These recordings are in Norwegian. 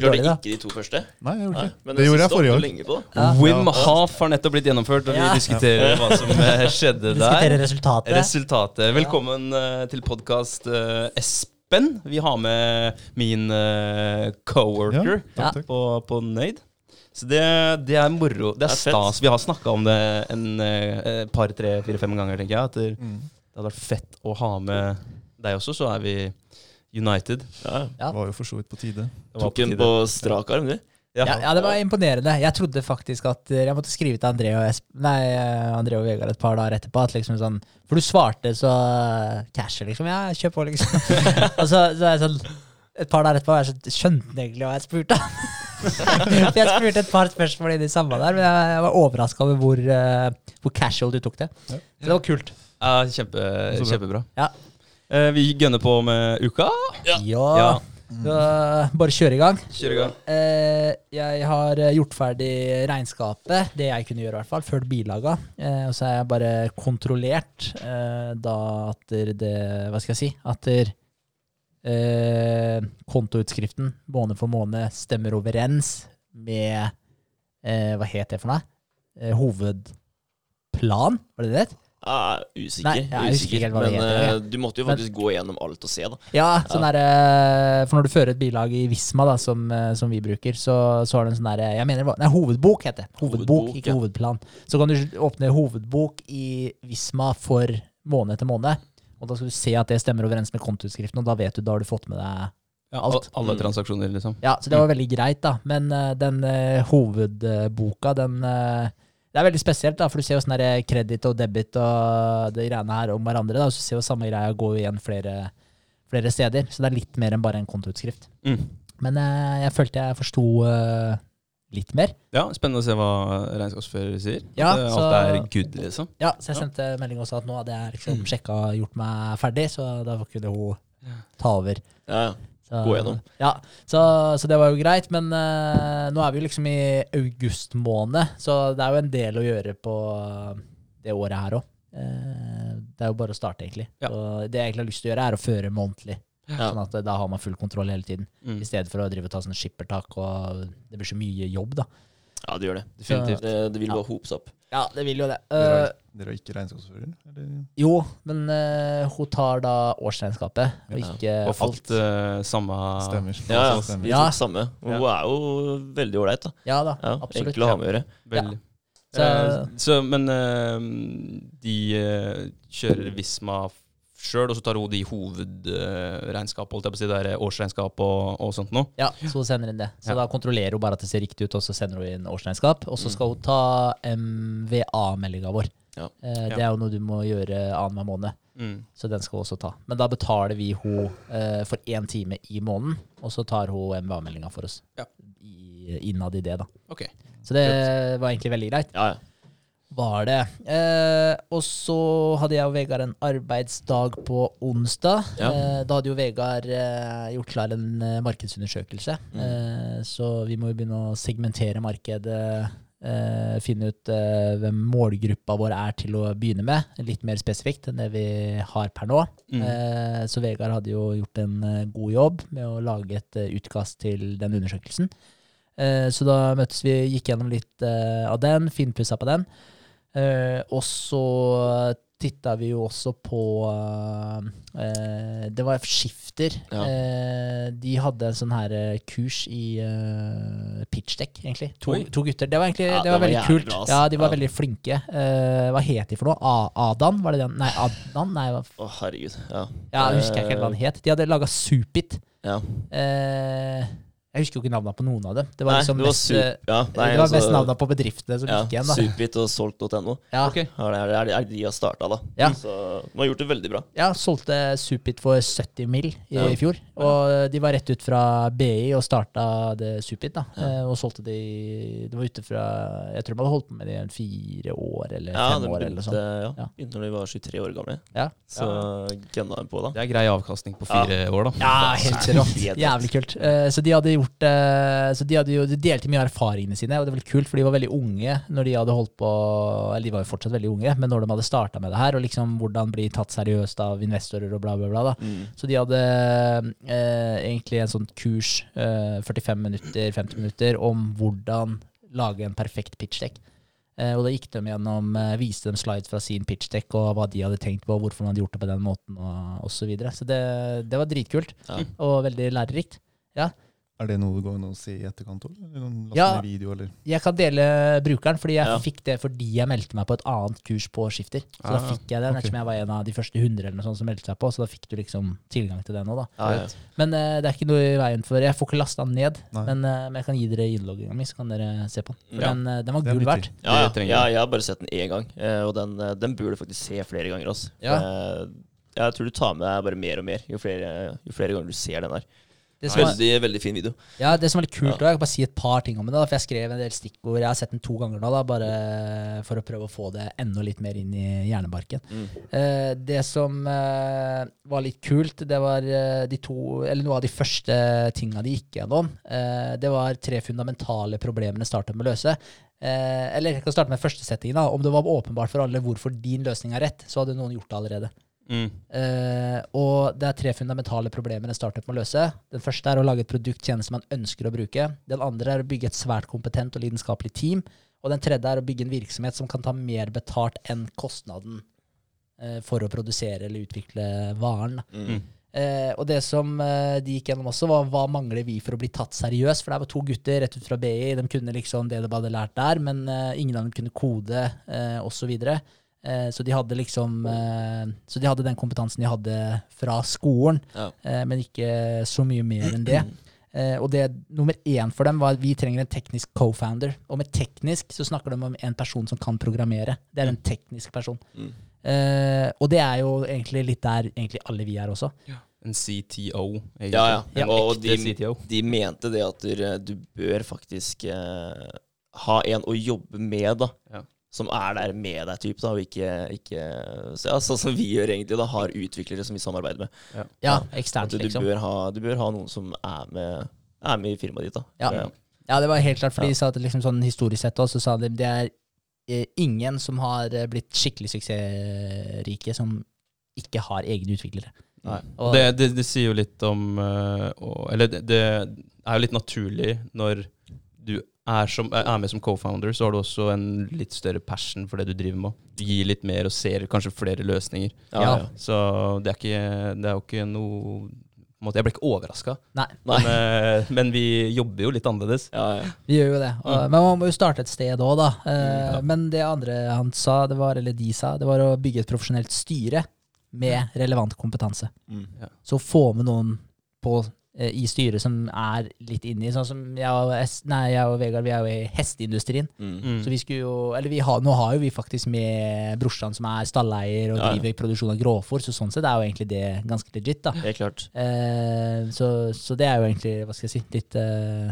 ikke dårlig, da. ikke de to første? Nei, jeg gjorde ikke men det. gjorde jeg forrige år. Ja. Wim Haf har nettopp blitt gjennomført, og vi Ja. diskuterer hva som eh, skjedde der. Diskuterer resultatet. Resultatet. Velkommen eh, til podkast, Espen. Vi har med min uh, coworker på, på Nøyd. Så det, det er moro. Det er Det er fett. Vi har snakka om det en eh, par, tre, fire, fem ganger, tenker jeg. At det, Mm. det hadde vært fett å ha med deg også, så er vi United. Ja. Ja. Det var jo for så vidt på tide. Det var Tok en på strak arm, du. Ja, ja, det var imponerende. Jeg trodde faktisk at eh, jeg måtte skrive til André og, Esp nei, eh, André og Vegard et par dager etterpå. At liksom sånn, for du svarte så eh, casher, liksom. Ja, kjør på, liksom. og så, så er jeg sånn et par dager etterpå jeg så skjønte han egentlig hva jeg spurte jeg spurte et par spørsmål i det samme der, men jeg, jeg var overraska over hvor, uh, hvor casual du tok det. Ja. Så det var kult. Ja, kjempe, kjempebra. Ja. Eh, vi gønner på med uka. Ja. Ja. Så, bare kjøre i gang. Kjør i gang. Eh, jeg har eh, gjort ferdig regnskapet, det jeg kunne gjøre i hvert fall, før bilaga. Eh, og så har jeg bare kontrollert eh, da at det Hva skal jeg si? At der, eh, kontoutskriften måned for måned stemmer overens med eh, Hva het det for noe? Eh, hovedplan, var det det het? Ja, usikker. Nei, jeg er usikker. det Men heter, ja. eh, du måtte jo faktisk gå gjennom alt og se, da. Ja, sånn der, eh, for når du fører et bilag i Visma, da, som, eh, som vi bruker, så, så har du en sånn der, jeg mener, nei, hovedbok heter det. Hovedbok, Hovedbok, ikke ja. hovedplan. Så kan du åpne hovedbok i Visma for måned etter måned, og da skal du se at det stemmer overens med kontoutskriften, og da vet du, da har du fått med deg Ja, Alt. al- Alle Mm. transaksjoner, liksom. Ja, så det var veldig greit, da. Men uh, den uh, hovedboka, den eh, Det er veldig spesielt, da, for du ser jo sånn der kreditt og debit og de greiene her om hverandre, da, og så ser jo samme greia gå igjen flere, flere steder. Så det er litt mer enn bare en kontoutskrift. Mm. Men eh, jeg følte jeg forsto eh, litt mer. Ja, Spennende å se hva regnskapsfører sier. Ja, At eh, så- alt er good, liksom. Ja, så jeg sendte melding også at nå hadde jeg liksom sjekka og gjort meg ferdig, så da kunne hun ta over. Ja, ja. Så, Gå gjennom. Ja, så, så det var jo greit, men uh, nå er vi jo liksom i august måned, så det er jo en del å gjøre på det året her òg. det er jo bare å starte, egentlig. Ja. Det jeg egentlig har lyst til å gjøre, er å føre månedlig. Ja. Sånn at eh, da har man full kontroll hele tiden, Mm. i stedet for å drive og ta sånne skippertak, og det blir så mye jobb, da. ja, det gjør det. Definitivt. Det, det vil bare ja. hopes opp. Ja, det vil jo det. Dere Eh, har, dere har ikke regnskapsfører? Eller? jo, men uh, hun tar da årsregnskapet, og Ja. ikke Og fått alt. Uh, samme Stemmer. Ja, ja. Stemmer. Vi tok samme. Hun er jo veldig ålreit, da. Ja da, Ja, absolutt. Enkel å ha med å gjøre. Veldig. Så- Eh, så, men eh, de eh, kjører Visma sjøl, og så tar hun de hovedregnskap, holdt jeg på å si, det er årsregnskap og, og sånt noe. Ja, så hun sender inn det. Så Ja. da kontrollerer hun bare at det ser riktig ut, og så sender hun inn årsregnskap. Og så skal hun ta MVA-meldinga vår. Ja. Eh, det Ja. er jo noe du må gjøre annenhver måned, Mm. så den skal hun også ta. Men da betaler vi hun eh, for én time i måneden, og så tar hun MVA-meldinga for oss. Ja. I, innad i det, da. Okay. Så det var egentlig veldig greit. Ja, ja. Var det. Eh, og så hadde jeg og Vegard en arbeidsdag på onsdag. Ja. Eh, da hadde jo Vegard eh, gjort klar en eh, markedsundersøkelse. Mm. Eh, så vi må jo begynne å segmentere markedet. Eh, finne ut hvem målgruppa vår er til å begynne med. Litt mer spesifikt enn det vi har per nå. Mm. Eh, så Vegard hadde jo gjort en god jobb med å lage et utkast til den undersøkelsen. Eh, så da møttes vi, gikk gjennom litt av den, finpussa på den. Eh, og så titta vi jo også på eh, Det var Skifter. Ja. Eh, de hadde en sånn her eh, kurs i eh, pitchdeck, egentlig. To, to gutter. Det var egentlig Ja, det det var var veldig kult. bra. Ja, de var Ja. veldig flinke. Eh, hva het de for noe? A Adan? Var det den? Nei, Adnan? Nei, hva Å, herregud. Ja. ja, jeg husker ikke hva han het. De hadde laga Supit. Ja. Eh, jeg husker jo ikke navnene på noen av dem. Det var Nei, liksom det var mest, sup... eh, Ja, nei, det var altså- mest navnene på bedriftene som Ja, gikk igjen. da. Supit og solgt.no. Ja, Okay. Ja, det er, det er, er de har starta, da. Ja. Så de har gjort det veldig bra. ja, solgte Supit for 70 mill. i, Ja. i fjor. Og de var rett ut fra BI og starta det Supit. da. Ja. Eh, Og solgte de Det var ute fra Jeg tror de hadde holdt på med det i fire år eller Ja, fem år. eller sånn. ja, Ja. begynte da de var 23 år gamle. Ja. Så gunna de på, da. Det er grei avkastning på fire år, da. Ja, helt rått. Jævlig kult. Eh, Så de hadde gjort Så de, hadde jo, de delte mye av erfaringene sine, og det var kult, for de var veldig unge når de hadde holdt på Eller de var jo fortsatt veldig unge, men når de hadde starta med det her, og liksom hvordan bli tatt seriøst av investorer og bla, bla, bla. Mm. Så de hadde eh, egentlig en sånn kurs, eh, 45 minutter, 50 minutter, om hvordan lage en perfekt pitchdeck. Eh, og da gikk de gjennom, eh, viste dem slides fra sin pitchdeck og hva de hadde tenkt på, hvorfor de hadde gjort det på den måten, og osv. Så, videre. så det, det var dritkult, Ja. og veldig lærerikt. Er det noe det går an å se i etterkant òg? Ja. video, eller? Jeg kan dele brukeren, fordi jeg Ja. fikk det fordi jeg meldte meg på et annet kurs på Skifter. Så da Ah, fikk jeg det, okay. ettersom jeg var en av de første 100 eller noe sånt som meldte seg på. Så da fikk du liksom tilgang til det nå, da. Ja, ja. Men uh, det er ikke noe i veien for Jeg får ikke lasta den ned, men, uh, men jeg kan gi dere innlogginga mi, så kan dere se på den. For Ja. den, uh, den var gull verdt. Ja, ja. Ja, jeg. har bare sett den én gang, og den, den burde du faktisk se flere ganger. Også. Ja. Jeg tror du tar med deg bare mer og mer jo flere, jo flere ganger du ser den her. Det som, Veldig, veldig fin video. ja, det som er litt kult, Ja. og jeg kan bare si et par ting om det, da, for jeg skrev en del stikkord. Jeg har sett den to ganger nå, da, bare for å prøve å få det enda litt mer inn i hjernebarken. Mm. Eh, det som eh, var litt kult, det var eh, de to, eller noe av de første tinga de gikk gjennom. Eh, det var tre fundamentale problemene startet med å løse. Eh, eller jeg kan starte med første settingen. da. Om det var åpenbart for alle hvorfor din løsning er rett, så hadde noen gjort det allerede. Mm. Uh, og det er tre fundamentale problemer en startup må løse. Den første er å lage et produkt tjeneste man ønsker å bruke. Den andre er å bygge et svært kompetent og lidenskapelig team. Og den tredje er å bygge en virksomhet som kan ta mer betalt enn kostnaden uh, for å produsere eller utvikle varen. Mm. Uh, og det som de gikk gjennom også, var hva mangler vi for å bli tatt seriøst? For det var to gutter rett ut fra BI. De kunne liksom det de hadde lært der, men ingen av dem kunne kode uh, osv. Eh, så de hadde liksom eh, Så de hadde den kompetansen de hadde fra skolen, Ja. eh, men ikke så mye mer enn det. Eh, og det nummer én for dem var at vi trenger en teknisk co-founder. Og med teknisk så snakker de om en person som kan programmere. Det er en teknisk person. Mm. Eh, og det er jo egentlig litt der egentlig alle vi er også. En CTO, egentlig. Ja, ja. Ja, og de, CTO. de mente det at du, du bør faktisk eh, ha en å jobbe med, da. Ja. Som er der med deg, type, da, og ikke, ikke så, ja, sånn som vi gjør, egentlig. da, Har utviklere som vi samarbeider med. Ja, Ja, eksternt, du, du, liksom. bør ha, du bør ha noen som er med, er med i firmaet ditt. da. Ja. Ja, det var helt klart, for Ja. de sa at liksom sånn historisk sett også, så sa de det er eh, ingen som har eh, blitt skikkelig suksessrike som ikke har egne utviklere. Nei. Og- Det, det, det sier jo litt om eh, Eller det, det er jo litt naturlig når du er, som, er med som co-founder, så har du også en litt større passion for det du driver med. Du gir litt mer og ser kanskje flere løsninger. Ja, Ja. Så det er, ikke, det er jo ikke noe Jeg ble ikke overraska, men, eh, men vi jobber jo litt annerledes. Ja, ja. vi gjør jo det. Og, Men man må jo starte et sted òg, da. Eh, Ja. Men det andre han sa, det var, eller de sa, det var å bygge et profesjonelt styre med relevant kompetanse. Mm. Så få med noen på, eh, i styret som er litt inni. Sånn som jeg og, nei, jeg og Vegard, vi er jo i hesteindustrien. Mm. Mm. Så vi skulle jo, eller vi har, nå har jo vi faktisk med brorsan som er stalleier og Ja, ja. produksjon av grovfôr, så sånn sett er jo egentlig det ganske legit, da. Helt klart. Eh, så, så det er jo egentlig, hva skal jeg si, litt eh,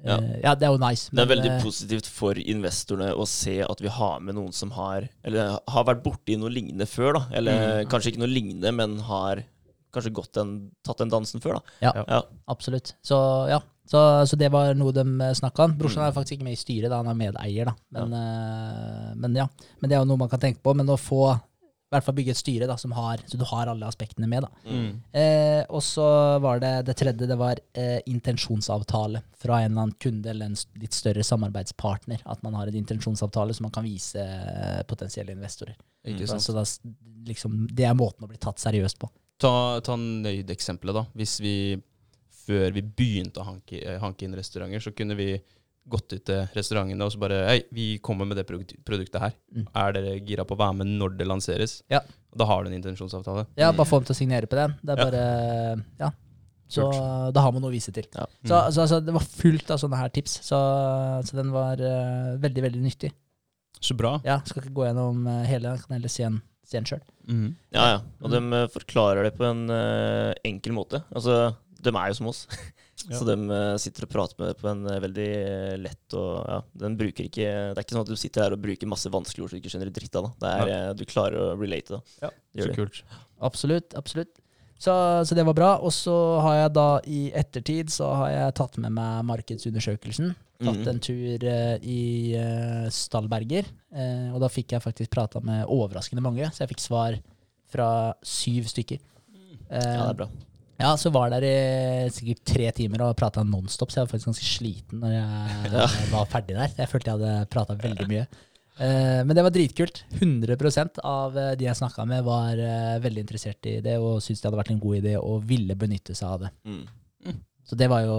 Ja. eh, ja, det er jo nice. Det er veldig eh, positivt for investorene å se at vi har med noen som har Eller har vært borti noe lignende før, da. Eller kanskje ikke noe lignende, men har kanskje gått den, tatt den dansen før, da. Ja. Ja. Absolutt. Så ja, så, så det var noe de snakka om. Brorsan er faktisk ikke med i styret, da han er medeier, da. Men ja. men ja. Men det er jo noe man kan tenke på. Men å få i hvert fall bygge et styre da, som har, så du har alle aspektene med. da. Mm. Eh, og så var det det tredje, det var eh, intensjonsavtale fra en eller annen kunde eller en litt større samarbeidspartner. At man har en intensjonsavtale som man kan vise eh, potensielle investorer. Sant? så da, liksom, det er måten å bli tatt seriøst på. Ta, ta nøyd-eksempelet, da. Hvis vi før vi begynte å hanke, eh, hanke inn restauranter, så kunne vi gått ut til restaurantene og så bare Hei, vi kommer med det produktet her. Mm. Er dere gira på å være med når det lanseres? Ja. Da har du en intensjonsavtale. Ja, bare få dem til å signere på den. Det er bare Ja. Så da har man noe å vise til. Ja. Så, så altså, det var fullt av sånne her tips, så, så den var uh, veldig, veldig nyttig. Så bra. Ja, Skal ikke gå gjennom eh, hele, kan heller se en, se en sjøl. Mm. Ja, ja. Og de eh, forklarer det på en uh, enkel måte. Altså, de er jo som oss. Så de eh, sitter og prater med det på en veldig lett og ja, den bruker ikke Det er ikke sånn at du sitter her og bruker masse vanskelige ord som du ikke skjønner dritt av. Da. Det er, Du klarer å relate, da. Ja, Det gjør Så det. kult. Absolutt. absolutt. Så, så det var bra. Og så har jeg da i ettertid så har jeg tatt med meg markedsundersøkelsen. Tatt Mhm. en tur eh, i eh, Stallberger. eh, og da fikk jeg faktisk prata med overraskende mange, så jeg fikk svar fra syv stykker. Ja, det er bra. ja, så var der i sikkert tre timer og prata nonstop, så jeg var faktisk ganske sliten når jeg var ferdig der. Jeg følte jeg hadde prata veldig mye. Men det var dritkult. 100 av de jeg snakka med, var veldig interessert i det og syntes det hadde vært en god idé og ville benytte seg av det. Mm. Så det var jo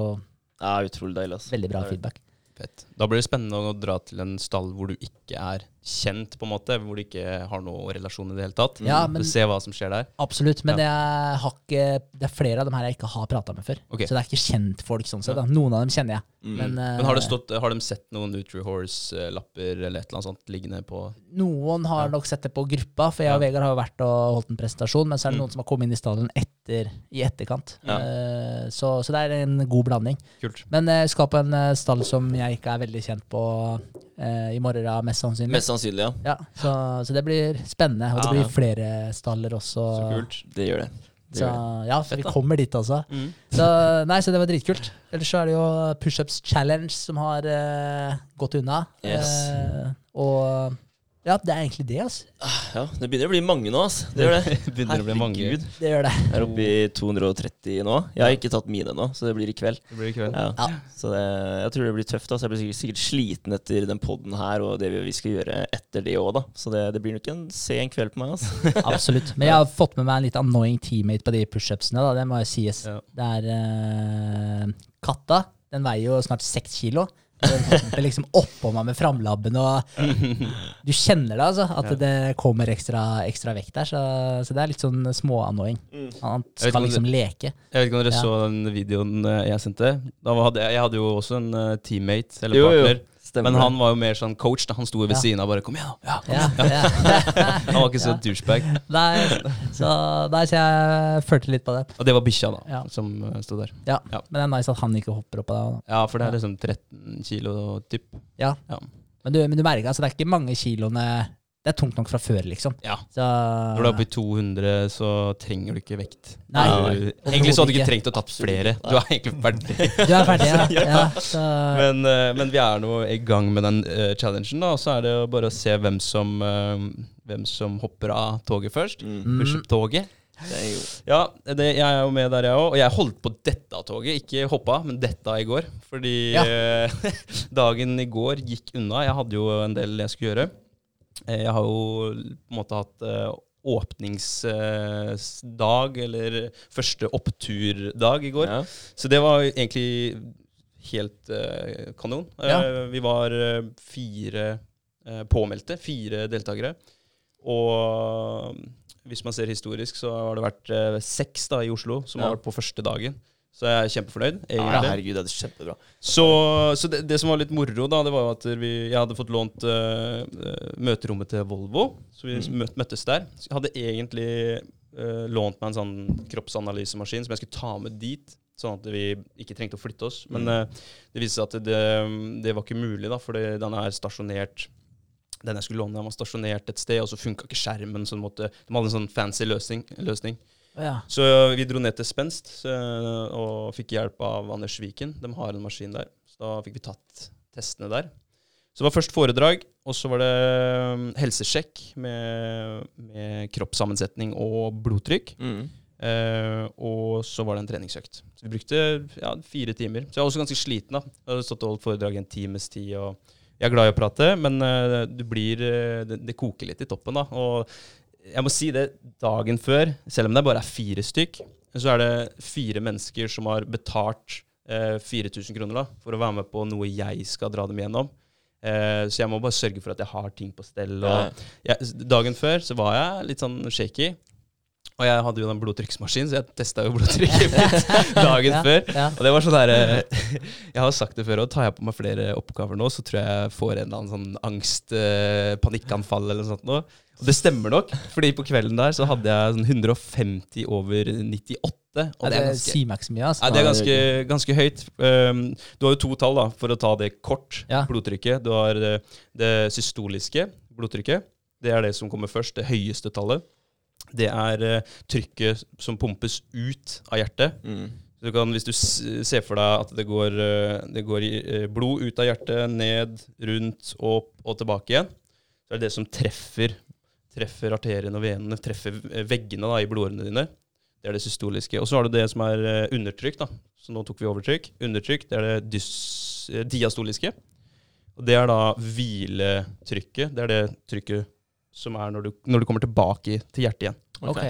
Ja, utrolig deilig. Altså. veldig bra feedback. Fett. Da blir det spennende å dra til en stall hvor du ikke er kjent, på en måte. Hvor du ikke har noe relasjon i det hele tatt. Ja, men- Se hva som skjer der. Absolutt. Men har ikke, det er flere av dem her jeg ikke har prata med før. Okay. Så det er ikke kjentfolk sånn sett. Da. Noen av dem kjenner jeg. Mm. Men, eh, Men har, det stått, har de sett noen Nutrihorse-lapper eller et eller annet sånt liggende på Noen har Ja. nok sett det på gruppa, for jeg og Ja. Vegard har jo vært og holdt en presentasjon, men så er det Mm. noen som har kommet inn i stallen etter, i etterkant. Ja. Eh, så, så det er en god blanding. Kult. Men jeg skal på en eh, stall som jeg ikke er veldig kjent på eh, i morgen, da, mest sannsynlig. Mest sannsynlig, ja. Ja, så, så det blir spennende, og det Ja, blir flere staller også. Så kult. Det gjør det. det, Så, gjør det. ja, så Fett, vi kommer dit altså. Mm. Så, nei, så det var dritkult. Ellers så er det jo Pushups Challenge som har eh, gått unna. Yes. Eh, og ja, det er egentlig det, altså. Ja, det begynner å bli mange nå, altså. Det gjør det. Begynner å bli mange. Herregud. Det gjør det. Jeg er oppe i 230 nå. Jeg har ikke tatt mine ennå, så det blir i kveld. Det blir i kveld. Ja. Ja. Så det, jeg tror det blir tøft. Altså. Jeg blir sikkert, sikkert sliten etter den poden her og det vi vi skal gjøre etter det òg, da. Så det, det blir nok en sen kveld på meg. Altså. Absolutt. Men jeg har fått med meg en litt annoying teammate på de pushupsene, da. Det må jo sies. Ja. Det er uh, katta. Den veier jo snart seks kilo. Hopper liksom oppå meg med framlabben, og du kjenner det, altså. At det kommer ekstra, ekstra vekt der. Så, så det er litt sånn små-annoying. Han ikke skal liksom liksom leke. Jeg vet ikke om dere Ja. så den videoen eh, jeg sendte. Da hadde jeg, hadde jo også en eh, teammate, eller Jo, jo. Stemmer Men han var jo mer sånn coach. da Han sto ved Ja. siden av bare 'kom igjen, da'. Ja, kom igjen. Han var ikke så douchebag. Nei, så, nei, så jeg følte litt på det. Og det var bikkja, da, som eh, sto der. Ja. Men det er nice at han ikke hopper opp av deg. da. Ja, for det er liksom 13 kilo typ. Ja. Ja. Men, du, men du merker altså, det er ikke mange kiloene Det er tungt nok fra før, liksom. Ja. Så, Når du er oppe i 200, så trenger du ikke vekt. Nei, Du- egentlig så hadde du ikke. trengt å tatt flere. Du er egentlig ferdig. Du er ferdig, ja. Ja. ja. så, Men, eh, men vi er nå i gang med den uh, challengen, da. Og så er det jo bare å se hvem som, uh, hvem som hopper av toget først. Mm. mm, Push-up-toget. Jo Ja, det, jeg er jo med der, jeg òg. Og jeg holdt på dette toget. Ikke hoppa, men dette i går. Fordi Ja. dagen i går gikk unna. Jeg hadde jo en del jeg skulle gjøre. Eh, Jeg har jo på en måte hatt eh, åpningsdag, eller første oppturdag i går. ja. Så det var egentlig helt eh, kanon. Ja. vi var fire påmeldte, fire deltakere. Og hvis man ser historisk, så har det vært seks da i Oslo som Ja. har vært på første dagen. Så jeg er kjempefornøyd, ja, herregud, det er kjempebra. Så, så det, det som var litt moro, da, det var jo at vi, jeg hadde fått lånt eh, møterommet til Volvo. Så vi Mm. møt, møttes der. Så jeg hadde egentlig uh, lånt meg en sånn kroppsanalysemaskin som jeg skulle ta med dit. Sånn at vi ikke trengte å flytte oss. Men eh, det viste seg at det, det var ikke mulig, da, for den er stasjonert den jeg skulle låne, den var stasjonert et sted, og så funka ikke skjermen. Så måtte, de hadde en sånn fancy løsning. løsning. Ja. Så vi dro ned til Spenst så, og fikk hjelp av Anders Viken. De har en maskin der. Så da fikk vi tatt testene der. Så det var først foredrag, og så var det um, helsesjekk med, med kroppssammensetning og blodtrykk. Mm. Eh, og så var det en treningsøkt. Så vi brukte ja, fire timer. Så jeg var også ganske sliten. da. Jeg hadde stått og holdt foredrag en times tid. og Jeg er glad i å prate, men eh, du blir, eh, det, det koker litt i toppen. da. Og jeg må si det, dagen før, selv om det bare er fire stykk, så er det fire mennesker som har betalt eh, 4000 kroner da, for å være med på noe jeg skal dra dem gjennom. Eh, så jeg må bare sørge for at jeg har ting på stell. Og jeg, dagen før så var jeg litt sånn shaky. Og jeg hadde jo den blodtrykksmaskinen, så jeg testa jo blodtrykket mitt dagen Ja, før. ja. Og det var sånn der eh, Jeg har sagt det før, og tar jeg på meg flere oppgaver nå, så tror jeg jeg får en eller annen sånn angst, eh, panikkanfall eller noe sånt nå. Og det stemmer nok, fordi på kvelden der så hadde jeg sånn 150 over 98. Og Ja, det er ganske sier så mye, altså. ja, det er ganske, ganske høyt. Um, du har jo to tall da, for å ta det kort. Blodtrykket. Du har det, det systoliske blodtrykket. Det er det som kommer først, det høyeste tallet. Det er eh, trykket som pumpes ut av hjertet. Mm. Du kan, hvis du ser for deg at det går, eh, det går eh, blod ut av hjertet, ned, rundt, opp og tilbake igjen, så er det det som treffer, treffer arteriene og venene, treffer eh, veggene da, i blodårene dine. Det er det systoliske. Og så har du det som er eh, undertrykk. da. Så nå tok vi overtrykk. Undertrykk, det er det dys, eh, diastoliske. Og det er da hviletrykket. Det er det trykket som er når du, når du kommer tilbake til hjertet igjen. Ok.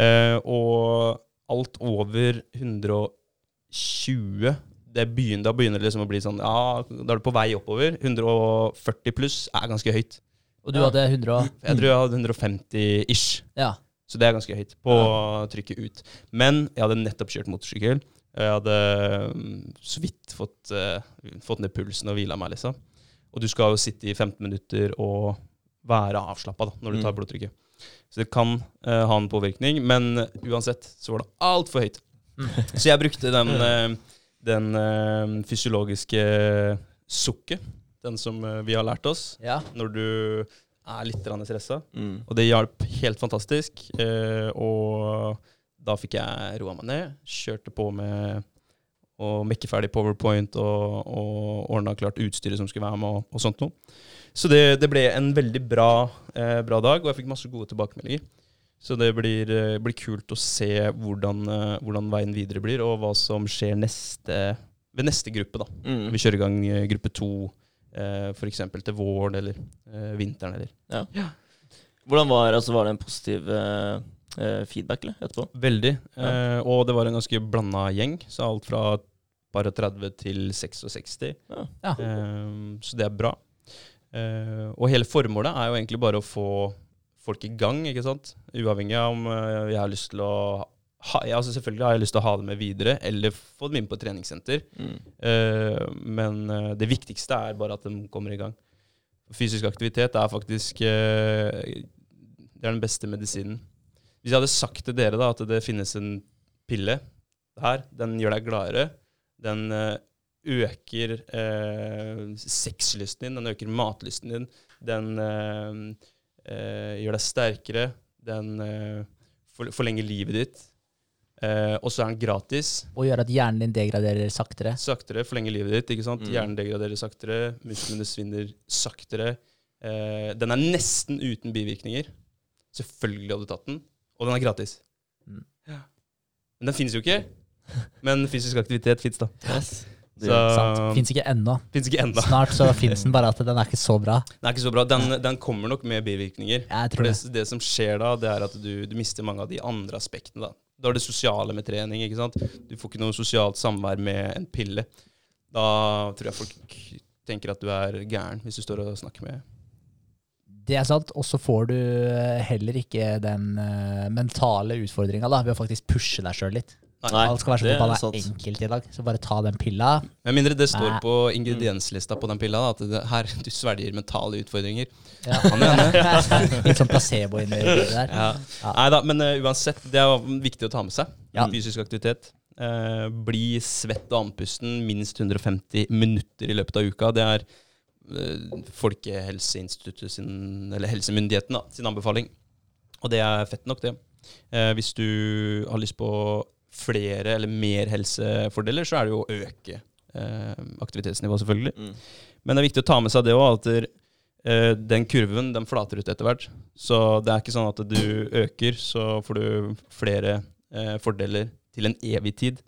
Eh, og alt over 120 det begynner, Da begynner det liksom å bli sånn Ja, da er du på vei oppover. 140 pluss er ganske høyt. Og du Ja. hadde 100 Jeg tror jeg hadde 150 ish. Ja. Så det er ganske høyt på trykket ut. Men jeg hadde nettopp kjørt motorsykkel. Jeg hadde mm, så vidt fått, uh, fått ned pulsen og hvila meg, liksom. Og du skal jo sitte i 15 minutter og være avslappa når du tar Mm. blodtrykket. Så det kan uh, ha en påvirkning, men uansett så var det altfor høyt. Mm. Så jeg brukte den, uh, den uh, fysiologiske sukket, den som eh, vi har lært oss, ja. når du er litt stressa. Mm. Og det hjalp helt fantastisk. Eh, og da fikk jeg roa meg ned, kjørte på med å mekke ferdig powerpoint og, og ordna klart utstyret som skulle være med, og, og sånt noe. Så det, det ble en veldig bra, eh, bra dag, og jeg fikk masse gode tilbakemeldinger. Så det blir, eh, blir kult å se hvordan, eh, hvordan veien videre blir, og hva som skjer neste, ved neste gruppe. da. Mm. Vi kjører i gang eh, gruppe to eh, f.eks. til våren eller eh, vinteren. eller Hvordan var, altså, var det en positiv eh, feedback eller, etterpå? Veldig. Ja. Eh, og det var en ganske blanda gjeng, så alt fra bare 30 til 66. Ja. Ja. Eh, så det er bra. Eh, og hele formålet er jo egentlig bare å få folk i gang, ikke sant. Uavhengig av om eh, jeg har lyst til å ha, ja, altså Selvfølgelig har jeg lyst til å ha dem med videre, eller få dem inn på et treningssenter. Mm. Uh, men det viktigste er bare at de kommer i gang. Fysisk aktivitet er faktisk uh, Det er den beste medisinen. Hvis jeg hadde sagt til dere da at det finnes en pille her, den gjør deg gladere, den eh, øker eh, sexlysten din, den øker matlysten din, den eh, eh, gjør deg sterkere, den eh, forlenger livet ditt, eh, og så er den gratis. Og gjør at hjernen din degraderer saktere. Saktere, forlenger livet ditt. ikke sant? Mm. Hjernen degraderer saktere, musklene svinner saktere. Eh, den er nesten uten bivirkninger. Selvfølgelig hadde du tatt den. Og den er gratis. Mm. Ja. Men den finnes jo ikke. Men fysisk aktivitet fins, da. Yes. Så. Fins ikke ennå. Snart så fins den, bare at den er ikke så bra. Den er ikke så bra. Den, den kommer nok med bivirkninger. Jeg For tror det, det. som skjer da, det er at du, du mister mange av de andre aspektene. da. Da er det sosiale med trening. ikke sant? Du får ikke noe sosialt samvær med en pille. Da tror jeg folk tenker at du er gæren, hvis du står og snakker med Det er sant. Og så får du heller ikke den eh, mentale utfordringa ved å faktisk pushe deg sjøl litt. Nei, Alt skal være så det er forbanna sant. enkelt i dag. Så bare ta den pilla. Med mindre det står Nei. på ingredienslista på den pilla da, at det, her du svelger mentale utfordringer. Ja. Litt sånn placebo inni det der. Ja. Ja. Nei da, men uh, uansett, det er viktig å ta med seg. Ja. Fysisk aktivitet. Uh, bli svett og andpusten minst 150 minutter i løpet av uka. Det er uh, Folkehelseinstituttet sin, eller helsemyndigheten da, sin anbefaling. Og det er fett nok, det. Eh, hvis du har lyst på flere eller mer helsefordeler, så er det jo å øke eh, aktivitetsnivået, selvfølgelig. Mm. Men det er viktig å ta med seg det òg, at eh, den kurven den flater ut etter hvert. Så det er ikke sånn at du øker, så får du flere eh, fordeler til en evig tid.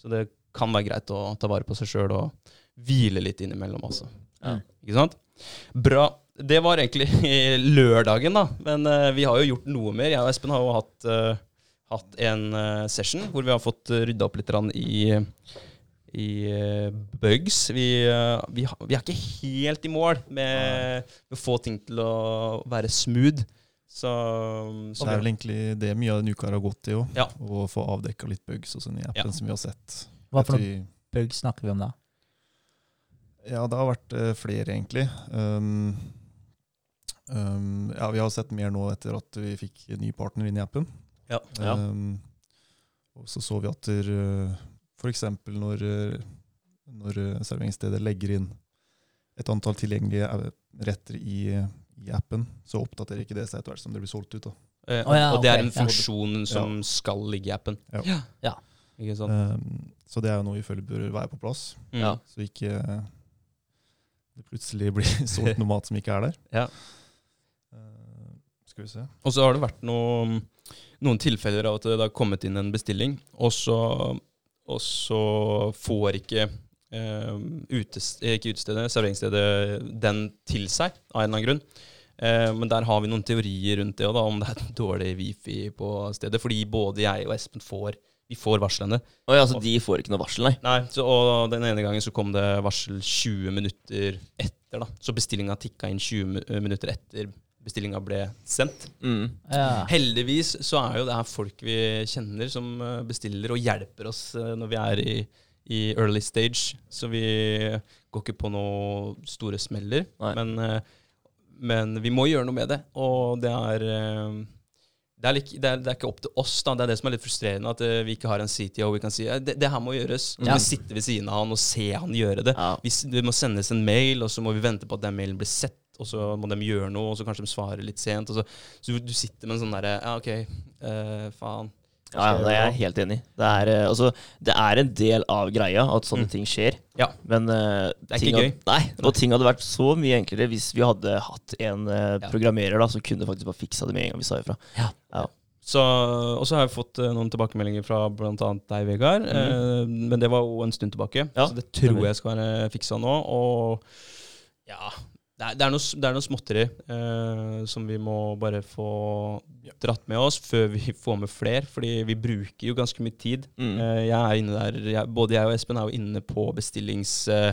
Så det kan være greit å ta vare på seg sjøl og hvile litt innimellom også. Ja. Ikke sant? Bra. Det var egentlig lørdagen, da. Men eh, vi har jo gjort noe mer. Jeg og Espen har jo hatt, eh, hatt en eh, session hvor vi har fått uh, rydda opp litt i i eh, bugs. Vi, eh, vi, vi er ikke helt i mål med, med å få ting til å være smooth. Så, Så det er vel egentlig det mye av denne uka har gått i òg. Ja. Å få avdekka litt bugs hos den appen Ja. som vi har sett. Hva for noen bugs snakker vi om da? Ja, det har vært eh, flere, egentlig. Um, um, ja, vi har sett mer nå etter at vi fikk ny partner inn i appen. Ja. Ja. Um, og så så vi at der, for eksempel når, uh, når uh, serveringsstedet legger inn et antall tilgjengelige retter i, i appen, så oppdaterer ikke det seg etter hvert som det blir solgt ut. da. Eh, oh, ja, og det er en ja. funksjon som skal ligge i appen. Ja. Ja. Ikke sant? Um, så det er jo noe vi føler bør være på plass. Mm. Ja. Så ikke det plutselig blir solgt noe mat som ikke er der. Ja. Skal vi se. Og så har det vært noe, noen tilfeller av at det har kommet inn en bestilling, og så, og så får ikke, eh, utes, ikke utestedet, serveringsstedet, den til seg, av en eller annen grunn. Eh, men der har vi noen teorier rundt det, da, om det er dårlig wifi på stedet. Fordi både jeg og Espen får, vi får varslene. Oi, altså, de får ikke noe varsel, nei. Nei, så, og den ene gangen så kom det varsel 20 minutter etter, da. Så bestillinga tikka inn 20 minutter etter bestillinga ble sendt. Mm. Ja. Heldigvis så er jo det her folk vi kjenner som eh, bestiller og hjelper oss eh, når vi er i, i early stage. Så vi går ikke på noen store smeller. Men, eh, men vi må gjøre noe med det. Og det er det er, like, det, er, det er ikke opp til oss. da, Det er det som er litt frustrerende. At vi ikke har en CTO vi kan si det, det her må gjøres. Så Ja. vi sitter ved siden av han og se han gjøre det. Ja. Vi, det må sendes en mail, og så må vi vente på at den mailen blir sett. Og så må de gjøre noe, og så kanskje de svarer litt sent. Så, så du sitter med en sånn derre Ja, OK, uh, faen. Ja, ja, det er jeg helt enig i. Det eh, altså, det er en del av greia at sånne Mm. ting skjer. Ja. Men uh, Det er ikke gøy. gøy. Nei, og ting hadde vært så mye enklere hvis vi hadde hatt en uh, Ja. programmerer da, som kunne faktisk bare fiksa det med en gang vi sa ifra. Ja Så, og så har jeg fått noen tilbakemeldinger fra bl.a. deg, Vegard. eh, men det var jo en stund tilbake. Ja, så det tror jeg skal være fiksa nå. Og ja Det er, det er, noe, det er noe småtteri eh, som vi må bare få dratt med oss før vi får med flere. Fordi vi bruker jo ganske mye tid. Mm. Eh, jeg er inne der, jeg, Både jeg og Espen er jo inne på bestillings... eh,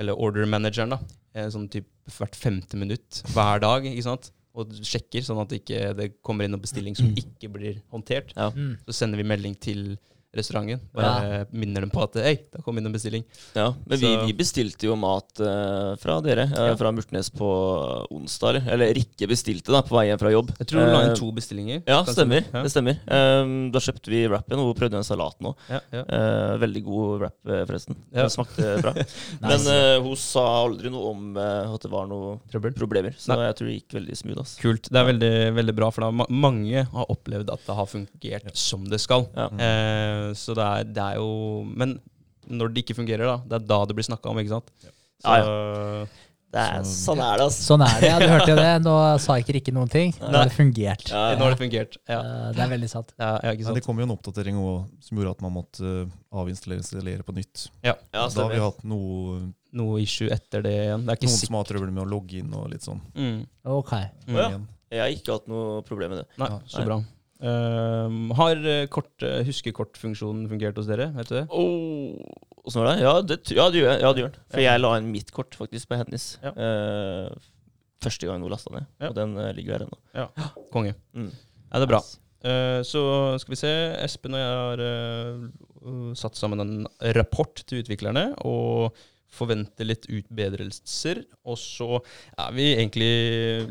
eller order manageren, da. Eh, sånn typ hvert femte minutt hver dag. ikke sant? Og sjekker, sånn at det ikke det kommer inn noen bestilling som ikke blir håndtert. Ja. Mm. Så sender vi melding til restauranten. Bare minner dem på at hei, det kom inn en bestilling. Ja, men vi, vi bestilte jo mat uh, fra dere, uh, Ja. fra Murtnes på onsdag. eller- Rikke bestilte da, på vei hjem fra jobb. Jeg tror du la Eh, inn to bestillinger. Ja, stemmer. ja. Det stemmer. Um, da kjøpte vi wrapen, og hun prøvde en salat nå. Ja, ja, ja. Eh, veldig god wrap, eh, forresten. Ja. Den smakte bra. Men eh, hun sa aldri noe om eh, at det var noe Trøbbel. problemer, så Nei. jeg tror det gikk veldig smooth. Altså. Kult. Det er veldig, veldig bra, for da, ma mange har opplevd at det har fungert som det skal. Ja. Eh, så det er, det er jo Men når det ikke fungerer, da, det er da det blir snakka om, ikke sant? Så, Ja, Det er, Så- sånn er det, altså. Sånn er det, ja. Du hørte jo det. Nå sa ikke Rikke noen ting. Nå har det fungert. Ja, Nå har det fungert. Ja, Eh, Det er veldig sant. ja, ja ikke Nei, det kom jo en oppdatering også, som gjorde at man måtte eh, avinstallere på nytt. Ja, da har vi hatt noe, Noe issue etter det igjen. Det er ikke noen sikt. som har trøbbel med å logge inn og litt sånn. Mm. Ok. Mm. Ja. Jeg har ikke hatt noe problem med det. Nei, Ja. så Nei. Ehm, har eh, kort, eh, huskekortfunksjonen fungert hos dere? Vet du det? Oh, Åssen var det? Ja, det, ja, det gjør. Ja, det gjør den. For jeg la inn mitt kort faktisk på Hennis Ja. Uh, første gang hun lasta ned. Ja. Og den uh, ligger der ennå. Konge. Mm. Ja, det er bra. Uh, så skal vi se. Espen og jeg har satt sammen en rapport til utviklerne og forventer litt utbedrelser. Og så er vi egentlig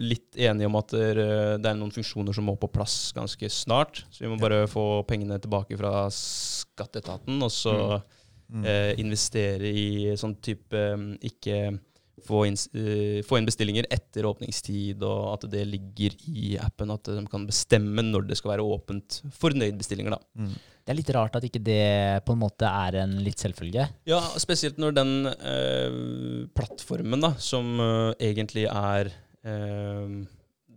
litt enige om at eh, det er noen funksjoner som må på plass ganske snart. Så vi må bare få pengene tilbake fra skatteetaten, og så Mm. eh, investere i sånn type eh, Ikke få inn, uh, få inn bestillinger etter åpningstid, og at det ligger i appen. At de kan bestemme når det skal være åpent. Fornøyd-bestillinger, da. Mm. Det er litt rart at ikke det på en måte er en litt selvfølge. Ja, spesielt når den eh, plattformen, da, som eh, egentlig er eh,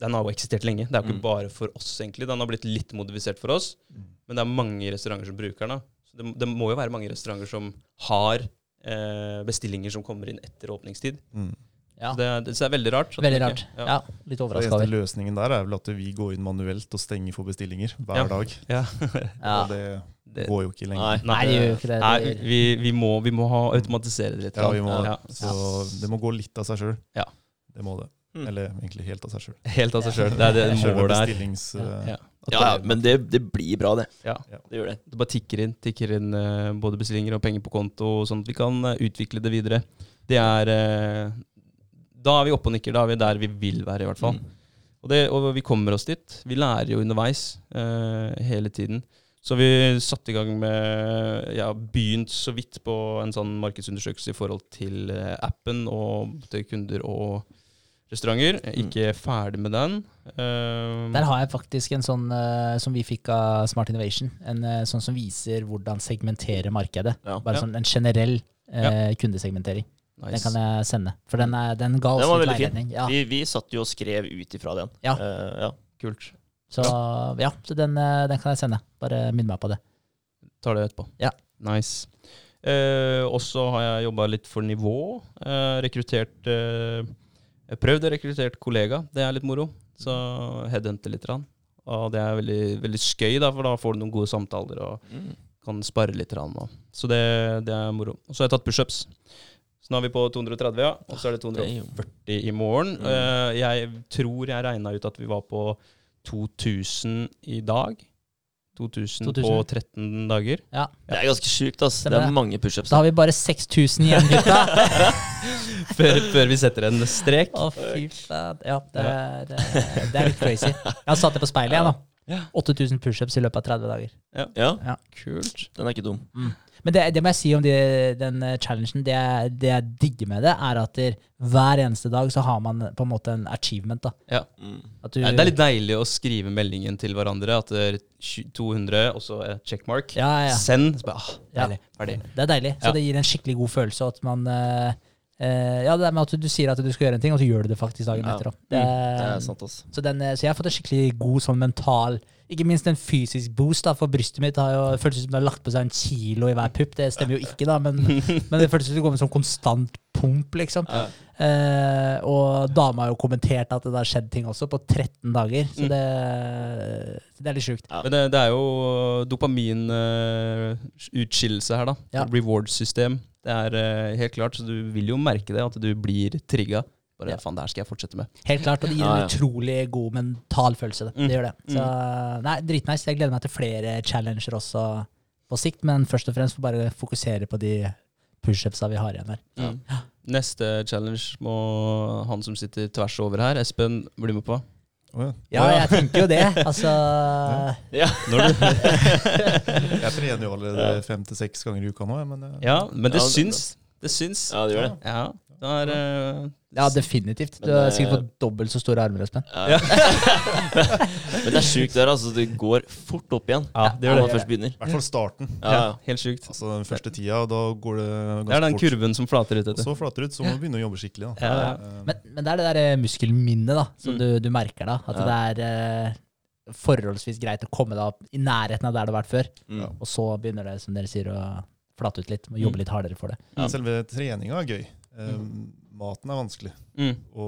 Den har jo eksistert lenge. Det er jo ikke Mm. bare for oss, egentlig. Den har blitt litt modifisert for oss. Mm. Men det er mange restauranter som bruker den. det, det må jo være mange restauranter som har eh, bestillinger som kommer inn etter åpningstid. Mm. Ja. Så det, det, så det er veldig rart. Veldig rart. ikke- Ja, litt overraska over. løsningen der er vel at vi går inn manuelt og stenger for bestillinger hver Ja. dag. Ja. Ja. Og det Det- går jo ikke lenger. Nei, det ikke det. Nei, vi, vi, må, vi må ha automatisere det litt. Ja, vi må, Ja. Så det må gå litt av seg sjøl. Ja. Det må det. Mm. Eller egentlig helt av seg sjøl. Helt av seg sjøl. Det er det målet der. eh, Ja. Ja, ja, men det, det blir bra, det. ja. Det gjør det. det bare tikker inn, tikker inn eh, både bestillinger og penger på konto, sånn at vi kan eh, utvikle det videre. Det er eh, Da er vi oppe og nikker. Da er vi der vi vil være, i hvert fall. Mm. Og, det, og vi kommer oss dit. Vi lærer jo underveis uh, hele tiden. Så vi satte i gang med Ja, begynt så vidt på en sånn markedsundersøkelse i forhold til eh, appen og til kunder og restauranter. Ikke ferdig med den. Uh, Der har jeg faktisk en sånn uh, som vi fikk av Smart Innovation. En uh, sånn som viser hvordan segmentere markedet. Ja. Bare Ja. sånn en generell ja. kundesegmentering. Den kan jeg sende. For den, er, den ga oss Den litt veiledning. Ja. Vi, vi satt jo og skrev ut ifra den. Ja. Uh, ja. Kult. Så ja, så den, eh, den kan jeg sende. Bare minn meg på det. Tar det etterpå. Ja. Nice. Uh, og så har jeg jobba litt for nivå. Uh, rekruttert eh, prøvde å rekruttere kollega. Det er litt moro. Så headhunter litt. Rann. Og det er veldig, veldig skøy, da, for da får du noen gode samtaler og Mm. kan spare litt. Rann, og. Så det, det er moro. Og så har jeg tatt pushups. Så nå er vi på 230, ja. Og så er det 240 i morgen. Mm. Eh, jeg tror jeg regna ut at vi var på 2000 i dag. 2000, 2000. på 13 dager. Ja. Det er ganske sjukt, ass. Det er mange pushups. Da har vi bare 6000 igjen, gutta. før, før vi setter en strek. Å, fy faen. Ja, det er, det er litt crazy. Jeg har satt det på speilet, jeg, da. 8000 pushups i løpet av 30 dager. Ja, Kult. den er ikke dum. Men det, det må jeg si om de, den eh, challengen. Det, det jeg digger med det, er at der, hver eneste dag så har man på en måte en achievement. da. Ja. Mm. At du, Ja, det er litt deilig å skrive meldingen til hverandre. At det er 200, og så er checkmark. ja, ja, ja. Send. Så bare, ah, Ja. deilig. Ferdig. Det er deilig. Så Ja. det gir en skikkelig god følelse at man uh, eh, Ja, det er med at du sier at du skal gjøre en ting, og så gjør du det faktisk dagen Ja. etter òg. Det er sant, også. Så, den, så jeg har fått en skikkelig god sånn mental Ikke minst en fysisk boost, da, for brystet mitt har jo føltes som det har lagt på seg en kilo i hver pupp. Det stemmer jo ikke, da, men, men det føltes som det går med sånn konstant pump, liksom. Ja. Eh, og dama har jo kommentert at det har skjedd ting også, på 13 dager. Så Mm. det, det er litt sjukt. Ja. Men det, det er jo dopaminutskillelse her, da. Ja. Reward-system. Det er uh, helt klart, så du vil jo merke det, at du blir trigga. Bare Ja. faen, det her skal jeg fortsette med. Helt klart, og det gir Ja, en utrolig god mental følelse. Det, Mm. det gjør det. Så nei, dritnice. Jeg gleder meg til flere challenger også på sikt, men først og fremst får bare fokusere på de pushupsa vi har igjen her. Ja. Neste challenge må han som sitter tvers over her, Espen, bli med på. Oh, ja. Ja, jeg tenker jo det. Altså Ja. Jeg trener jo allerede fem til seks ganger i uka nå, men eh, ja, men det Ja, det- syns. Det syns. ja, det gjør det. Ja, det er uh, Ja, definitivt. Du har eh, sikkert fått dobbelt så store armer, Espen. Ja. Men det er sjukt der, altså. Det går fort opp igjen Ja, det gjør når det. først begynner. i hvert fall starten. Ja, Ja, helt sjukt. Altså Den første tida, da går det ganske fort. Det er den fort. kurven som flater ut etter. så flater ut, så må du begynne å jobbe skikkelig. da. Ja, ja. Eh, Men, men det er det der muskelminnet da, som Mm. du, du merker da. At Ja. det er uh, forholdsvis greit å komme deg opp i nærheten av der du har vært før. Mm. Og så begynner det, som dere sier, å flate ut litt. Må jobbe Mm. litt hardere for det. Ja, Selve treninga er gøy. Eh, Maten er vanskelig. Mm. å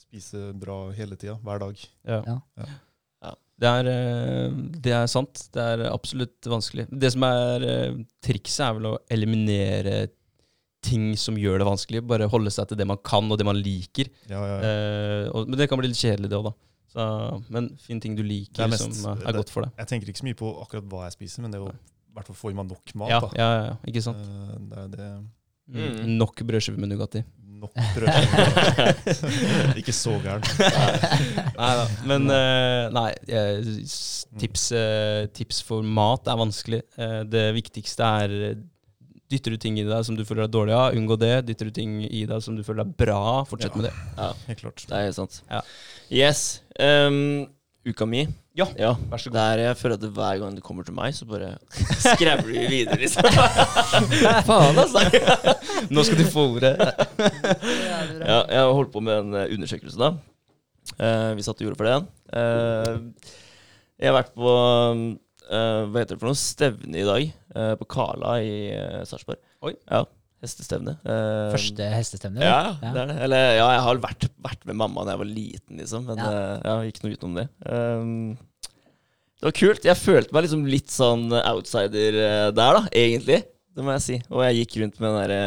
spise bra hele tida, hver dag. Ja. Ja. Ja. Det, er, eh, det er sant. Det er absolutt vanskelig. Det som er eh, trikset, er vel å eliminere ting som gjør det vanskelig. Bare holde seg til det man kan, og det man liker. Ja, ja, ja. Eh, og, men det kan bli litt kjedelig, det òg, da. Så, men finn ting du liker, er mest- som er det- godt for deg. Jeg tenker ikke så mye på akkurat hva jeg spiser, men det er jo i hvert fall få i meg nok mat. Ja, da. ja, ja, ikke sant? Det er det Mm. Nok brødskive med Nugatti. nok brødskive. ikke så gæren. Nei da. Men uh, nei, tips, uh, tips for mat er vanskelig. Uh, det viktigste er eh, Dytter du ting i deg som du føler deg dårlig av, unngå det. Dytter du ting i deg som du føler deg bra av, fortsett Ja. med det. Ja, Helt klart. det er helt sant. Ja. Yes. Um, uka mi. Ja, Ja, vær så god. Der jeg føler at hver gang du kommer til meg, så bare skrever vi videre, liksom. Faen, altså. Nå skal du få ordet. Ja, jeg holdt på med en eh, undersøkelse, da. Eh, vi satt og gjorde for det. Eh, jeg har vært på eh, hva heter det for noe stevne i dag. eh, på Kala i uh, Sarpsborg. Ja, hestestevne. Uh, Første hestestevne? Ja, ja, det er det. Eller ja, jeg har vært, vært med mamma da jeg var liten, liksom. Men Ja. Uh, ja, ikke noe utenom det. Um, det var kult. Jeg følte meg liksom litt sånn outsider eh, der, da, egentlig. Det må jeg si. Og jeg gikk rundt med den derre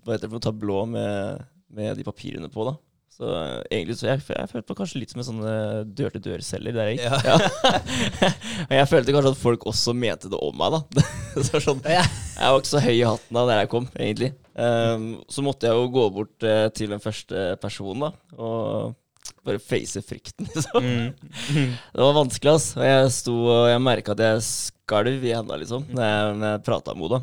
Hva heter det for noe tablå med, med de papirene på, da. Så eh, egentlig så jeg, jeg følte meg kanskje litt som en sånn eh, dør-til-dør-selger der jeg gikk. Ja. Og jeg følte kanskje at folk også mente det om meg, da. så sånn, jeg var ikke så høy i hatten da der jeg kom, egentlig. Um, så måtte jeg jo gå bort eh, til den første personen, da. Og bare face frykten, liksom. Mm. Det var vanskelig, ass. Og jeg sto og jeg merka at jeg skalv i henda, liksom, når jeg, når jeg prata med henne.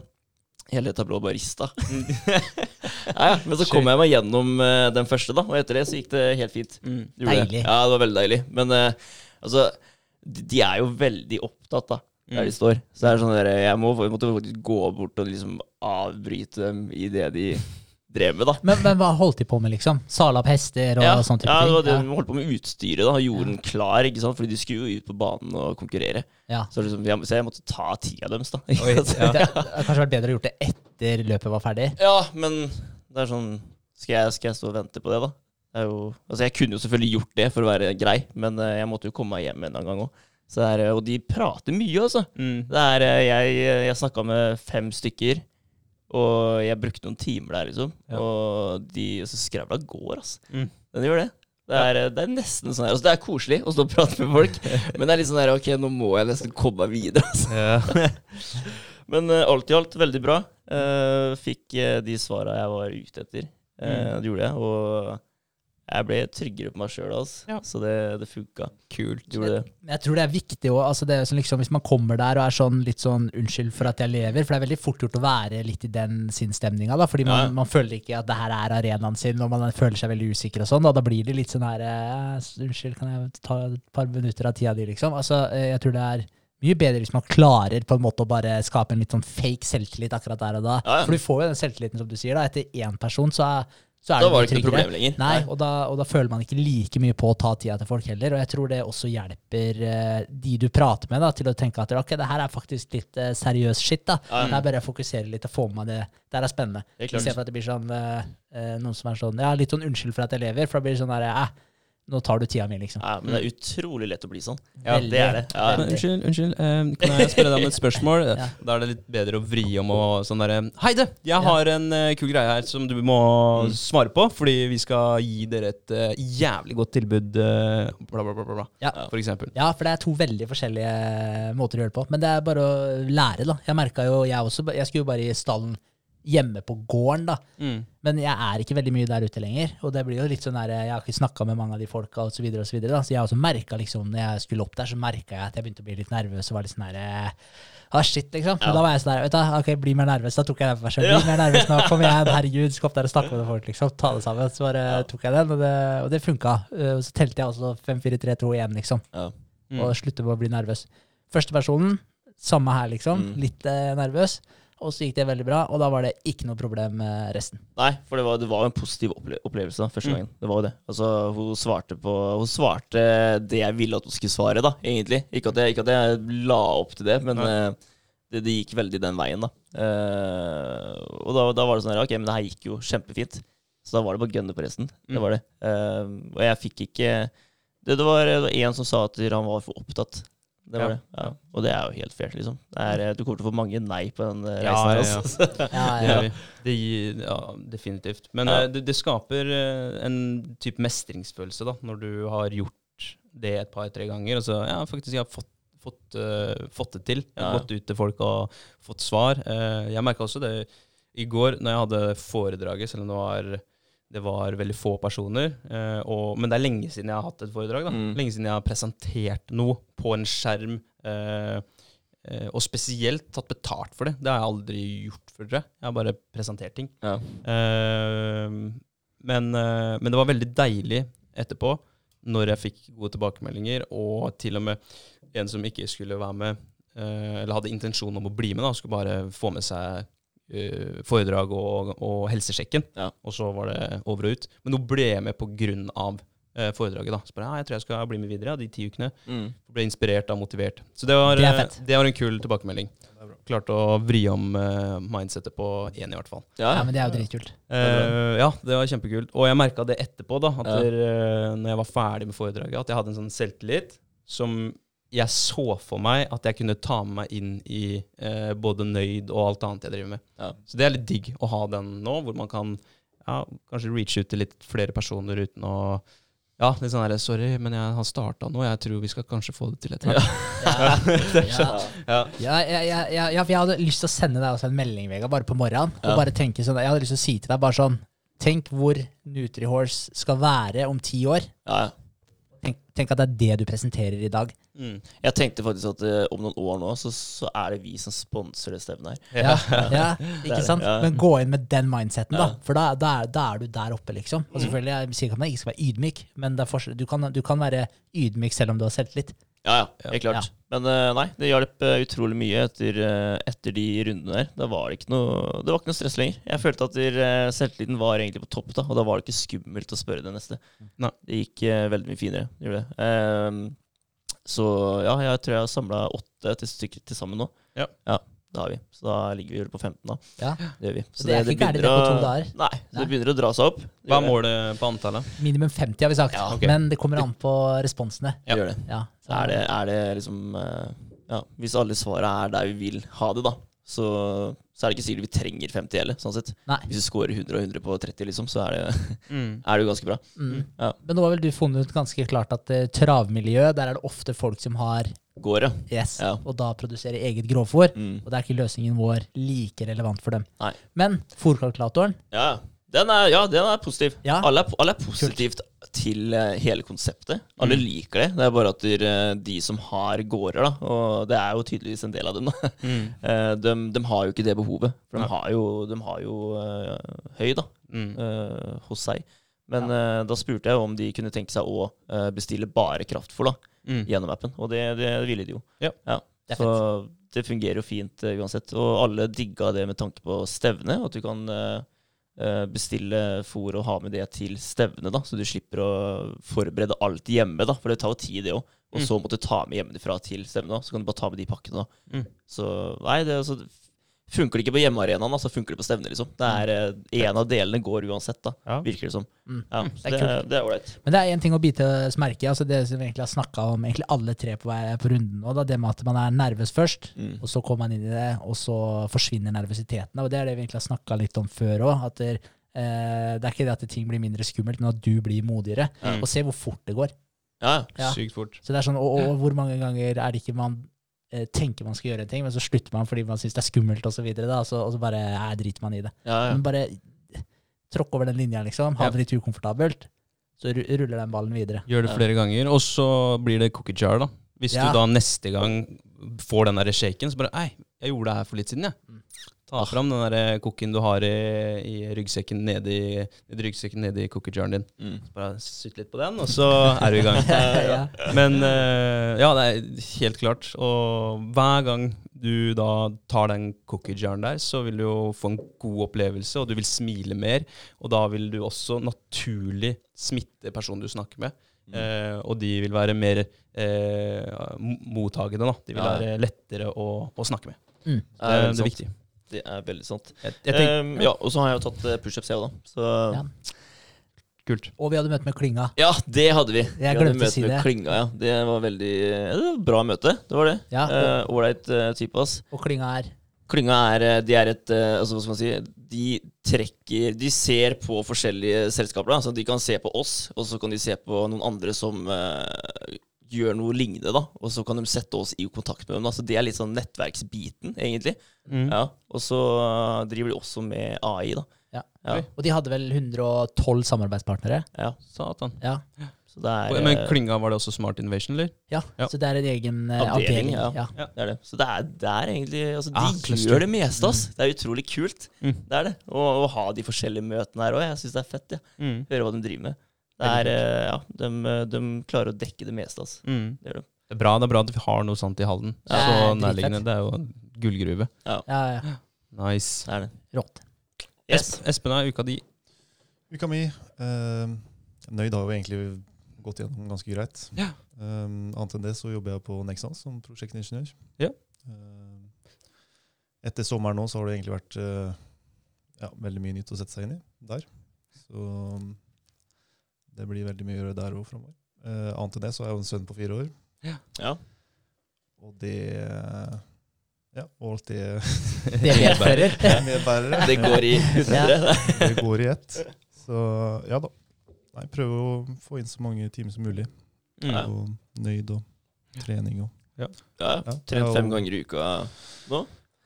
Hele tablå barista. ja, ja. Men så kom jeg meg gjennom uh, den første, da, og etter det så gikk det helt fint. Mm. Deilig. Ja, det var veldig deilig. Men uh, altså, de, de er jo veldig opptatt, da. Der de står. Så det er sånn der, jeg, må, måtte gå bort og liksom avbryte dem i det de drev med, da. Men, men hva holdt de på med, liksom? Sala opp hester og Ja, sånn type ja, det var det ja. de holdt på med utstyret. da, Gjorde den klar, ikke sant? Fordi de skulle jo ut på banen og konkurrere. Ja. Så, liksom, jeg, så jeg måtte ta tida deres, da. Oi, ja. Det hadde kanskje vært bedre å gjort det etter løpet var ferdig. Ja, men det er sånn Skal jeg, skal jeg stå og vente på det, da? Det er jo, altså Jeg kunne jo selvfølgelig gjort det for å være grei, men eh, jeg måtte jo komme meg hjem en gang òg. Og de prater mye, altså. Mm. Det er, eh, jeg jeg snakka med fem stykker, og jeg brukte noen timer der, liksom. Ja. Og de så skravla går, altså. Mm. Den gjør det. Det er, det er nesten sånn her altså, Det er koselig å stå og prate med folk, men det er litt sånn her Ok, nå må jeg nesten komme meg videre, altså. Ja. Men uh, alt i alt veldig bra. Uh, fikk uh, de svara jeg var ute etter. Mm. Det gjorde jeg. Og jeg ble tryggere på meg sjøl, altså. Ja. så det, det funka. Kult. Gjorde det. Jeg tror det er viktig òg. Altså sånn liksom, hvis man kommer der og er sånn litt sånn 'unnskyld for at jeg lever', for det er veldig fort gjort å være litt i den sinnsstemninga. Fordi man, Ja. man føler ikke at det her er arenaen sin, og man føler seg veldig usikker og sånn. Da, da blir det litt sånn her eh, 'Unnskyld, kan jeg ta et par minutter av tida di', liksom. Altså, eh, jeg tror det er mye bedre hvis man klarer på en måte å bare skape en litt sånn fake selvtillit akkurat der og da. Ja, ja. For du får jo den selvtilliten, som du sier. da Etter én person så er, så er Da det var det ikke noe problem lenger. Nei, og da, og da føler man ikke like mye på å ta tida til folk heller. Og jeg tror det også hjelper uh, de du prater med, da, til å tenke at ok, det her er faktisk litt uh, seriøs shit. da. Ja. Her bør jeg fokusere litt og få med meg det. Det her er spennende. Det er. Istedenfor at det blir sånn uh, noen som er sånn Ja, litt sånn unnskyld for at jeg lever. For da blir det sånn der eh, nå tar du tida mi, liksom. Ja, men det er utrolig lett å bli sånn. Ja, det er det. Ja, Men, unnskyld, unnskyld. eh, kan jeg spørre deg om et spørsmål? Ja. Da er det litt bedre å vri om og sånn derre Hei, du! Jeg har en uh, kul greie her som du må Mm. svare på, fordi vi skal gi dere et uh, jævlig godt tilbud, uh, bla, bla, bla, bla, bla. Ja. For eksempel. Ja, for det er to veldig forskjellige måter å gjøre det på. Men det er bare å lære, da. Jeg merka jo, jeg også Jeg skulle jo bare i stallen hjemme på gården, da. Mm. Men jeg er ikke veldig mye der ute lenger. Og det blir jo litt sånn der, jeg har ikke snakka med mange av de folka osv. Så, videre, og så, videre, da. så jeg har også merka liksom, når jeg skulle opp der, så merka jeg at jeg begynte å bli litt nervøs og var litt sånn der Ah, shit, liksom. Ja. da var jeg sånn der, vet du, ok, bli mer nervøs. Da tok jeg den for meg. Ja. Bli mer nervøs nå, kom igjen, herregud. Skal opp der og snakke med folk, liksom. Ta det sammen. Så bare tok jeg den, og det, og det funka. Og Så telte jeg også 5, 4, 3, 2, 1, liksom. ja. Mm. Og slutte med å bli nervøs. Første personen, samme her, liksom. Mm. Litt eh, nervøs. Og så gikk det veldig bra, og da var det ikke noe problem med resten. Nei, for det var, det var jo en positiv opple opplevelse da, første Mm. gangen. Det var jo det. Altså, hun svarte på Hun svarte det jeg ville at hun skulle svare, da, egentlig. Ikke at jeg, ikke at jeg la opp til det, men Nei. eh, det, det gikk veldig den veien, da. Uh, og da, da var det sånn her Ok, men det her gikk jo kjempefint. Så da var det bare å gønne på resten. Mm. Det var det. Uh, og jeg fikk ikke Det, det var en som sa at han var for opptatt. Det var Ja. det. Ja. Og det er jo helt fair, liksom. Er, eh, du kommer til å få mange nei på den eh, Ja, reisen ja, ja. Altså. Ja, Det ja. Det gir, ja, definitivt. Men Ja. eh, det, det skaper en type mestringsfølelse da, når du har gjort det et par-tre ganger. Altså, ja, faktisk, jeg har fått, fått, uh, fått det til. Jeg har Ja. gått ut til folk og fått svar. Uh, jeg merka også det i går når jeg hadde foredraget, selv om det var, det var veldig få personer. eh, og, men det er lenge siden jeg har hatt et foredrag. Da. Mm. Lenge siden jeg har presentert noe på en skjerm. eh, eh, og spesielt tatt betalt for det. Det har jeg aldri gjort før, jeg. Har bare presentert ting. Ja. Men, men det var veldig deilig etterpå, når jeg fikk gode tilbakemeldinger, og til og med en som ikke skulle være med, eh, eller hadde intensjon om å bli med, da, skulle bare få med seg foredrag og, og helsesjekken, Ja. og så var det over og ut. Men hun ble med på grunn av eh, foredraget. da. Så bare, ja, jeg tror jeg skal bli med videre ja, de ti ukene. Mm. Ble inspirert og motivert. Så det var, Det eh, det var en kul tilbakemelding. Klarte å vri om uh, mindsetet på én, i hvert fall. Ja, ja, men det er jo dritkult. Uh, ja, det var kjempekult. Og jeg merka det etterpå, da, at Ja. der, uh, når jeg var ferdig med foredraget, at jeg hadde en sånn selvtillit som jeg så for meg at jeg kunne ta med meg inn i eh, både nøyd og alt annet jeg driver med. Ja. Så det er litt digg å ha den nå, hvor man kan ja, kanskje reach ut til litt flere personer uten å ja, litt sånn her, Sorry, men jeg har starta nå. Jeg tror vi skal kanskje få det til etter hvert. Ja, ja. Ja. Ja, ja, ja, ja, ja, for jeg hadde lyst til å sende deg også en melding, Vegard, bare på morgenen. Ja. Og bare tenke sånn, Jeg hadde lyst til å si til deg bare sånn Tenk hvor Nutrihorse skal være om ti år. Ja, ja. Tenk, tenk at det er det du presenterer i dag. Mm. Jeg tenkte faktisk at uh, om noen år nå, så, så er det vi som sponser det stevnet her. Ja, ja, ikke sant? Men gå inn med den mindseten, da. For da, da, er, da er du der oppe, liksom. Mm. Og selvfølgelig, jeg sier ikke at man ikke skal være ydmyk, men du, kan, du kan være ydmyk selv om du har selvtillit. Ja, ja, helt klart. Men uh, nei, det hjalp uh, utrolig mye etter, etter de rundene der. Da var det ikke noe, det var ikke noe stress lenger. Jeg følte at der, selvtilliten var egentlig på topp, da, og da var det ikke skummelt å spørre det neste. Nei. Det gikk veldig mye finere. det Gjorde det. Så ja, jeg tror jeg har samla åtte til stykker til sammen nå. Ja. det har vi. Så da ligger vi vel på 15, da. Ja. Det gjør vi. Så det er ikke gærent, det begynner på to å- dager. Nei, så det begynner å dra seg opp. Hva er det. målet på antallet? Minimum 50 har vi sagt, Ja, okay. men det kommer an på responsene. Det gjør det. Ja, Så er det, er det liksom eh, Ja, hvis alle svara er der vi vil ha det, da, så, så er det ikke sikkert vi trenger 50 heller, sånn sett. Nei. Hvis du scorer 100 og 100 på 30, liksom, så er det, Mm. er det jo ganske bra. Mm. Ja. Men nå har vel du funnet ut ganske klart at uh, travmiljø, der er det ofte folk som har Går, yes, Ja. og da produserer eget grovfôr. Mm. Og det er ikke løsningen vår like relevant for dem. Nei. Men fòrkalkulatoren, Ja, den er, ja, den er positiv. Ja. Alle, er, alle er positivt til eh, hele konseptet. Alle Mm. liker det. Det er bare at de, de som har gårder, da, og det er jo tydeligvis en del av dem, da, Mm. eh, de, de har jo ikke det behovet. For de ja. har jo, de har jo uh, høy, da. Mm. uh, hos seg. Men eh, da spurte jeg om de kunne tenke seg å eh, bestille bare kraftfôr Mm. gjennom appen, og det, det ville de jo. Ja. Det Så det fungerer jo fint eh, uansett. Og alle digga det med tanke på stevne, at du kan eh, eh, bestille fôr og ha med det til stevne, da, så du slipper å forberede alt hjemme, da, for det tar jo tid, det òg. Og Mm. så måtte du ta med hjemmefra til stevne, da, så kan du bare ta med de pakkene. da. Mm. Så nei, det er altså Funker det ikke på hjemmearenaen, så funker det på stevne, liksom. Det er eh, En av delene går uansett, da, Ja. virker det som. Mm. Ja, så det det, er- ålreit. Men det er én ting å bite merke i. Altså det som vi egentlig har snakka om, egentlig alle tre på, på runden nå. Da, det med at man er nervøs først, Mm. og så kommer man inn i det, og så forsvinner nervøsiteten. Og det er det vi egentlig har snakka litt om før òg. At det, eh, det er ikke det at ting blir mindre skummelt, men at du blir modigere. Mm. Og se hvor fort det går. Ja, Ja. Sykt fort. Så det er sånn, og, og hvor mange ganger er det ikke man eh, tenker man skal gjøre en ting, men så slutter man fordi man syns det er skummelt, og så videre, da, og så, og så bare eh, driter man i det. ja, ja. Men bare tråkk over den linja, liksom. Ha det litt ukomfortabelt. Så ruller den ballen videre. Gjør det flere ganger, og så blir det cookie jar, da. Hvis Ja. du da neste gang får den der shaken, så bare Ei, jeg gjorde det her for litt siden, jeg. Mm. Ta fram den der cookien du har i, i ryggsekken nedi, ryggsekken nedi cookie jaren din. Mm. Bare sutt litt på den, og så er du i gang. ja. Men eh, ja, det er helt klart. Og hver gang du da tar den cookie jaren der, så vil du jo få en god opplevelse, og du vil smile mer. Og da vil du også naturlig smitte personen du snakker med. Mm. Eh, og de vil være mer eh, mottagende, da. De vil Ja. være lettere å, å snakke med. Mm. Det, det er sant. viktig. Det er veldig sant. Jeg, jeg tenker, um, ja, og så har jeg jo tatt eh, pushups, jeg òg, da. Så Ja. Kult. Og vi hadde møte med Klinga. Ja, det hadde vi. vi hadde glemte å si med det. Klinga, ja. Det var veldig ja, det var bra møte. Det var det. Ja, Eh, Ålreit uh, type, ass. Og Klinga er Klynga er, eh, de er et eh, altså, hva skal man si, De trekker De ser på forskjellige selskaper. Da. Så de kan se på oss, og så kan de se på noen andre som eh, gjør noe lignende. da Og så kan de sette oss i kontakt med dem. Da. Så det er litt sånn nettverksbiten, egentlig. Mm. Ja, Og så eh, driver de også med AI, da. Ja. Ja. Og de hadde vel 112 samarbeidspartnere. ja. Satan. Ja, Så det er Men klinga Klynga, var det også Smart Innovation, eller? ja. Ja. Så det er en egen eh, Avdeling, avdeling. ja. Ja. Det er det. Så det er, det er egentlig altså, De Ah, gjør det meste, ass. Det er utrolig kult. Mm. Det er det. Å ha de forskjellige møtene her òg. Jeg syns det er fett. Ja. Mm. Høre hva de driver med. Det er, eh, ja, de, de klarer å dekke det meste, Altså. Mm. Det gjør de. Det er bra, det er bra at vi har noe sånt i Halden. Ja, så nærliggende. Det er jo en gullgruve. Ja, ja. Nice. Det er det. Rått. Yes. Espen, er uka di? Uka mi eh, Nøyd har jo egentlig gått gjennom ganske greit. Ja. Um, annet enn det så jobber jeg på Nexans som prosjektingeniør. Ja. Um, etter sommeren nå så har det egentlig vært eh, ja, veldig mye nytt å sette seg inn i der. Så det blir veldig mye å gjøre der òg framover. Uh, annet enn det så har jeg jo en sønn på fire år, Ja. og det Ja, og alt det Det medfører. medbærer. Det går i hundre. det går i ett. Så ja da. Nei, prøve å få inn så mange timer som mulig. Mm. Ja. Og nøyd og trening og Ja, Ja, Trent fem ganger i uka nå.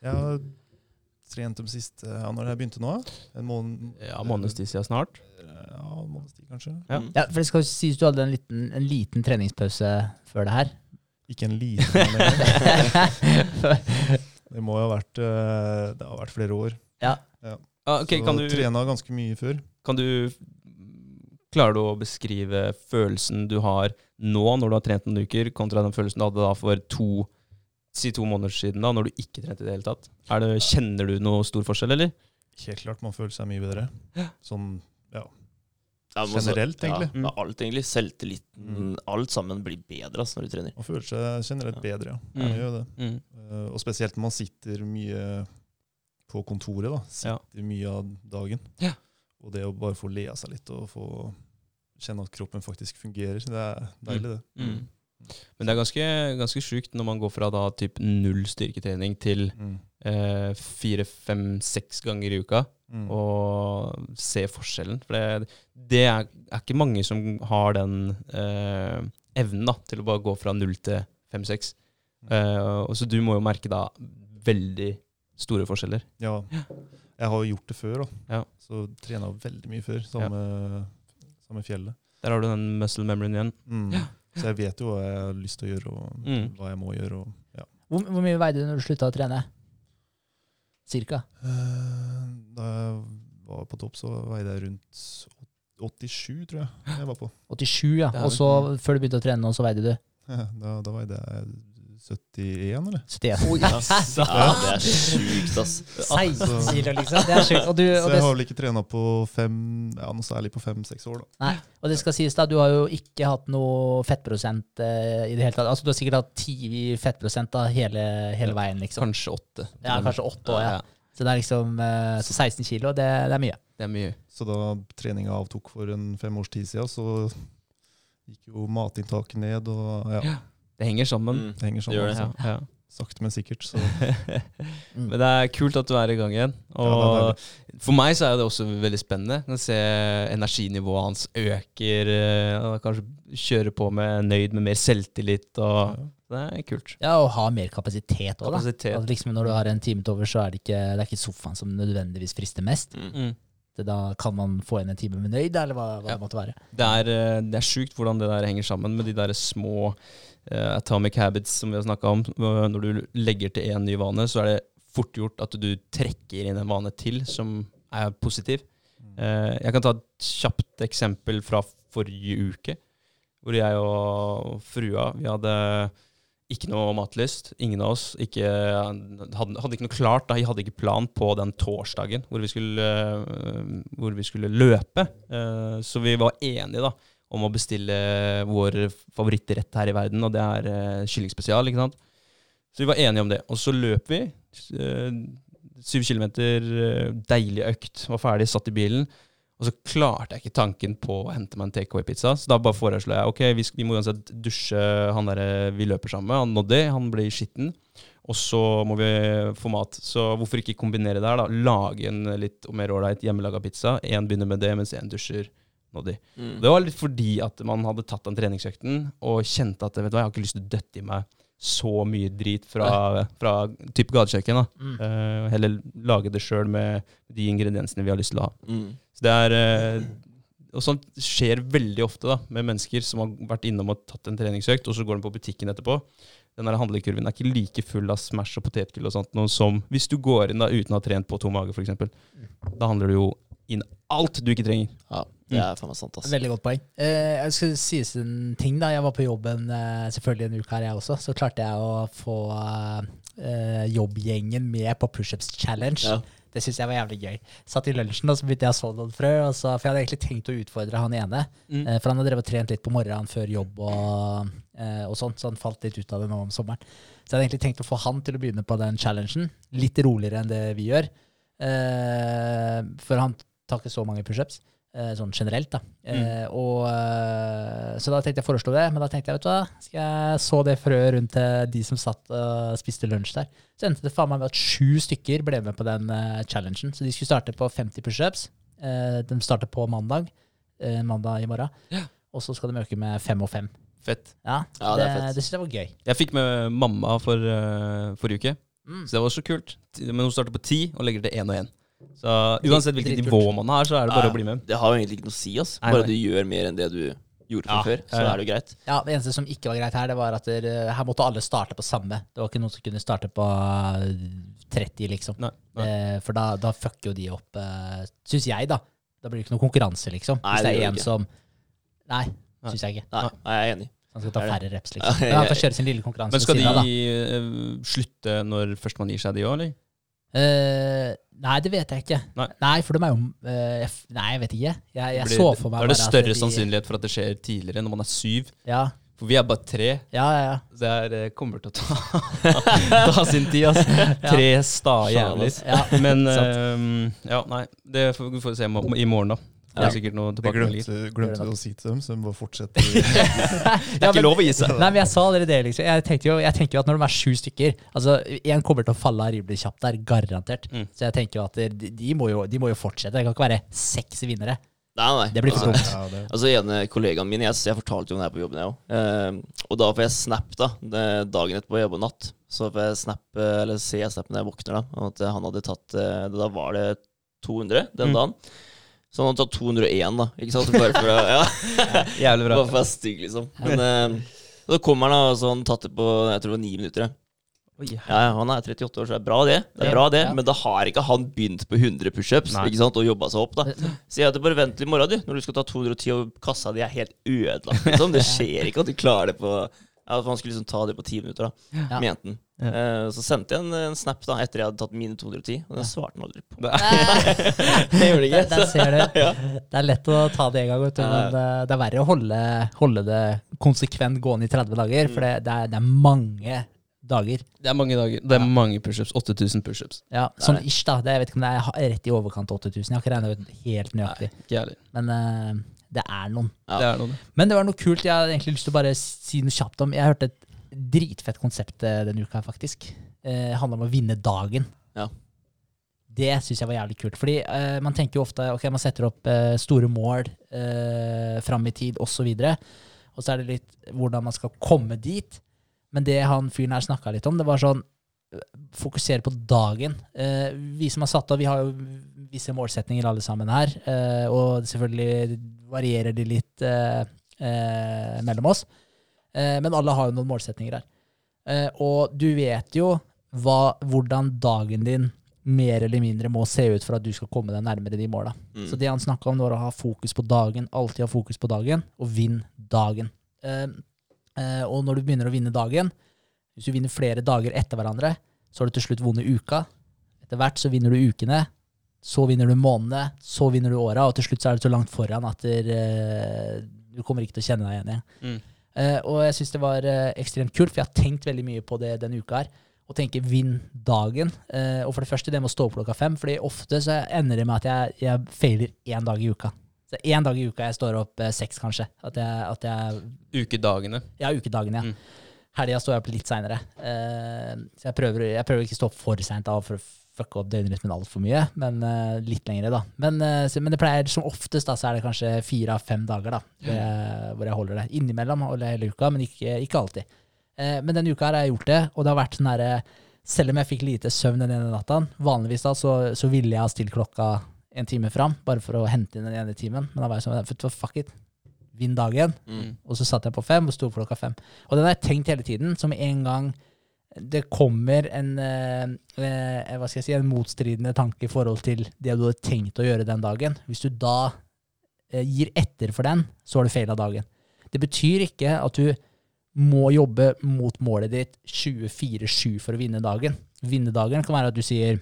Ja, trent de siste ja, Når jeg begynte nå? En måned Ja, månedstid siden snart. Ja, en måneds tid, kanskje. Ja. Mm. Ja, for det skal sies du hadde en liten, en liten treningspause før det her. Ikke en liten en engang. Det må jo ha vært eh, Det har vært flere år. Ah, okay, Så kan du, trena ganske mye før. kan du Klarer du å beskrive følelsen du har nå, når du har trent noen uker, kontra den følelsen du hadde da for to, si to måneder siden, da, når du ikke trente i det hele tatt? Er det, kjenner du noe stor forskjell, eller? Helt klart man føler seg mye bedre. Sånn Ja, også- Generelt, egentlig. Ja, alt, egentlig. Selvtilliten. Mm. Alt sammen blir bedre altså, når du trener. Man føler seg generelt bedre, ja. Mm. Man gjør det. Mm. Uh, Og spesielt når man sitter mye på kontoret. da. Ja. Sitter mye av dagen. Ja. Og det å bare få le av seg litt og få kjenne at kroppen faktisk fungerer, det er deilig, det. Mm. Men det er ganske, ganske sjukt når man går fra da typ null styrketrening til Mm. Eh, fire, fem, seks ganger i uka, Mm. og se forskjellen. For det, det er, er ikke mange som har den eh, evnen da, til å bare gå fra null til fem-seks. Eh, og så du må jo merke da veldig store forskjeller. Ja. Jeg har jo gjort det før, da. Ja. Så trena veldig mye før, sammen med, sammen med fjellet. Der har du den muscle memoryen igjen. Mm. Så jeg vet jo hva jeg har lyst til å gjøre, og Mm. hva jeg må gjøre. Og, ja. Hvor, hvor mye veide du når du slutta å trene? Cirka? Eh, Da jeg var på topp, så veide jeg rundt 87, tror jeg jeg var på. 87, ja. Og så, før du begynte å trene nå, så veide du Da, da veide jeg 71, eller? 71. Ja, det er sjukt, ass. 16 kilo, liksom. Det er sjukt. Og, du, Så jeg har vel ikke trena på fem, ja, noe særlig på fem-seks år, da. nei, og det skal sies, da, du har jo ikke hatt noe fettprosent eh, i det hele tatt. Altså, du har sikkert hatt 10 fettprosent da, hele, hele veien, liksom. Kanskje åtte. Ja, kanskje 8 år, ja. Så det er liksom eh, Så 16 kilo, det, det er mye. Det er mye. Så da treninga avtok for en fem års tid siden, så gikk jo matinntaket ned, og ja, Det henger sammen. Mm. det henger sammen. det. Altså. Ja, ja. Sakte, men sikkert. Så Mm. Men det er kult at du er i gang igjen. Ja, det Og for meg så er det også veldig spennende å se energinivået hans øker. eh, Og kanskje kjøre på med nøyd med mer selvtillit. Og ja. Det er kult. Ja, og ha mer kapasitet òg, da. Kapasitet. Altså, liksom, når du har en time til over, så er det ikke, det er ikke sofaen som nødvendigvis frister mest. Mm. Mm. Det, da kan man få inn en time med nøyd, eller hva, hva Ja. det måtte være. Det er, eh, det er sjukt hvordan det der henger sammen med de der små atomic habits som vi har snakka om. Når du legger til én ny vane, så er det fort gjort at du trekker inn en vane til som er positiv. Eh, jeg kan ta et kjapt eksempel fra forrige uke, hvor jeg og frua vi hadde ikke noe matlyst. Ingen av oss. Ikke, hadde, hadde ikke noe klart. Da. Jeg hadde ikke plan på den torsdagen hvor vi skulle, øh, hvor vi skulle løpe. Eh, så vi var enige da, om å bestille vår favorittrett her i verden, og det er uh, kyllingspesial. ikke sant? Så vi var enige om det. Og så løp vi. eh, Syv kilometer, eh, deilig økt. Var ferdig, satt i bilen. Og så klarte jeg ikke tanken på å hente meg en takeaway-pizza. Så da bare foreslo jeg ok, vi, vi må uansett dusje han der vi løper sammen med. Han nådde, han blir skitten. Og så må vi få mat. Så hvorfor ikke kombinere det her? da? Lage en litt mer ålreit hjemmelaga pizza. Én begynner med det, mens én dusjer Noddy. Mm. Det var litt fordi at man hadde tatt den treningsøkten og kjente at vet du hva, jeg har ikke lyst til å døtte i meg så mye drit fra, fra type gatekjøkken. Mm. Uh, heller lage det sjøl med de ingrediensene vi har lyst til å ha. Mm. Så det er Uh, Og sånt skjer veldig ofte da, med mennesker som har vært innom og tatt en treningsøkt, og så går de på butikken etterpå. Den handlekurven er ikke like full av Smash og potetgull og sånt noe som hvis du går inn da uten å ha trent på tom mage, f.eks. Da handler det jo inn alt du ikke trenger. Ja, det er faen meg sant, ass. Veldig godt poeng. Eh, jeg skal sies en ting. da Jeg var på jobben eh, selvfølgelig en uke her, jeg også. Så klarte jeg å få eh, jobbgjengen med på pushups challenge. Ja. Det syns jeg var jævlig gøy. Satt i lunsjen og så begynte jeg å så noen frø. Og så, for jeg hadde egentlig tenkt å utfordre han ene. Mm. for han hadde drevet trent litt på morgenen før jobb og, eh, og sånt, så han falt litt ut av det nå om sommeren. Så jeg hadde egentlig tenkt å få han til å begynne på den challengen. Litt roligere enn det vi gjør. Eh, for han tar ikke så mange pushups. Eh, sånn generelt, da. Eh, og, eh, så da tenkte jeg å foreslå det, men da tenkte jeg, vet du hva, skal jeg så det frøet rundt til de som satt og spiste lunsj der. Så endte det faen meg med at sju stykker ble med på den eh, challengen. Så de skulle starte på 50 pushups. Eh, de starter på mandag. eh, mandag i morgen. Ja. Og så skal de øke med fem og fem. Fett. Ja, Ja, det det, er fett. det syns jeg var gøy. Jeg fikk med mamma for uh, forrige uke, Mm. så det var så kult. Men hun starter på ti og legger til én og én. Så uansett hvilket nivå man har, så er det bare Ja. å bli med. Det har jo egentlig ikke noe å si, ass. Bare du gjør mer enn det du gjorde Ja, før, så ja, ja. er det jo greit. Ja, Det eneste som ikke var greit her, det var at der, her måtte alle starte på samme. Det var ikke noen som kunne starte på eh, 30, liksom. Nei, nei. Eh, for da, da fucker jo de opp, eh, syns jeg, da. Da blir det ikke noe konkurranse, liksom. Nei, Hvis det er en ikke. som Nei, Nei. syns jeg ikke. Nei, nei, jeg er enig. Han skal ta færre reps, liksom. Men han får kjøre sin lille konkurranse Men skal de av, da. eh, slutte når førstemann gir seg, de òg, eller? Eh, nei, det vet jeg ikke. Nei. for de er jo uh, Nei, jeg vet ikke. Jeg, jeg Blir- så for meg Da er det større de- sannsynlighet for at det skjer tidligere når man er syv. Ja, For vi er bare tre. ja, ja. det er, eh, kommer til å ta, ta sin tid, altså. Tre sta jævler. ja. Men eh, ja, nei. Det får vi får se i morgen, da. Det er Ja. sikkert noe tilbake Jeg glemte, glemte å si til dem, så de bare fortsetter. Det er ikke lov å gi seg. Nei, men jeg sa dere det, liksom. Jeg tenker jo, jeg tenker jo at når de er sju stykker Altså, Én kommer til å falle av rimelig kjapt der, garantert. Mm. Så jeg tenker jo at de, de, må jo, de må jo fortsette. Det kan ikke være seks vinnere. Nei, nei. Det blir for altså, dumt. Ja, Altså en kollegaen min, jeg, jeg fortalte jo om det her på jobben, jeg òg. og da får jeg snap da, dagen etterpå jeg jobber natt. Så får jeg snap, eh, eller ser jeg snap når jeg våkner, da. Og At han hadde tatt eh, Da var det 200 den Mm. Så han hadde tatt 201, da. Ikke sant? Bare for å ja, Jævlig bra. bare for å være stygg, liksom. Men uh, så kommer han, og så han tatt det på jeg tror det var ni minutter. ja. Oi, Ja, ja, han er 38 år, så det er bra det. Det er bra det. Men da har ikke han begynt på 100 pushups og jobba seg opp. da Så jeg hadde bare vent til i morgen, du. Når du skal ta 210 og kassa di er helt ødelagt. Liksom. Det skjer ikke at du klarer det på Ja, for Han skulle liksom ta det på 10 minutter, da. Ja. Mente han. Ja. Eh, så sendte jeg en, en snap da etter jeg hadde tatt mine 210, og den svarte han aldri på. Det Det gjorde ikke. der ser du. Ja. Det er lett å ta det en gang, vet du, men eh, det er verre å holde, holde det konsekvent gående i 30 dager. For det, det, er, det er mange dager. Det er mange dager. Det er mange pushups. 8000 pushups. Ja, sånn ish, da. Det, jeg vet ikke om det er rett i overkant av 8000. Jeg har ikke regna ut helt nøyaktig. Nei. Men uh, det er noen. Ja. Det er noen. Men det var noe kult jeg hadde egentlig lyst til å bare si noe kjapt om. Jeg hørte et dritfett konsept eh, denne uka, faktisk. Eh, Det handler om å vinne dagen. Ja. Det syns jeg var jævlig kult. Fordi eh, man tenker jo ofte ok, man setter opp eh, store mål eh, fram i tid osv. Og så er det litt hvordan man skal komme dit. Men det han fyren her snakka litt om, det var sånn eh, Fokusere på dagen. Eh, vi som har satt av, vi har jo visse målsetninger alle sammen her. Eh, og selvfølgelig varierer de litt mellom oss. Eh, men alle har jo noen målsetninger her. Eh, og du vet jo hva, hvordan dagen din mer eller mindre må se ut for at du skal komme deg nærmere de måla. Mm. Så det han snakka om, var å ha fokus på dagen. Alltid ha fokus på dagen, og vinn dagen. Eh, og når du begynner å vinne dagen, hvis du vinner flere dager etter hverandre, så har du til slutt vunnet uka. Etter hvert så vinner du ukene, så vinner du månedene, så vinner du åra, og til slutt så er du så langt foran at du kommer ikke til å kjenne deg igjen igjen. Mm. Eh, og jeg syns det var eh, ekstremt kult, for jeg har tenkt veldig mye på det denne uka her. Å tenke vinn dagen. Eh, og for det første det med å stå opp klokka fem, fordi ofte så ender det med at jeg, jeg feiler én dag i uka. Så én dag i uka jeg står opp seks, kanskje. At jeg, at jeg Ukedagene. Ja, ukedagene, ja. Mm. Helga står jeg opp litt seinere. så jeg prøver, jeg prøver ikke å stå opp for seint for fucke opp døgnrytmen altfor mye, men uh, litt lengre, da. Men, uh, så, men det pleier som oftest, da, så er det kanskje fire av fem dager da, hvor jeg, hvor jeg holder det. Innimellom holder jeg hele uka, men ikke, ikke alltid. Eh, men denne uka her har jeg gjort det, og det har vært sånn herre Selv om jeg fikk lite søvn den ene natta, vanligvis da, så, så ville jeg ha stilt klokka en time fram, bare for å hente inn den ene timen. Men da var jeg sånn, fuck it. Vinn dagen. Mm. Og så satt jeg på fem og sto klokka fem. Og den har jeg tenkt hele tiden, som en gang det kommer en eh, eh, hva skal jeg si, en motstridende tanke i forhold til det du hadde tenkt å gjøre den dagen. Hvis du da eh, gir etter for den, så har du feila dagen. Det betyr ikke at du må jobbe mot målet ditt 24-7 for å vinne dagen. Vinne dagen kan være at du sier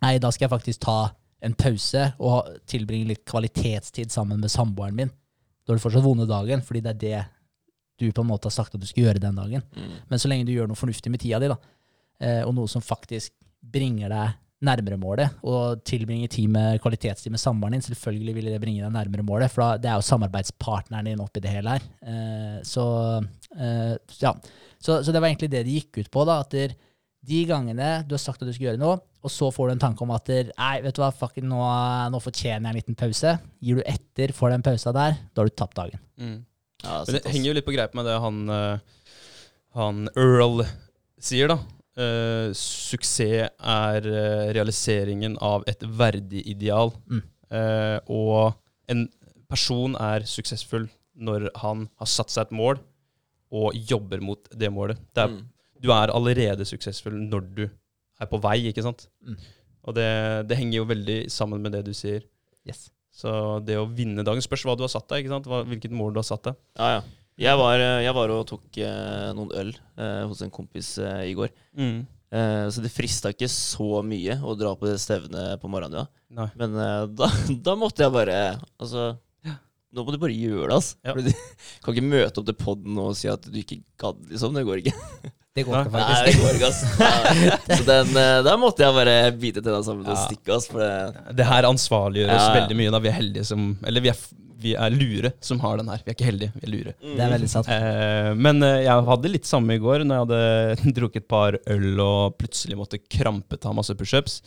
nei, da skal jeg faktisk ta en pause og tilbringe litt kvalitetstid sammen med samboeren min. Da har du fortsatt vunnet dagen, fordi det er det du på en måte har sagt at du skal gjøre den dagen. Mm. Men så lenge du gjør noe fornuftig med tida di, da, eh, og noe som faktisk bringer deg nærmere målet, og tilbringer tid med kvalitetstid med samboeren din, selvfølgelig vil det bringe deg nærmere målet, for det er jo samarbeidspartneren din oppi det hele her. Eh, så, eh, ja. Så, så det var egentlig det det gikk ut på, da, at der, de gangene du har sagt at du skal gjøre noe, og så får du en tanke om at nei, vet du hva, fuck, nå, nå fortjener jeg en liten pause. Gir du etter for den pausa der, da har du tapt dagen. Mm. Ja, Men det henger jo litt på greip med det han, eh, han Earl sier, da. Uh, suksess er eh, realiseringen av et verdig ideal. Mm. Uh, og en person er suksessfull når han har satt seg et mål og jobber mot det målet. Det er, Mm. Du er allerede suksessfull når du er på vei, ikke sant? Mm. Og det, det henger jo veldig sammen med det du sier. Yes. Så det å vinne dagen spørs hva du har satt deg, ikke sant? Hva, hvilket mål du har satt deg. Ja, ja. Jeg var, eh, jeg var og tok eh, noen øl eh, hos en kompis eh, i går. Eh, så det frista ikke så mye å dra på det stevnet på morgenen. Ja. Men eh, da, da måtte jeg bare Altså, nå må du bare gjøre det, ass. Ja. Du kan ikke møte opp til poden og si at du ikke gadd, liksom. Det går ikke. Det går ikke, Nei, faktisk. det går ikke, ass. Ja. Så den, der da måtte jeg bare bite til den sammen og stikke, ass. For det Det her ansvarliggjør oss Ja, ja. veldig mye. da Vi er heldige som Eller vi er, vi er lure som har den her. Vi er ikke heldige, vi er lure. Det er veldig sant. Eh, men eh, jeg hadde litt samme i går, når jeg hadde drukket et par øl og plutselig måtte krampe ta masse pushups.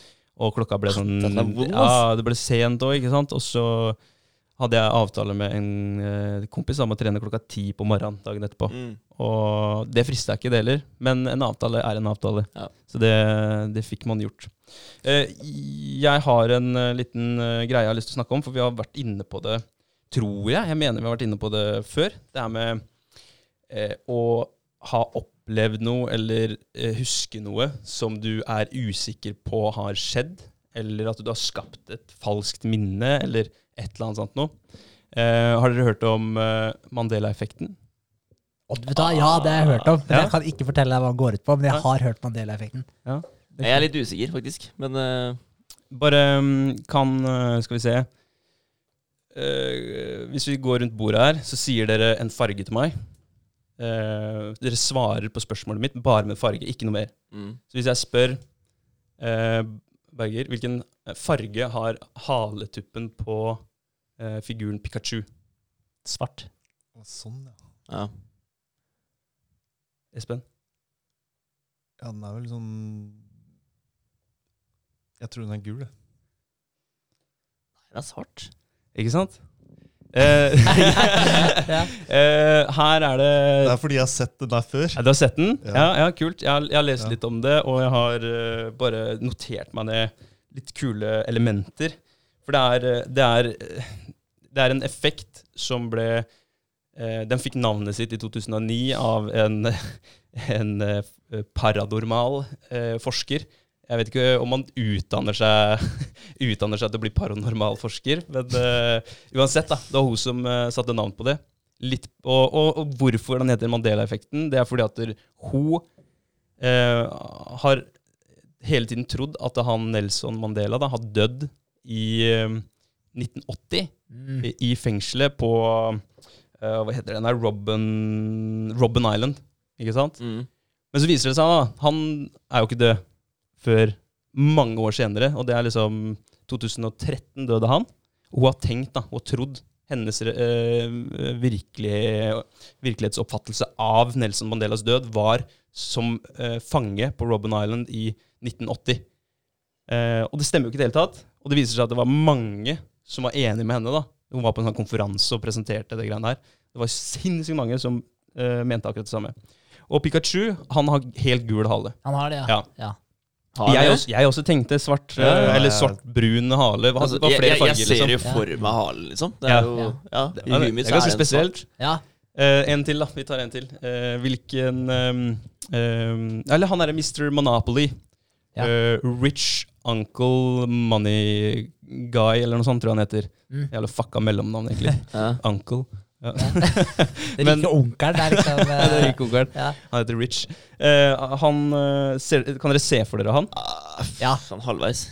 Og klokka ble sånn er vond, Ja, det ble sent òg, ikke sant. Og så hadde jeg avtale med en eh, kompis om å trene klokka ti på morgenen dagen etterpå. Mm. Og det frista ikke, det heller. Men en avtale er en avtale. Ja. Så det, det fikk man gjort. Eh, jeg har en eh, liten greie jeg har lyst til å snakke om, for vi har vært inne på det, tror jeg. Jeg mener vi har vært inne på det før. Det er med eh, å ha opplevd noe eller huske noe som du er usikker på har skjedd, eller at du har skapt et falskt minne, eller et eller annet sånt noe. Eh, har dere hørt om eh, Mandela-effekten? Ja, det har jeg hørt om. Men Ja. Jeg kan ikke fortelle deg hva den går ut på, men jeg har hørt Mandela-effekten. Jeg er litt usikker, faktisk. Men uh... Bare mm, kan eh, Skal vi se. Uh, hvis vi går rundt bordet her, så sier dere en farge til meg. Uh, dere svarer på spørsmålet mitt bare med farge, ikke noe mer. mm. Så hvis jeg spør uh, Berger, hvilken farge har haletuppen på eh, figuren Pikachu? Svart. Å, Sånn, ja. ja. Espen? Ja, den er vel sånn Jeg tror den er gul, jeg. Den er svart. Ikke sant? Eh, Ja. eh, her er det Det er fordi jeg har sett den der før. Ja, du har sett den? Ja, Ja. ja, kult. Jeg har, jeg har lest Ja. litt om det, og jeg har eh, bare notert meg ned litt kule elementer. For det er, eh, det er, eh, det er en effekt som ble eh, Den fikk navnet sitt i 2009 av en, en eh, paranormal eh, forsker. Jeg vet ikke om man utdanner seg, utdanner seg til å bli paranormal forsker, men uh, uansett, da. Det var hun som uh, satte navn på det. Litt, og, og, og hvorfor den heter Mandela-effekten, det er fordi at hun uh, har hele tiden trodd at han Nelson Mandela da, har dødd i eh, 1980 Mm. i, i fengselet på uh, Hva heter den der? Robben, Robben Island. Ikke sant? Mm. Men så viser det seg da, han er jo ikke død før mange år senere. Og det er liksom 2013 døde han. Og hun har tenkt da, og trodd hennes eh, virkelig, virkelighetsoppfattelse av Nelson Mandelas død var som eh, fange på Robben Island i 1980. Eh, og det stemmer jo ikke i det hele tatt. Og det viser seg at det var mange som var enig med henne. da. Hun var på en sånn konferanse og presenterte det greiene her. Det var sinnssykt mange som uh, mente akkurat det samme. Og Pikachu han har helt gul hale. Han har det, Ja. ja. ja. Har Jeg også, jeg også tenkte svart, Ja, ja, ja. eller svart-brun hale. Hva- Altså, det var jeg, jeg, farger, jeg ser liksom. jo for meg halen, liksom. Det Ja. er jo Ja. Ja, Det i er, huet mitt det er ganske spesielt. ja. Uh, en til, da. Vi tar en til. Uh, hvilken um, um, Eller han derre Mr. Monopoly. Ja. Eh, rich Uncle Money Guy, eller noe sånt, tror jeg han heter. Mm. Jævla fucka mellomnavn, egentlig. Ja. Uncle. Ja. Det rike onkelen er liksom det er eh, ikke onkelen. ja. Han heter Rich. Uh, han eh, ser, Kan dere se for dere han? Ah, Ja. Sånn halvveis.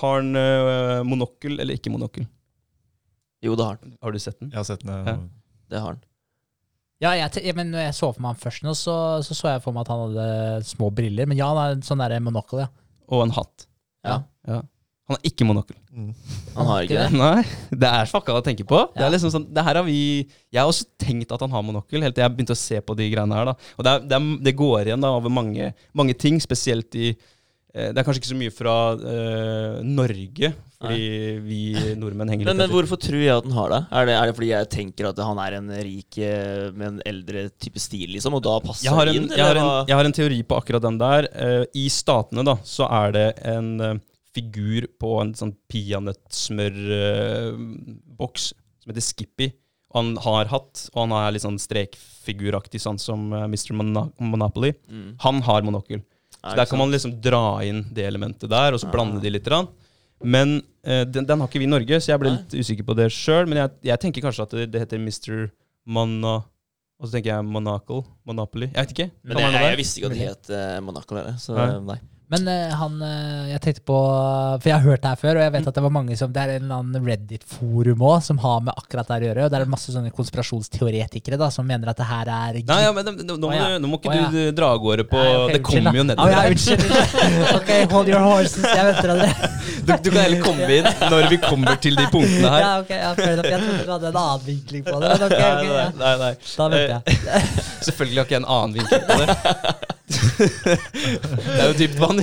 Har han uh, monokkel eller ikke monokkel? Jo, det har han. Har du sett den? Jeg har sett den. Ja. Det har han. Ja, jeg, men når jeg så for meg han først nå, så, så så jeg for meg at han hadde små briller. Men ja, han har en sånn derre monokkel, ja. Og en hatt. Ja. Ja. Han har ikke monokkel. Mm. Han har ikke det. Nei, det er fucka å tenke på. Det er liksom sånn, det her har vi Jeg har også tenkt at han har monokkel, helt til jeg begynte å se på de greiene her. da Og det, er, det, er, det går igjen da over mange, mange ting, spesielt i Det er kanskje ikke så mye fra uh, Norge, fordi vi nordmenn henger litt men hvorfor tror jeg at han har det? Er, det? er det fordi jeg tenker at han er en rik eh, med en eldre type stil, liksom, og da passer jeg har, en, inn? jeg, har en, jeg har en teori på akkurat den der. Uh, I Statene da så er det en uh, figur på en sånn peanøttsmørboks som heter Skippy. han har hatt, og han er litt sånn strekfiguraktig, sånn som eh, Mr. Monopoly. Mm. Han har monokkel. Så der kan man liksom dra inn det elementet der, og så Ah. blande de litt. grann. Men uh, den, den har ikke vi i Norge, så jeg ble litt usikker på det sjøl. Men jeg, jeg tenker kanskje at det, det heter Mr. Manna... Og så tenker jeg Monocle. Monopoly. Jeg vet ikke. Men jeg, jeg visste ikke at det het uh, Monaco. Eller, så Nei. nei. Men eh, han eh, Jeg tenkte på For jeg har hørt det her før, og jeg vet at det var mange som Det er en eller annen Reddit-forum òg som har med akkurat det her å gjøre. Og det er masse sånne konspirasjonsteoretikere da som mener at det her er Nei, ja, men nå, må oh, ja. nå må ikke oh, ja. du dra av gårde på Nei, okay, Det kommer jo nedover. Her. unnskyld. ok, hold your horses. Jeg venter dere. Du, du kan heller komme inn når vi kommer til de punktene her. Ja, ok, ja. Jeg trodde du hadde en annen vinkling på det. Men ok, ok, ja. Nei, nei, nei. Da venter jeg. Selvfølgelig har ikke jeg en annen vinkling på det. det er jo dypt vann.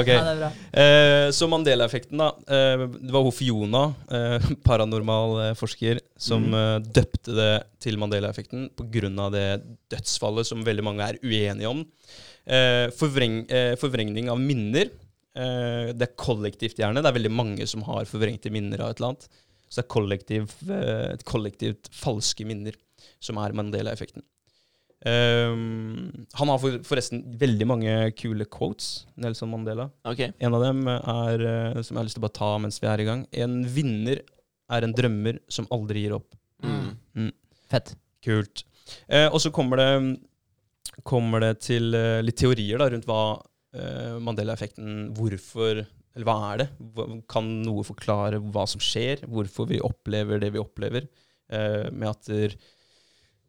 okay. Ja. Eh, så Mandela-effekten, da. Eh, det var Hofiona, Fiona, eh, paranormal eh, forsker, som eh, døpte det til Mandela-effekten pga. det dødsfallet som veldig mange er uenige om. Eh, forvreng, eh, forvrengning av minner. Eh, det er kollektivt, gjerne. Det er veldig mange som har forvrengte minner av et eller annet. Så det er kollektiv, kollektivt falske minner som er Mandela-effekten. Um, han har for, forresten veldig mange kule quotes, Nelson Mandela. Okay. En av dem er, eh, som jeg har lyst til å bare ta mens vi er i gang. En vinner er en drømmer som aldri gir opp. Mm. Fett. Kult. Uh, og så kommer det, kommer det til uh, litt teorier da, rundt hva uh, Mandela-effekten Hvorfor Eller hva er det? Hva, kan noe forklare hva som skjer? Hvorfor vi opplever det vi opplever? Eh, med at der,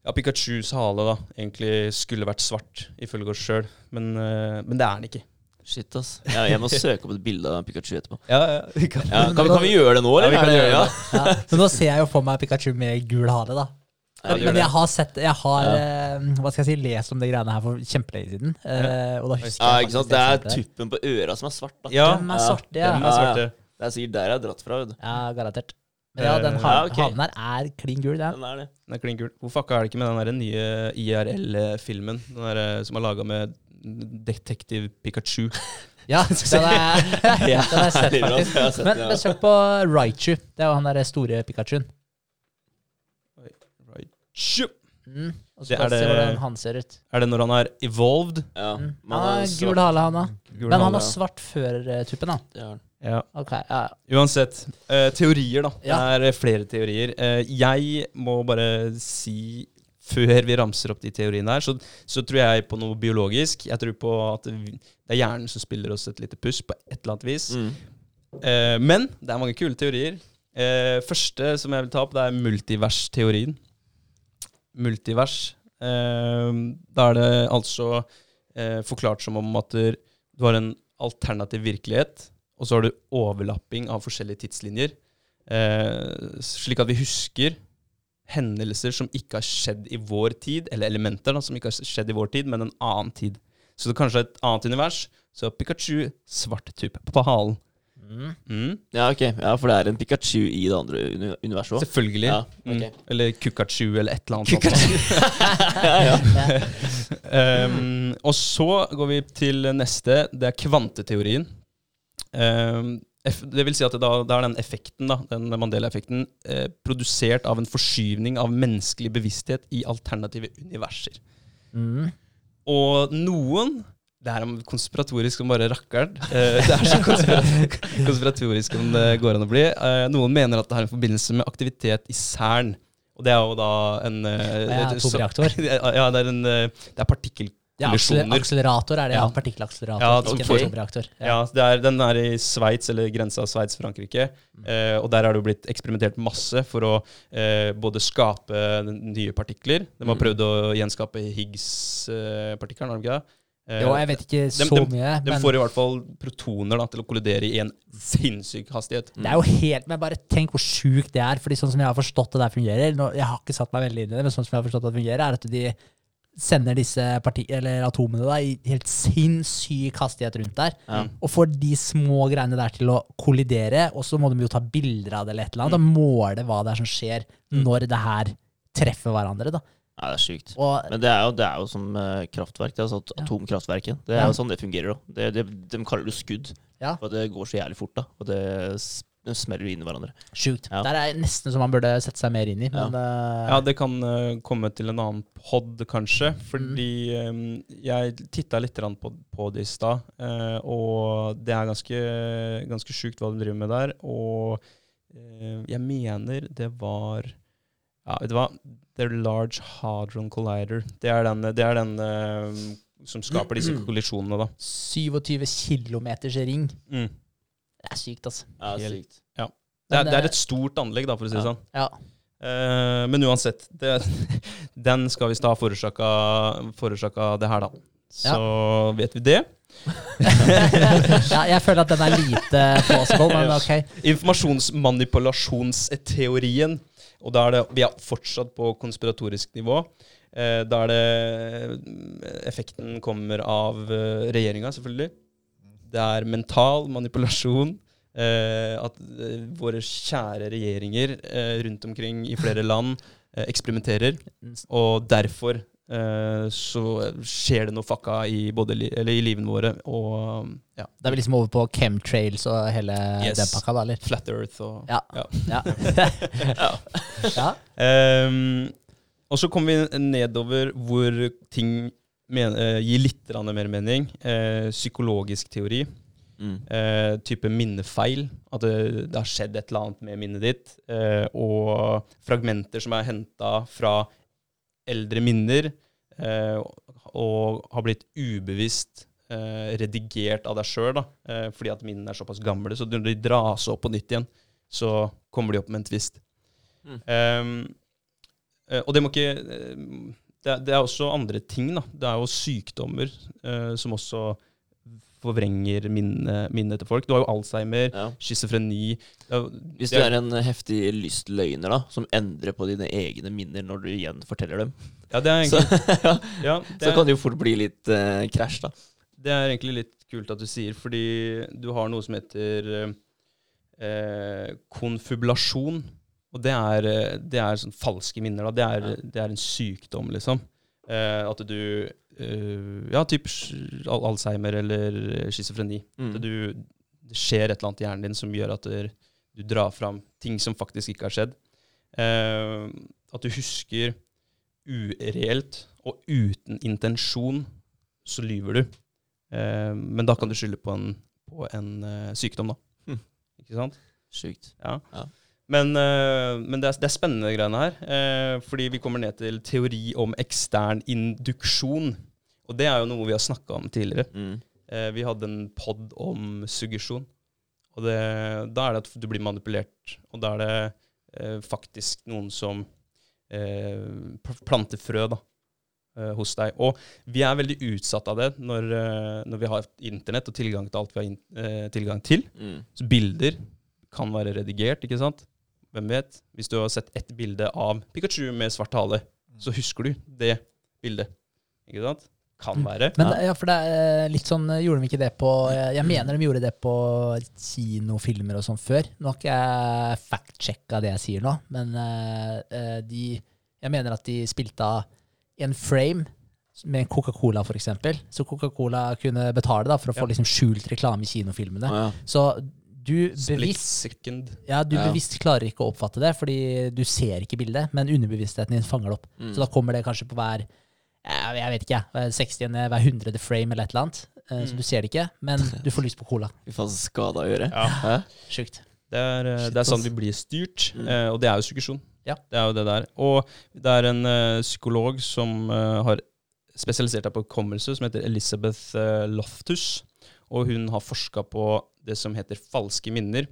ja, Pikachus hale da egentlig skulle vært svart, ifølge oss sjøl, men, eh, men det er den ikke. Shit, ass. Ja, jeg må søke opp et bilde av Pikachu etterpå. Ja, ja, vi kan. Ja, kan, vi, kan vi gjøre det nå, eller? Ja, vi kan det- gjøre ja. det. Ja. Men nå ser jeg jo for meg Pikachu med gul hale, da. Ja, Men jeg har sett Jeg har ja. hva skal jeg si, lest om de greiene her for kjempelenge siden. Ja. og da husker Ja, jeg ikke sant? Det er tuppen på øra som er svart. da. Ja, Den er svart, ja. den er svarte. Det er sikkert der jeg har dratt fra. vet du. Ja, garantert. Men ja, den Eh, ha ja, okay. haven her er klin gul, den. Den er det. Den er klin gul. Hvor fucka er det ikke med den der nye IRL-filmen Den der, eh, som er laga med Detektiv Pikachu? Ja, den er, den er sett, det faktisk. Jeg sett Men, men søk på Raichu. Det er jo han derre store Pikachuen. Raichu. Mm. Og så kan vi se hvordan han ser ut. Er det når han er evolved? Ja, Mm. Han har har gul hale, han da. Men han har svart før eh, tuppen, da. det har den. Ja. Okay, ja. Uansett. Uh, teorier, da. Ja. Det er flere teorier. Uh, jeg må bare si før vi ramser opp de teoriene her, så, så tror jeg på noe biologisk. Jeg tror på at det er hjernen som spiller oss et lite puss på et eller annet vis. Mm. Uh, men det er mange kule teorier. Eh, første som jeg vil ta opp, det er multivers-teorien. Multivers. Eh, da er det altså eh, forklart som om at du har en alternativ virkelighet, og så har du overlapping av forskjellige tidslinjer. Eh, slik at vi husker hendelser som ikke har skjedd i vår tid, eller elementer da, som ikke har skjedd i vår tid, men en annen tid. Så det er kanskje et annet univers. Så Pikachu svart type på halen. Mm. Mm. Ja, ok. Ja, for det er en Pikachu i det andre universet òg. Selvfølgelig. Ja, okay. mm. Eller Kukachu, eller et eller annet. Kukachu. ja, ja. Um, og så går vi til neste. Det er kvanteteorien. Eff- det vil si at da, det er den effekten, da, den Mandela-effekten, eh, produsert av en forskyvning av menneskelig bevissthet i alternative universer. Mm. Og noen Det er konspiratorisk som bare rakkeren. Eh, det er så konspiratorisk, konspiratorisk som det går an å bli. Eh, noen mener at det har en forbindelse med aktivitet i Cern. Og det er jo da en Ja, atomreaktor. Ja, det er en Det er Ja, akselerator er det, ja. Ja. Partikkelakselerator. Ja, ikke for, atomreaktor. Ja, det er, Den er i Sveits, eller grensa Sveits-Frankrike. Eh, og der har det jo blitt eksperimentert masse for å eh, både skape nye partikler De har Mm. prøvd å gjenskape Higgs-partikkelen, har de ikke det? Eh, Jo, jeg vet ikke så dem- mye, De får i hvert fall protoner da, til å kollidere i en sinnssyk hastighet. det er jo helt Men bare tenk hvor sjukt det er. Fordi sånn som jeg har forstått det der fungerer nå, Jeg har ikke satt meg veldig inn i det, men sånn som jeg har forstått det fungerer, er at de sender disse parti eller atomene da, i helt sinnssyk hastighet rundt der. Ja. Og får de små greiene der til å kollidere, og så må de jo ta bilder av det eller et eller annet. Og måle hva det er som skjer Mm. når det her treffer hverandre. da. ja, det er sjukt. Og Men det er jo, det er jo som uh, kraftverk. Det er sånn Ja. Atomkraftverket. Det er Ja. jo sånn det fungerer. Det, det, de kaller det skudd. Ja. For det går så jævlig fort. da Og det smeller jo inn i hverandre. Sjukt. Ja. Der er nesten som man burde sette seg mer inn i. Men eh, Ja, det kan uh, komme til en annen pod, kanskje. Fordi eh, jeg titta litt på, på det i stad, uh, og det er ganske, ganske sjukt hva de driver med der. Og eh, jeg mener det var Ja, vet du hva? The Large Hadron Collider. Det er den, det er den som skaper disse kollisjonene, da. 27 kilometers ring. Mm. Det er sykt, altså. Ja, er, sykt. Det, er, det er et stort anlegg, da, for å si det Ja. sånn. Ja. Uh, men uansett, det, den skal visst ha forårsaka, det her, da. Så vet vi det. ja, jeg føler at den er lite plausible, men ok. Informasjonsmanipulasjonsteorien. Og da er det, vi er fortsatt på konspiratorisk nivå. Eh, da er det Effekten kommer av uh, regjeringa, selvfølgelig. Det er mental manipulasjon. eh, at eh, våre kjære regjeringer eh, rundt omkring i flere land eh, eksperimenterer. Og derfor eh, så skjer det noe fucka i, både li eller i livene våre og ja, Da er vi liksom over på chemtrails og hele Yes. den pakka, da, eller? Flat Earth og Ja. Ja. Ja. Ehm, og så kommer vi nedover hvor ting men, uh, gir litt mer mening. Uh, psykologisk teori. Mm. Uh, type minnefeil. At det, det har skjedd et eller annet med minnet ditt. Eh, og fragmenter som er henta fra eldre minner, eh, og har blitt ubevisst eh, redigert av deg sjøl, eh, fordi at minnene er såpass gamle. Så når de dras opp på nytt igjen, så kommer de opp med en tvist. Mm. Eh, og det må ikke eh, det, det er også andre ting, da. Det er jo sykdommer eh, som også forvrenger minnet minne til folk. Du har jo Alzheimer, Ja. schizofreni Hvis du er en heftig lystløgner da, som endrer på dine egne minner når du igjen forteller dem, Ja, det er så, ja, ja, det, så er, kan det jo fort bli litt eh, krasj, da. det er egentlig litt kult at du sier, fordi du har noe som heter eh, konfubulasjon. Og det er, eh, det er sånn falske minner. Da. Det, er, det er en sykdom, liksom. Eh, at du eh, Ja, type Alzheimer eller schizofreni. Mm. Du, det skjer et eller annet i hjernen din som gjør at du, du drar fram ting som faktisk ikke har skjedd. Eh, at du husker ureelt og uten intensjon, så lyver du. Eh, men da kan du skylde på en, på en eh, sykdom, da. Mm. Ikke sant? Sjukt. Ja. Ja. Men, eh, men det, er, det er spennende greiene her, eh, fordi vi kommer ned til teori om ekstern induksjon. Og det er jo noe vi har snakka om tidligere. Mm. Eh, vi hadde en pod om suggesjon. Og det, da er det at du blir manipulert, og da er det faktisk noen som planter frø da, hos deg. Og vi er veldig utsatt av det når, når vi har internett og tilgang til alt vi har in eh, tilgang til. Mm. Så bilder kan være redigert, ikke sant? Hvem vet? Hvis du har sett ett bilde av Pikachu med svart hale, så husker du det bildet. Ikke sant? Kan være. Men ja, for det er litt sånn Gjorde de ikke det på Jeg jeg mener de gjorde det på kinofilmer og sånn før. Nå har ikke jeg fact-sjekka det jeg sier nå, men eh, eh, de Jeg mener at de spilte av en frame med en Coca-Cola, eksempel. Så Coca-Cola kunne betale da, for å få Ja. liksom skjult reklame i kinofilmene. Ah, ja. Så du bevisst ja, du Ja. bevisst klarer ikke å oppfatte det, fordi du ser ikke bildet, men underbevisstheten din fanger det opp. Mm. Så da kommer det kanskje på hver jeg vet ikke, hver 60. hver 100. frame eller et eller annet. Eh, Så Mm. du ser det ikke, men du får lyst på cola. Fy faen, så skada å gjøre. Ja. Sjukt. Det er, eh, det er sånn vi blir styrt, Mm. eh, og det er jo suggesjon. Ja. Det er jo det der. Og det er en psykolog som har spesialisert seg på hukommelse, som heter Elizabeth Loftus. Og hun har forska på det som heter falske minner.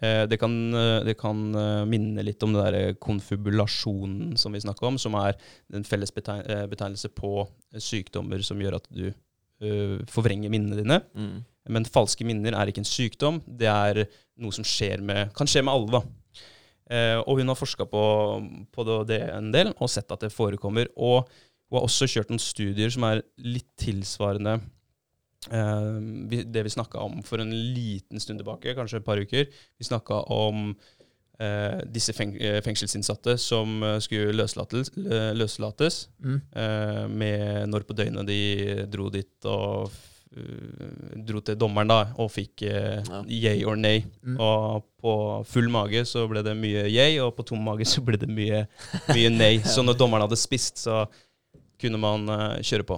Eh, det kan, eh, det kan eh, minne litt om det der konfubulasjonen som vi snakka om, som er en felles betegnelse på sykdommer som gjør at du uh, forvrenger minnene dine. Mm. Men falske minner er ikke en sykdom. Det er noe som skjer med, kan skje med alle. da. Eh, og hun har forska på, på det- en del og sett at det forekommer. Og hun har også kjørt noen studier som er litt tilsvarende det vi snakka om for en liten stund tilbake, kanskje et par uker. Vi snakka om eh, disse feng eh, fengselsinnsatte som eh, skulle løslates, løslates Mm. eh, med når på døgnet de dro dit og øh, dro til dommeren da, og fikk eh, Ja. yay or nay. Mm. Og på full mage så ble det mye yay, og på tom mage så ble det mye, mye nay. Så når dommeren hadde spist, så kunne man uh, kjøre på.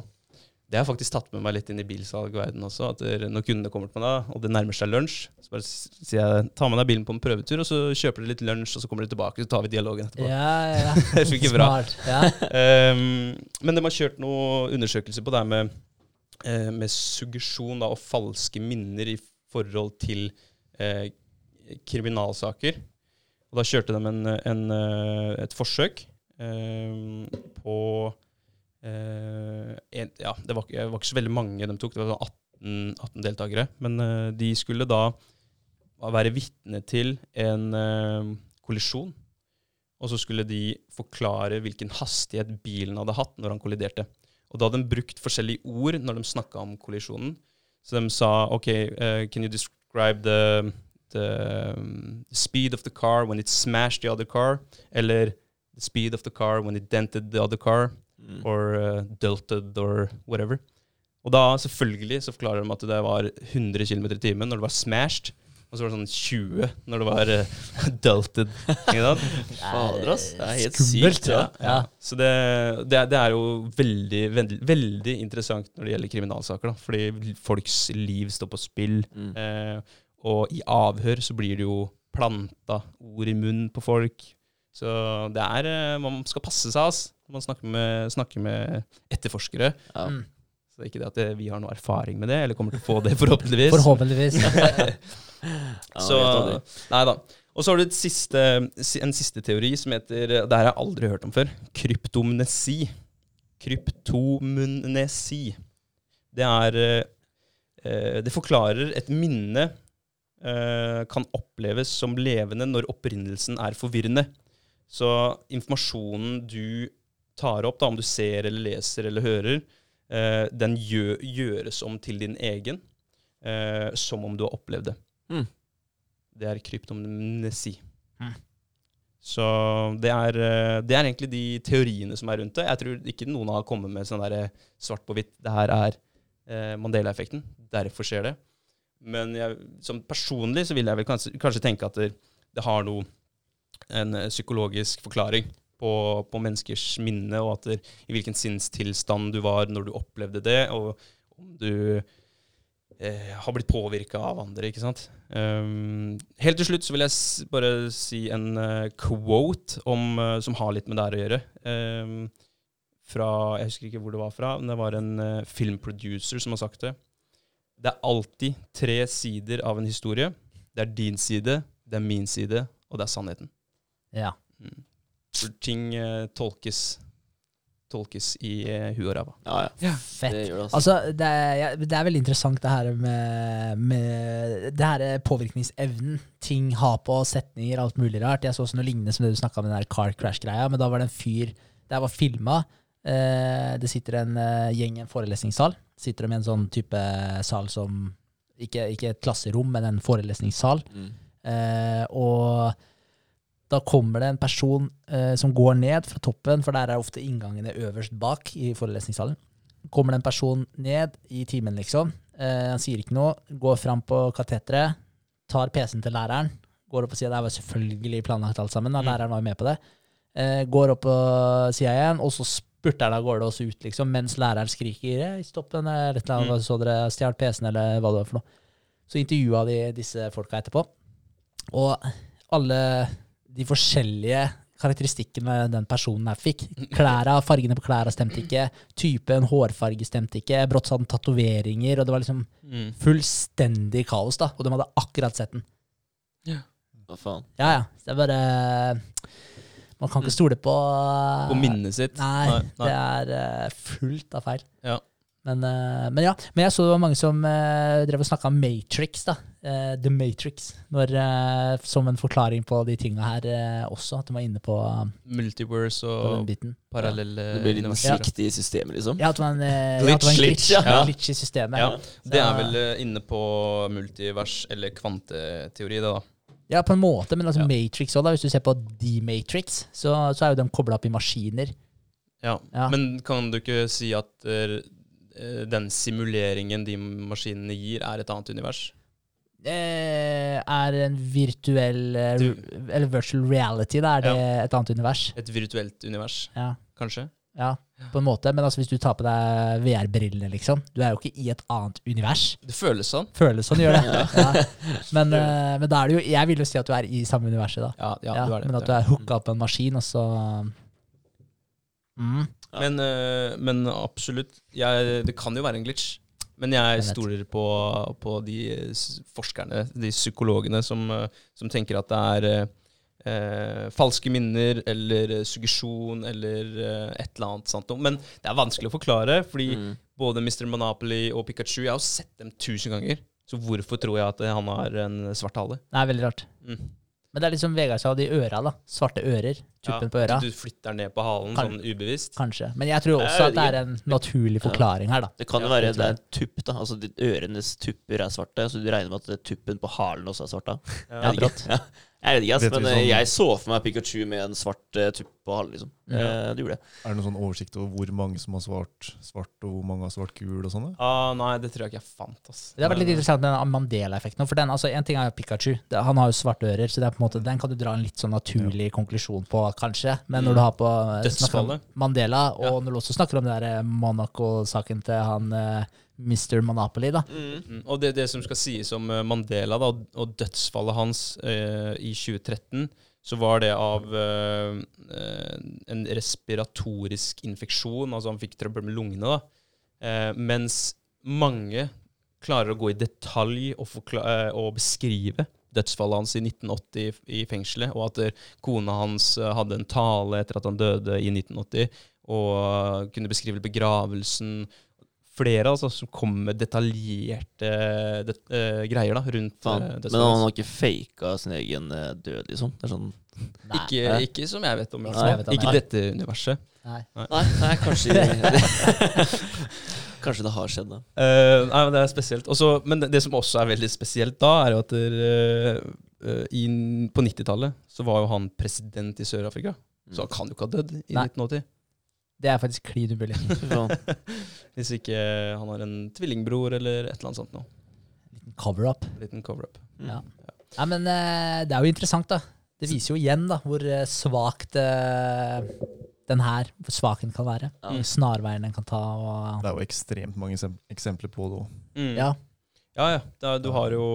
Det har jeg faktisk tatt med meg litt inn i bilsalgverden også. At det, når kundene kommer til meg da, og det nærmer seg lunsj, så bare sier jeg ta med deg bilen på en prøvetur, og så kjøper dere litt lunsj, og så kommer dere tilbake, så tar vi dialogen etterpå. Ja, ja. Det funker bra. Ja. um, men de har kjørt noen undersøkelser på det her med, eh, med suggesjon da, og falske minner i forhold til eh, kriminalsaker. Og da kjørte de en, en, eh, et forsøk ehm, på eh, en, Ja, det var, det var ikke så veldig mange de tok, det var sånn 18, 18 deltakere. Men eh, de skulle da være vitne til en eh, kollisjon. Og så skulle de forklare hvilken hastighet bilen hadde hatt når han kolliderte. Og da hadde de brukt forskjellige ord når de snakka om kollisjonen. Så de sa OK, uh, can you describe the, the speed of the car when it smashed the other car? Eller the speed of the car when it dented the other car? Mm. Or uh, delted or whatever. Og da selvfølgelig så forklarer de at det var 100 km i timen når det var smashed. Og så var det sånn 20 når det var uh, delted. Fader, ass. Det er helt Skummelt, sykt. ja. Ja. Så det, det, er, det er jo veldig, veldig, veldig interessant når det gjelder kriminalsaker. da, Fordi folks liv står på spill. Mm. Eh, og i avhør så blir det jo planta ord i munnen på folk. Så det er eh, Man skal passe seg ass, man snakker med, snakker med etterforskere. Ja. Mm. Så det er ikke det at det, vi har noe erfaring med det, eller kommer til å få det, forhåpentligvis. Forhåpentligvis. Så, nei da. Og så har du et siste, en siste teori som heter Det her har jeg aldri hørt om før. Kryptomnesi. Kryptomnesi. Det er eh, eh, Det forklarer et minne eh, kan oppleves som levende når opprinnelsen er forvirrende. Så informasjonen du tar opp, da, om du ser eller leser eller hører, eh, den gjø gjøres om til din egen, eh, som om du har opplevd det. Mm. Det er kryptomnesi. Mm. Så det er, eh, det er egentlig de teoriene som er rundt det. Jeg tror ikke noen har kommet med sånn der eh, svart på hvitt. Det her er eh, Mandela-effekten. Derfor skjer det. Men jeg, som personlig så vil jeg vel kanskje, kanskje tenke at det, det har noe en psykologisk forklaring på, på menneskers minne, og at det, i hvilken sinnstilstand du var når du opplevde det, og om du eh, har blitt påvirka av andre, ikke sant. Um, helt til slutt så vil jeg bare si en uh, quote om, uh, som har litt med det her å gjøre. Um, fra, jeg husker ikke hvor det var fra, men det var en uh, filmproducer som har sagt det. Det er alltid tre sider av en historie. Det er din side, det er min side, og det er sannheten. Ja. Mm. For ting eh, tolkes, tolkes i uh, huet og ræva. Ja, ja. Fett. Det det, altså. Altså, det er, ja, det er veldig interessant det her med, med det her påvirkningsevnen. Ting har på setninger, alt mulig rart. Jeg så også noe lignende som det du snakka om, den der car crash-greia. Men da var det en fyr Det var filma. Eh, det sitter en eh, gjeng i en forelesningssal. Sitter de i en sånn type sal som Ikke, ikke et klasserom, men en forelesningssal. Mm. Eh, og da kommer det en person eh, som går ned fra toppen, for der er ofte inngangene øverst bak i forelesningssalen. Kommer det en person ned i timen, liksom. Eh, han sier ikke noe, går fram på kateteret, tar PC-en til læreren, går opp og sier det var selvfølgelig planlagt alt sammen, da. Mm. læreren var jo med på det. Eh, går opp på sida igjen, og så spurter han av gårde også ut, liksom, mens læreren skriker «Hei, 'stopp den', eller et eller annet, Mm. så dere stjal PC-en, eller hva det var for noe. Så intervjua de disse folka etterpå. Og alle de forskjellige karakteristikkene den personen her fikk. Klæra, Fargene på klærne stemte ikke. Typen hårfarge stemte ikke. Brått sa den tatoveringer, og det var liksom Mm. fullstendig kaos. da Og de hadde akkurat sett den. Ja. Hva faen? Ja, ja. Det er bare Man kan ikke stole på På minnet sitt. Nei, Nei, nei. det er eh, fullt av feil. Ja. Men, eh, men ja, men jeg så det var mange som uh, drev og snakka om Matrix, da. Uh, The Matrix. Når, uh, som en forklaring på de tinga her også, at de var inne på, Multiverse og parallelle parallelle Det blir litt svikt i systemet, liksom? Ja, at en, eh, ja, Glitch, glitch, ja. glitch i systemet. Ja, det er vel inne på multivers eller kvanteteori, det, da. Ja, på en måte, men altså Ja. Matrix òg, da. Hvis du ser på D-Matrix, så, så er jo de kobla opp i maskiner. Ja. Ja. Men kan du ikke si at den simuleringen de maskinene gir, er et annet univers? Det er en virtuell eh, Du- Eller virtual reality, da er det et annet univers. Et virtuelt univers, Ja. kanskje? ja, på en måte. Men altså, hvis du tar på deg VR-brillene, liksom Du er jo ikke i et annet univers. Det føles sånn. Føles sånn, gjør det. Ja. Men, eh, men da er det jo Jeg vil jo si at du er i samme universet, da. Ja, ja, Ja, du er det. men at du er. hooka opp en maskin, og så mm. Men, eh, men absolutt. Jeg, det kan jo være en glitch. Men jeg stoler på, på de forskerne, de psykologene, som, eh, som tenker at det er eh, eh, falske minner eller suggesjon eller eh, et eller annet Sant? Men det er vanskelig å forklare, fordi Mm. både Mr. Monopoly og Pikachu Jeg har jo sett dem tusen ganger. Så hvorfor tror jeg at han har en svart hale? Det er veldig rart. Mm. Men det er liksom Vegard sa, de øra, da. Svarte ører. Tuppen Ja, på øra. Du, flytter ned på halen Kan- sånn ubevisst. Kanskje. Men jeg tror også at det er en naturlig forklaring her, da. Det kan jo Ja, være det er en tupp, da. Altså ørenes tupper er svarte, så du regner med at tuppen på halen også er svart da? Ja, Jeg Ja. Jeg vet ikke, ass, Vet men sånn- jeg så for meg Pikachu med en svart uh, tupp på halen, liksom. Eh, det gjorde jeg. Er det noen sånn oversikt over hvor mange som har svart svart, og hvor mange har svart gul og sånne? Ah, nei, det tror jeg ikke jeg fant. Ass. Det har vært litt interessant med den Mandela-effekten. For den, altså, En ting er Pikachu. Det, han har jo svarte ører, så det er på en måte, den kan du dra en litt sånn naturlig konklusjon på, kanskje. Men når du har på eh, Dødsfallet. Mandela, og Ja. når du også snakker om det der Monaco-saken til han eh, Mr. Monopoly, da. Mm. Og det, det som skal sies om eh, Mandela da, og- dødsfallet hans eh, i 2013, så var det av eh, eh, en respiratorisk infeksjon. Altså han fikk trøbbel med lungene. da. Eh, mens mange klarer å gå i detalj og, eh, og beskrive dødsfallet hans i 1980 i- fengselet, og at kona hans hadde en tale etter at han døde i 1980, og kunne beskrive begravelsen flere altså, som kommer med detaljerte det, uh, greier da, rundt ja, eh, Men han har ikke faka sin egen eh, død, liksom? Det er sånn Nei. Ikke, ikke som jeg vet om. i Nei, jeg vet om, ikke nei. dette universet. Nei. Nei, nei kanskje Kanskje det har skjedd, da. Eh, nei, men det er spesielt. Også, men det, det som også er veldig spesielt da, er jo at der, eh, eh, i, på 90-tallet så var jo han president i Sør-Afrika. Så han kan jo ikke ha dødd i Nei. 1980. Det er faktisk klin umulig. Hvis ikke han har en tvillingbror eller et eller annet sånt noe. Liten cover-up. Liten cover-up. Ja. Nei, men eh, det er jo interessant, da. Det viser jo igjen da, hvor eh, svakt eh, den her, hvor svak den kan være. Ja. Snarveien den kan ta. Og, Det er jo ekstremt mange eksempler på det òg. Mm. ja. Ja, ja. Er, du har jo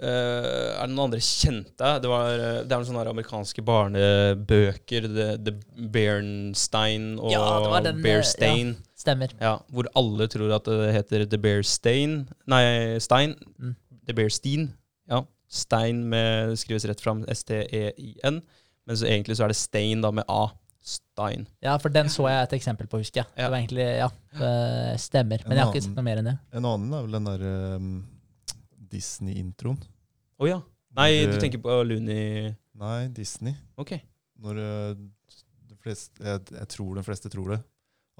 Uh, Er det noen andre kjente? Det, var, eh, det er sånne amerikanske barnebøker. The, The Bernstein og Ja, den, eh, Bearstain. Stemmer. Ja. hvor alle tror at det heter The Bearstain Nei, Stein. Mm. The Bearstein. Ja. Stein med, det skrives rett fram S-T-E-I-N. Men så egentlig så er det Stein da med A. Stein. Ja, for den så jeg et eksempel på, husker jeg. Ja. Det var egentlig, ja, det stemmer. Men jeg har ikke sett noe mer enn det. En annen er vel den der um, Disney-introen. Å ja. Nei, du tenker på Looney Nei, Disney. Ok. Når uh, de fleste, jeg, jeg tror de fleste tror det.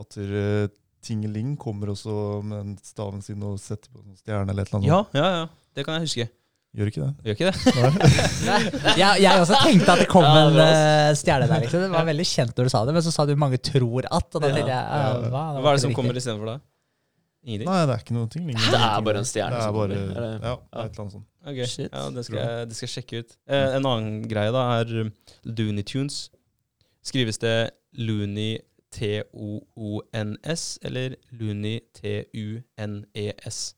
At uh, Tingeling kommer også med staven sin og setter på en stjerne eller et eller annet. Ja, ja, ja. Det kan jeg huske. Gjør ikke det? Gjør ikke det? Jeg, jeg også tenkte at det kom Ja, det en eh, stjerne der. Liksom. Det var veldig kjent når du sa det, men så sa du 'mange tror at'. Og da Ja. jeg, Ja. ja, hva? Hva er det som kommer istedenfor da? Ingenting? Nei, det er ikke noe Ingenting. Det er bare en stjerne Det er som bare, kommer, ja, et eller annet sånt. Okay. Shit. ja, det skal, jeg, det skal jeg sjekke ut. Eh, en annen greie da er Looney Tunes. Skrives det Looney T-O-O-N-S eller Looney T-U-N-E-S?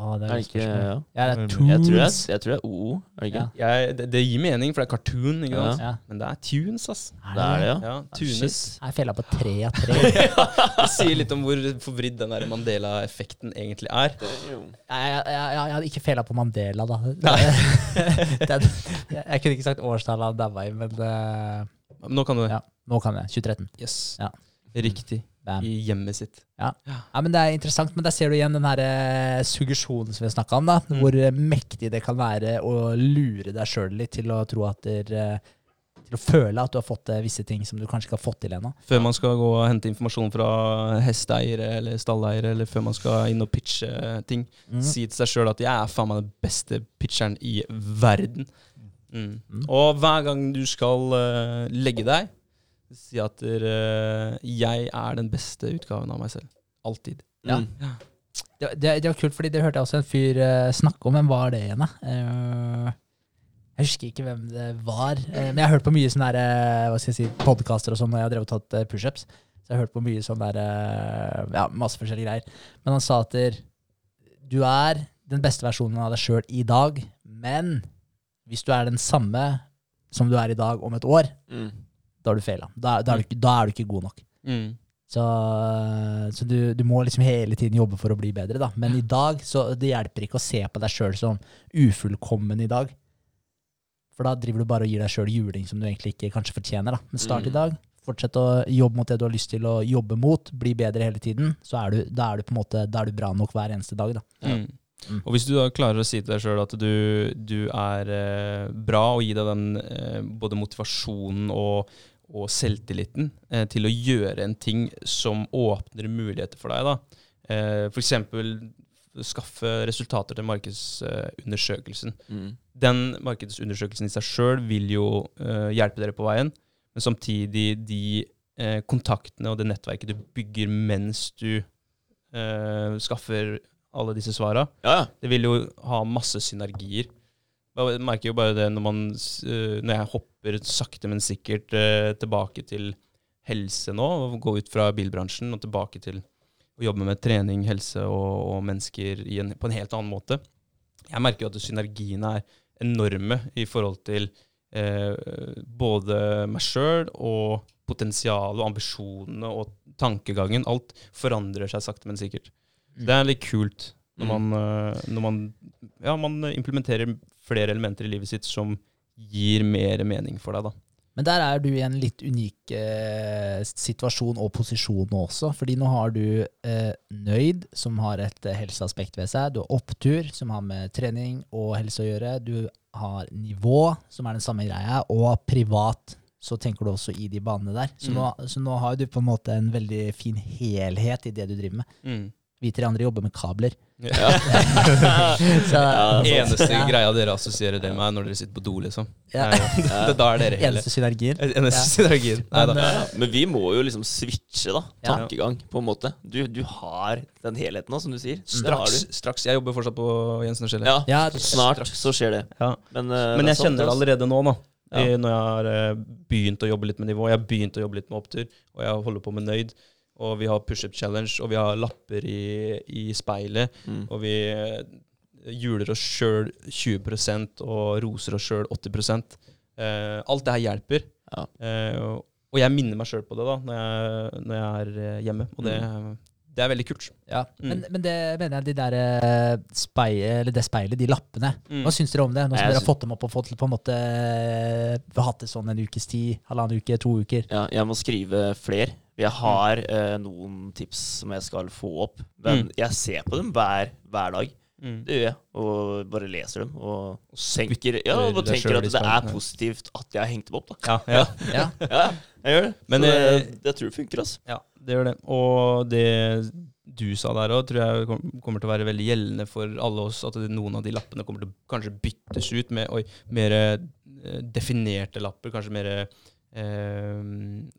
Å, det Er er det ikke ja. Ja, det er Jeg Jeg tror det er, tunes. jeg tror det er OO, er det ikke? Ja. Jeg, det, det gir mening, for det er cartoon, ikke sant? Ja. Men det er tunes, ass. Det er det, ja. Ja, Ah, tunes. Jeg fella på tre av tre. Det sier litt om hvor forvridd den der Mandela-effekten egentlig er. Det er jo- Jeg, jeg, jeg, jeg hadde ikke fella på Mandela, da. Det, det, jeg, jeg kunne ikke sagt årstallet han daua i, men eh, Nå kan du Ja. nå kan jeg. 2013. Yes. Ja. Riktig. Bam. I hjemmet sitt. Ja, men Det er interessant, men der ser du igjen den her eh, suggesjonen som vi snakka om. da, Mm. Hvor eh, mektig det kan være å lure deg sjøl litt til å tro at der, eh, Til å føle at du har fått til visse ting som du kanskje ikke har fått til ennå. Før man skal gå og hente informasjon fra hesteeiere eller stalleiere, eller før man skal inn og pitche ting, Mm. si til seg sjøl at 'jeg er faen meg den beste pitcheren i verden'. Mm. Mm. Og hver gang du skal uh, legge deg, si at eh, 'jeg er den beste utgaven av meg selv'. Alltid. Ja. Mm. Det, det, det var kult, fordi det hørte jeg også en fyr eh, snakke om. Hvem var det igjen, da? Eh, jeg husker ikke hvem det var. men jeg har hørt på mye sånne der, hva skal jeg si, podkaster og sånn når jeg har drevet og tatt pushups. Så jeg har hørt på mye sånn der Ja, masse forskjellige greier. Men han sa at du er den beste versjonen av deg sjøl i dag, men hvis du er den samme som du er i dag om et år, Mm. Da har du feila. Da, da, du ikke- da er du ikke god nok. Mm. Så, så du, du må liksom hele tiden jobbe for å bli bedre, da. Men i dag, så det hjelper ikke å se på deg sjøl som ufullkommen i dag. For da driver du bare og gir deg sjøl juling som du egentlig ikke kanskje fortjener, da. Men start i Mm. dag. Fortsett å jobbe mot det du har lyst til å jobbe mot. Bli bedre hele tiden. Så er du, da er du på en måte Da er du bra nok hver eneste dag, da. Mm. Mm. Og hvis du da klarer å si til deg sjøl at du, du er eh, bra, og gi deg den eh, både motivasjonen og, og selvtilliten eh, til å gjøre en ting som åpner muligheter for deg, da. Eh, for eksempel skaffe resultater til markedsundersøkelsen. Mm. Den markedsundersøkelsen i seg sjøl vil jo eh, hjelpe dere på veien, men samtidig de eh, kontaktene og det nettverket du bygger mens du eh, skaffer alle disse svara, Ja, ja. det vil jo ha masse synergier. Jeg merker jo bare det når, man, øh, når jeg hopper sakte, men sikkert øh, tilbake til helse nå, og går ut fra bilbransjen og tilbake til å jobbe med trening, helse og, og mennesker en, på en helt annen måte. Jeg merker jo at synergiene er enorme i forhold til eh, både meg sjøl og potensialet og ambisjonene og tankegangen. Alt forandrer seg sakte, men sikkert. Det er litt kult når Mm. man, øh, når man, ja, man implementerer flere elementer i livet sitt som gir mer mening for deg. da. Men der er du i en litt unik eh, situasjon og posisjon nå også. Fordi nå har du eh, Nøyd, som har et eh, helseaspekt ved seg. Du har Opptur, som har med trening og helse å gjøre. Du har Nivå, som er den samme greia. Og privat, så tenker du også i de banene der. Så, Mm. nå, så nå har du på en måte en veldig fin helhet i det du driver med. Vi tre andre jobber med kabler. Ja. Så, Ja. Eneste Ja. greia dere assosierer det med, er når dere sitter på do, liksom. Ja. Det, da er dere hele. Eneste synergien. Eneste synergien. Nei da. Men, Men vi må jo liksom switche, da. Tankegang, på en måte. Du, du har den helheten nå, som du sier. Straks, du. straks. Jeg jobber fortsatt på Jensen og Skjellet. Ja, Ja, snart så skjer det. Ja. Men, uh, Men jeg det kjenner det allerede nå, da. Ja. Når jeg har eh, begynt å jobbe litt med nivå. Jeg har begynt å jobbe litt med opptur, og jeg holder på med Nøyd. Og vi har pushup challenge, og vi har lapper i, i speilet. Mm. Og vi hjuler juler oss sjøl 20% og roser oss sjøl 80 eh, Alt det her hjelper. Ja. Eh, og- og jeg minner meg sjøl på det da når jeg, når jeg er eh, hjemme. Og det, det er veldig kult. Ja, Mm. men, men det mener jeg, de der eh, speil, eller det speilet, de lappene. Mm. Hva syns dere om det? Nå som Jeg dere har fått dem opp og fått på en måte eh, hatt det sånn en ukes tid, halvannen uke, to uker. Ja, jeg må skrive flere. Jeg har eh, noen tips som jeg skal få opp. Men Mm. jeg ser på dem hver, hver dag. Det gjør jeg. Og bare leser dem. Og tenker, ja, og tenker at det er positivt at jeg har hengt dem opp. Da. Ja, ja. Ja. Ja, jeg gjør det. Men, Så eh, det, jeg tror det funker, altså. Ja, det gjør det. Og det du sa der òg, tror jeg kommer til å være veldig gjeldende for alle oss. At noen av de lappene kommer til å kanskje byttes ut med oi, mer eh, definerte lapper. Kanskje mer eh,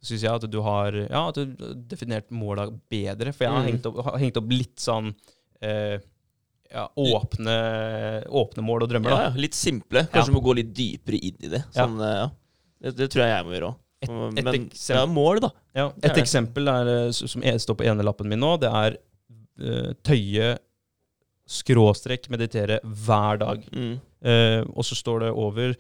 Syns jeg at du har Ja, at du definert måla bedre. For jeg har, Mm. hengt, opp, har hengt opp litt sånn uh, ja, åpne, åpne mål og drømmer, Ja, litt simple. Kanskje Ja. må gå litt dypere inn i det. Sånn, eh, ja. Det, det tror jeg jeg må gjøre òg. Et- et Men ja, mål, da. Ja, er et eksempel er, som står på ene lappen min nå, det er uh, tøye skråstrek meditere hver dag. Mm. Uh, og så står det over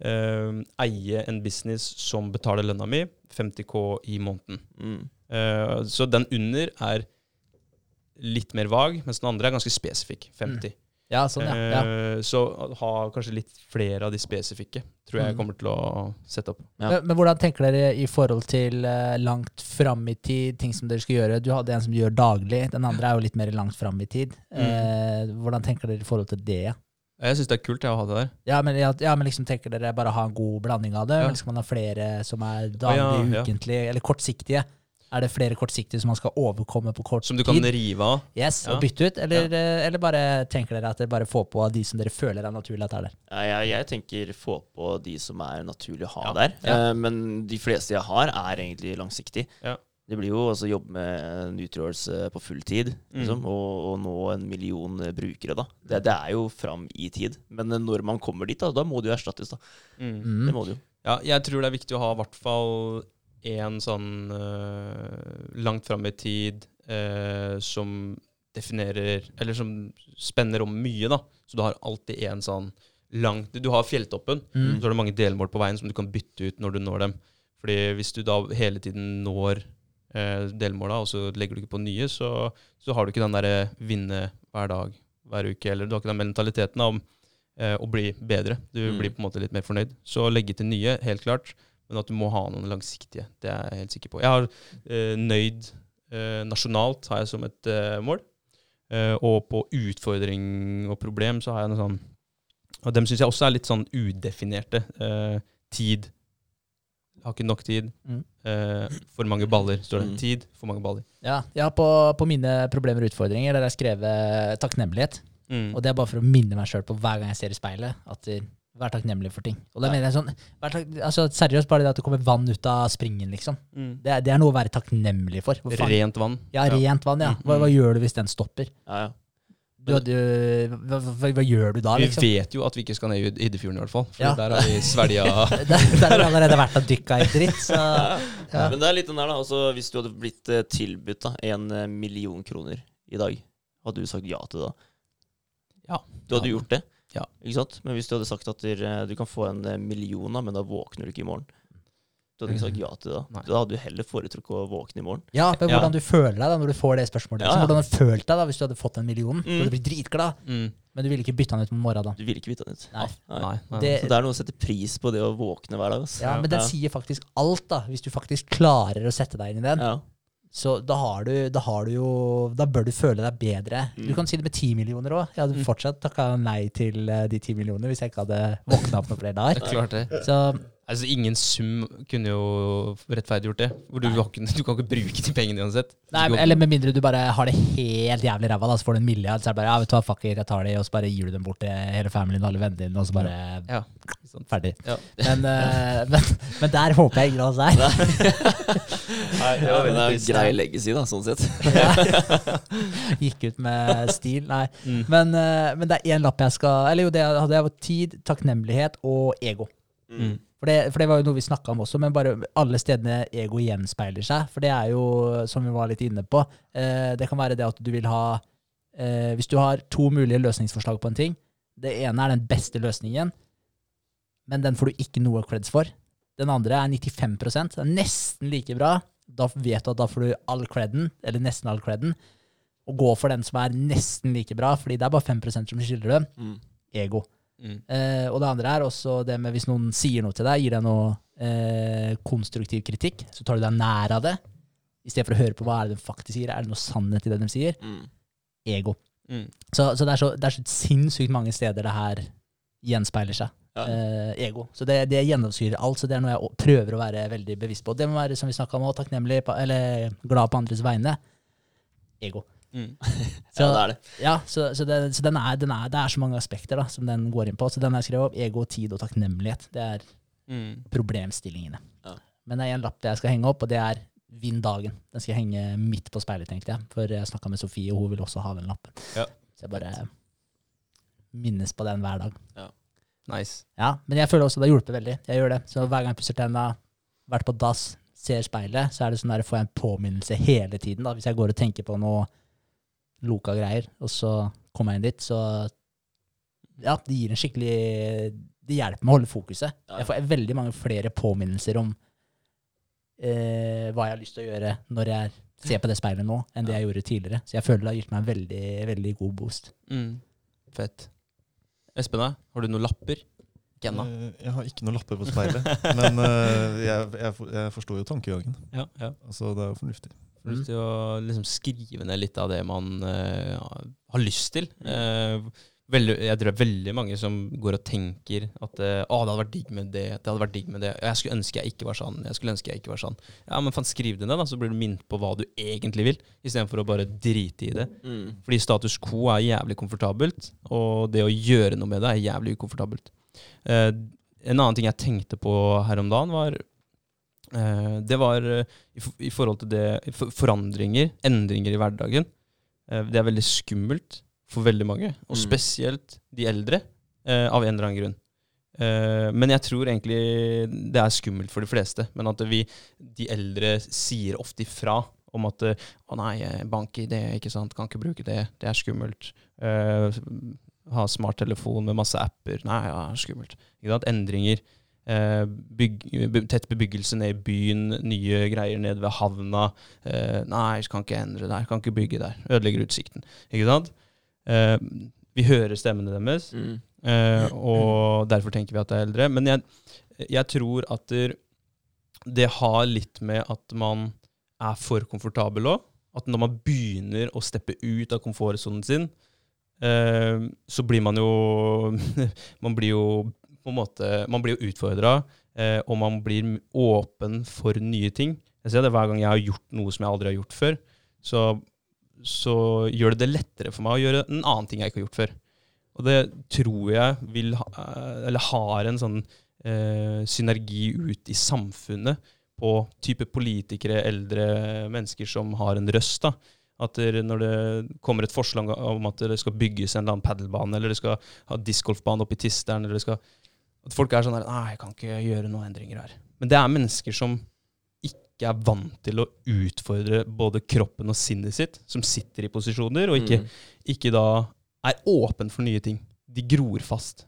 eh, eie en business som betaler lønna mi, 50K i måneden. Mm. Uh, så den under er litt mer vag, mens den andre er ganske spesifikk, 50. Ja, sånn, ja. ja. Eh, så ha kanskje litt flere av de spesifikke, tror jeg Mm. kommer til å sette opp. Ja. Men, men hvordan tenker dere i forhold til eh, langt fram i tid, ting som dere skal gjøre? Du hadde en som du gjør daglig, den andre er jo litt mer langt fram i tid. Eh, hvordan tenker dere i forhold til det? Jeg syns det er kult jeg, å ha det der. Ja, men, ja, ja, men liksom tenker dere bare ha en god blanding av det? Ja. Eller skal man ha flere som er daglig, ja, ja. ukentlig, eller kortsiktige? Er det flere kortsiktige som man skal overkomme på kort tid? Som du kan tid? rive av. Yes, Ja. og bytte ut? Eller, eller bare tenker dere at dere bare får på de som dere føler er naturlig at er der? Ja, jeg, jeg tenker få på de som er naturlig å ha Ja. der. Ja. Eh, men de fleste jeg har, er egentlig langsiktig. Det blir jo altså jobbe med Nutrials eh, på full tid, liksom, Mm. og, og nå en million eh, brukere, da. Det, det er jo fram i tid. Men eh, når man kommer dit, da, da må det jo erstattes, da. Mm. Mm. Det må det jo. Ja, jeg tror det er viktig å ha i hvert fall én sånn uh, langt fram i tid uh, som definerer Eller som spenner om mye, da. Så du har alltid en sånn langt Du har fjelltoppen, Mm. så har du mange delmål på veien som du kan bytte ut når du når dem. Fordi hvis du da hele tiden når delmåla, og så legger du ikke på nye, så, så har du ikke den derre vinne hver dag, hver uke, eller du har ikke den mentaliteten om eh, å bli bedre. Du Mm. blir på en måte litt mer fornøyd. Så legge til nye, helt klart, men at du må ha noen langsiktige. Det er jeg helt sikker på. Jeg har eh, nøyd eh, nasjonalt har jeg som et eh, mål. Eh, og på utfordring og problem så har jeg noe sånn Og dem syns jeg også er litt sånn udefinerte. Eh, tid. Har ikke nok tid. Mm. Eh, for mange baller, står det. Mm. Tid, for mange baller. Ja, ja på, på mine problemer og utfordringer der har jeg skrevet takknemlighet. Mm. Og det er bare for å minne meg sjøl på hver gang jeg ser i speilet, at eh, vær takknemlig for ting. Og da Ja. mener jeg sånn vær takk, altså, Seriøst, bare det at det kommer vann ut av springen, liksom. Mm. Det, er- det er noe å være takknemlig for. Rent vann. Ja, rent vann, ja. Mm, Hva, hva gjør du hvis den stopper? Ja, ja. Du, hadde hva, hva, hva gjør du da, Vi liksom? vet jo at vi ikke skal ned i Iddefjorden, i hvert fall. For Ja. der har vi svelga Der, der har det allerede vært og dykka i dritt, så Ja. Men det er litt den der, da. Altså, hvis du hadde blitt eh, tilbudt en eh, million kroner i dag, hadde du sagt ja til det da? Ja. Du hadde Ja. gjort det? Ja. Ikke sant? Men hvis du hadde sagt at du kan få en eh, million, da, men da våkner du ikke i morgen. Du hadde ikke sagt ja til det da. Nei. Da hadde du heller foretrukket å våkne i morgen. Ja, men Ja. hvordan du føler deg da når du får det spørsmålet. Ja, Liksom. ja. Hvordan du følte deg da hvis du hadde fått en million. Du Mm. hadde blitt dritglad, mm. men du ville ikke bytte den ut med morgen da. Du ville ikke bytta den ut. Nei. Nei, nei. Det- Så det er noe å sette pris på det å våkne hver dag. ass. Ja, Men den sier faktisk alt, da. Hvis du faktisk klarer å sette deg inn i den. Ja. Så da har du, da har du jo Da bør du føle deg bedre. Du Mm. kan si det med ti millioner òg. Jeg hadde Mm. fortsatt takka nei til eh, de ti millionene hvis jeg ikke hadde våkna opp noen flere dager. Er. Så Altså, ingen sum kunne jo rettferdiggjort det. Hvor du, kan, du kan ikke bruke de pengene uansett. Nei, men, Eller med mindre du bare har det helt jævlig ræva, da, så får du en milliard. Så er det bare ja, vet du hva, fuck it, jeg tar det, og så bare gir du dem bort til hele familien og alle vennene dine, og så bare Ja, ferdig. Ja. Men, uh, men, men der håper jeg ingen av oss er. Nei, ja, var det er en grei legacy, da, sånn sett. Gikk ut med stil. Nei. Mm. Men, uh, men det er én lapp jeg skal Eller jo, det hadde jeg vært tid, takknemlighet og ego. Mm. For det, for det var jo noe vi snakka om også, men bare alle stedene ego gjenspeiler seg. For det er jo, som vi var litt inne på, eh, det kan være det at du vil ha eh, Hvis du har to mulige løsningsforslag på en ting, det ene er den beste løsningen, men den får du ikke noe creds for. Den andre er 95 det er nesten like bra. Da vet du at da får du all creden, eller nesten all creden. Og gå for den som er nesten like bra, fordi det er bare 5% som skylder dem. Mm. Ego. Mm. Eh, og det andre er også det med hvis noen sier noe til deg, gir deg noe eh, konstruktiv kritikk, så tar du deg nær av det. I stedet for å høre på hva er det de faktisk sier. Er det noe sannhet i det de sier? Mm. Ego. Mm. Så, så, det er så det er så sinnssykt mange steder det her gjenspeiler seg. Ja. Eh, ego. Så det, det gjennomsyrer alt, så det er noe jeg prøver å være veldig bevisst på. Det må være, som vi snakka om, takknemlig på, eller glad på andres vegne. Ego. Mm. Så, ja, det er det. ja, så, så, det, så den er, den er, det er så mange aspekter da, som den går inn på. Så den har jeg skrevet opp. Ego, tid og takknemlighet. Det er Mm. problemstillingene. Ja. Men det er en lapp jeg skal henge opp, og det er Vinn dagen. Den skal jeg henge midt på speilet, tenkte jeg. For jeg snakka med Sofie, og hun vil også ha den lappen. Ja. Så jeg bare minnes på den hver dag. Nice. Ja, Men jeg føler også det har hjulpet veldig. Jeg gjør det. Så hver gang jeg pusser tenna, vært på dass, ser speilet, så er det sånn der får jeg en påminnelse hele tiden. da. Hvis jeg går og tenker på noe loka greier, og så kommer jeg inn dit, så Ja, det gir en skikkelig Det hjelper meg å holde fokuset. Ja. Jeg får veldig mange flere påminnelser om eh, hva jeg har lyst til å gjøre når jeg ser på det speilet nå, enn det jeg gjorde tidligere. Så jeg føler det har gitt meg en veldig, veldig god boost. Mm. Fett. Espen, da? har du noen lapper? Genna? Eh, Jeg har ikke noen lapper på speilet, men eh, jeg, jeg, jeg forstår jo tankegangen. Ja, ja. Altså, det er jo fornuftig. Lyst til å liksom skrive ned litt av det man uh, har lyst til. Uh, veldig, jeg tror det er veldig mange som går og tenker at uh, å, det hadde vært digg med det, det hadde vært digg med det. Jeg skulle ønske jeg ikke var sånn. jeg skulle ønske jeg ikke var sånn. Ja, men faen, skriv det ned, da, så blir du minnet på hva du egentlig vil, istedenfor å bare drite i det. Mm. Fordi status quo er jævlig komfortabelt, og det å gjøre noe med det er jævlig ukomfortabelt. Uh, en annen ting jeg tenkte på her om dagen, var det var eh, i, for, i forhold til det for, Forandringer, endringer i hverdagen. Eh, det er veldig skummelt for veldig mange, og Mm. spesielt de eldre, eh, av en eller annen grunn. Eh, men jeg tror egentlig det er skummelt for de fleste. Men at vi, de eldre sier ofte ifra om at eh, 'Å nei, bank i det, ikke sant, kan ikke bruke det. Det er skummelt'. Uh, ha smarttelefon med masse apper. Nei, ja, skummelt. Endringer. Eh, bygg, tett bebyggelse ned i byen, nye greier ned ved havna. Eh, nei, kan ikke endre der, kan ikke bygge der. Ødelegger utsikten. Ikke sant? Eh, vi hører stemmene deres. Mm. Eh, og derfor tenker vi at det er eldre. Men jeg, jeg tror at det, har litt med at man er for komfortabel òg. At når man begynner å steppe ut av komfortsonen sin, eh, så blir man jo Man blir jo på en måte Man blir jo utfordra, eh, og man blir åpen for nye ting. Jeg ser det hver gang jeg har gjort noe som jeg aldri har gjort før. Så, så gjør det det lettere for meg å gjøre en annen ting jeg ikke har gjort før. Og det tror jeg vil ha, eh, eller har en sånn eh, synergi ut i samfunnet på type politikere, eldre mennesker som har en røst. da. At når det kommer et forslag om at det skal bygges en eller annen padelbane, eller det skal ha discgolfbane oppe i Tisteren, eller det skal At folk er sånn her Nei, jeg kan ikke gjøre noen endringer her. Men det er mennesker som ikke er vant til å utfordre både kroppen og sinnet sitt, som sitter i posisjoner, og ikke Mm. ikke da er åpen for nye ting. De gror fast.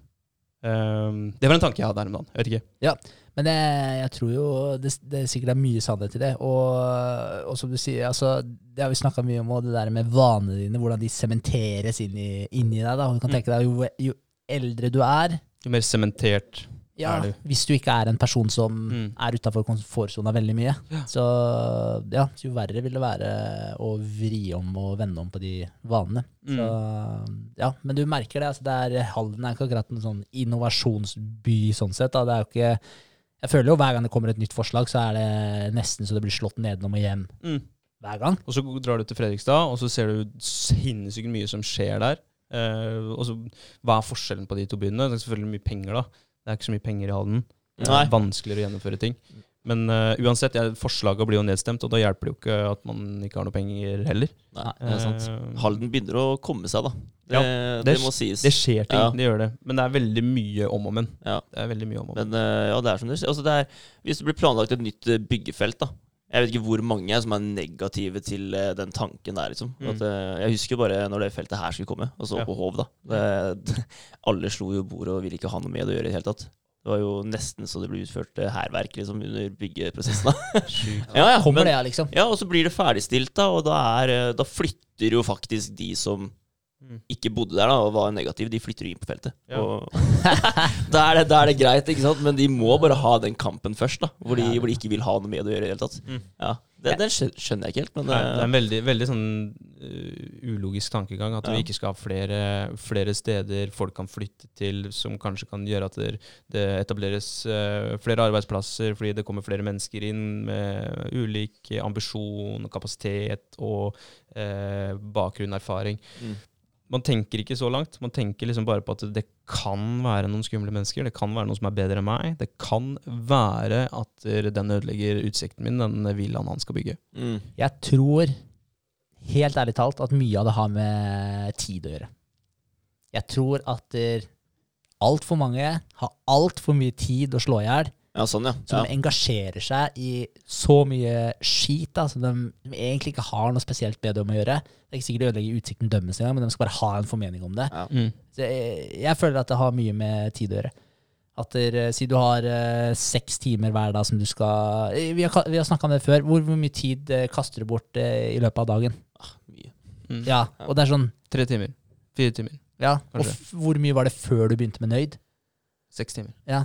Um, det var en tanke jeg hadde her om dagen. Jeg vet ikke. Ja, Men jeg, jeg tror jo det, det sikkert er mye sannhet i det. Og, og som du sier, altså, det har vi snakka mye om, og det der med vanene dine, hvordan de sementeres inn i, inni deg. da. Du kan Mm. tenke deg, jo, jo eldre du er, Jo mer sementert. ja, Er du? hvis du ikke er en person som Mm. er utafor komfortsona veldig mye, Ja. så ja, jo verre vil det være å vri om og vende om på de vanene. Så, Mm. ja, men du merker det. altså det er, Halden er ikke akkurat en sånn innovasjonsby sånn sett. Da. Det er jo ikke, jeg føler jo hver gang det kommer et nytt forslag, så er det nesten så det blir slått nedenom og hjem Mm. hver gang. Og så drar du til Fredrikstad, og så ser du sinnssykt mye som skjer der. Eh, og så, hva er forskjellen på de to byene? Det er selvfølgelig mye penger, da. Det er ikke så mye penger i Halden. Det er vanskeligere å gjennomføre ting. Men uh, uansett, ja, forslaget blir jo nedstemt, og da hjelper det jo ikke at man ikke har noe penger heller. Nei, det er sant. Uh, Halden begynner å komme seg, da. Det, Ja, det, det- må sies. Det skjer ting, Ja. det gjør det. Men det er veldig mye om og men. Ja. Det er veldig mye om og men. Men uh, ja, det er som du sier. Altså, det er, hvis det blir planlagt et nytt eh, byggefelt, da. Jeg vet ikke hvor mange som er negative til eh, den tanken der, liksom. Mm. At, eh, jeg husker bare når det feltet her skulle komme, altså Ja. på Hov, da. Det, alle slo jo bordet og ville ikke ha noe med det å gjøre i det hele tatt. Det var jo nesten så det ble utført eh, hærverk liksom, under byggeprosessen. ja, ja, Kommer men, det, liksom. ja, og så blir det ferdigstilt, da, og da, er, da flytter jo faktisk de som. Ikke bodde der da, og var negative, de flytter inn på feltet. Ja. Og da, er det, da er det greit, ikke sant? men de må bare ha den kampen først, da, hvor de, Ja. hvor de ikke vil ha noe med det å gjøre i det hele tatt. Mm. Ja, det, Den skjønner jeg ikke helt, men Nei, det er eh, en veldig, veldig sånn uh, ulogisk tankegang at Ja. vi ikke skal ha flere, flere steder folk kan flytte til som kanskje kan gjøre at det, det etableres uh, flere arbeidsplasser fordi det kommer flere mennesker inn med ulik ambisjon, kapasitet og uh, bakgrunn, erfaring. mm. Man tenker ikke så langt. Man tenker liksom bare på at det kan være noen skumle mennesker. Det kan være noen som er bedre enn meg. Det kan være at den ødelegger utsikten min, den villaen han skal bygge. Mm. Jeg tror, helt ærlig talt, at mye av det har med tid å gjøre. Jeg tror at altfor mange har altfor mye tid å slå i hjel, Ja, sånn, ja. som ja. engasjerer seg i så mye skit da, som de, de egentlig ikke har noe spesielt bedre om å gjøre. Det er ikke sikkert de ødelegger utsikten dømmes engang, men de skal bare ha en formening om det. Ja. Mm. Så jeg, jeg føler at det har mye med tid å gjøre. At der, Si du har uh, seks timer hver dag som du skal eh, Vi har, vi har snakka om det før. Hvor, hvor mye tid uh, kaster du bort uh, i løpet av dagen? Ah, mye. Mm. Ja, og det er sånn Tre timer. Fire timer. Ja, og Kanskje. f hvor mye var det før du begynte med Nøyd? Seks timer. Ja,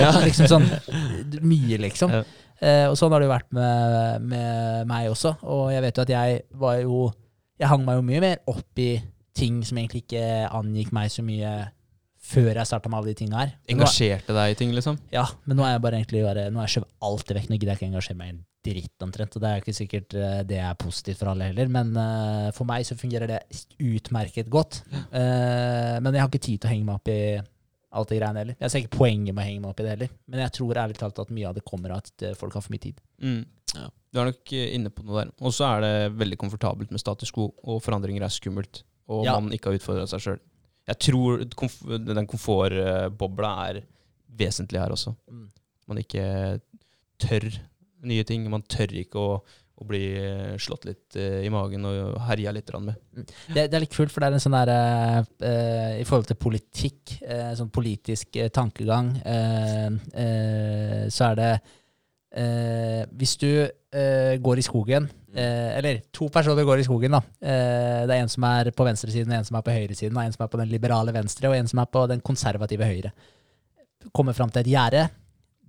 ja, liksom sånn Mye, liksom. Ja. Eh, og sånn har det jo vært med, med meg også. Og jeg vet jo at jeg var jo Jeg hang meg jo mye mer opp i ting som egentlig ikke angikk meg så mye før jeg starta med alle de tinga her. Men Engasjerte deg i ting, liksom? Ja, men nå er jeg bare egentlig bare, nå er jeg skjøvet alt det vekk. Nå gidder jeg ikke engasjere meg i en dritt omtrent. Og det er ikke sikkert eh, det er positivt for alle heller, men uh, for meg så fungerer det utmerket godt. Uh, men jeg har ikke tid til å henge meg opp i alt det greiene heller. Jeg ser ikke poenget med å henge meg opp i det heller. Men jeg tror ærlig talt at mye av det kommer av at eh, folk har for mye tid. Mm. Ja. Du er nok eh, inne på noe der. Og så er det veldig komfortabelt med status quo, og forandringer er skummelt. Og Ja. man ikke har utfordra seg sjøl. Jeg tror komf den komfortbobla er vesentlig her også. Mm. Man ikke tør nye ting. Man tør ikke å, å bli eh, slått litt eh, i magen og herja litt med. Det, det er litt kult, for det er en sånn derre uh, I forhold til politikk, uh, sånn politisk uh, tankegang, eh, eh, så er det eh, Hvis du eh, går i skogen eh, Eller to personer går i skogen, da. Eh, det er en som er på venstresiden, en som er på høyresiden, og en som er på den liberale venstre, og en som er på den konservative høyre. Kommer fram til et gjerde.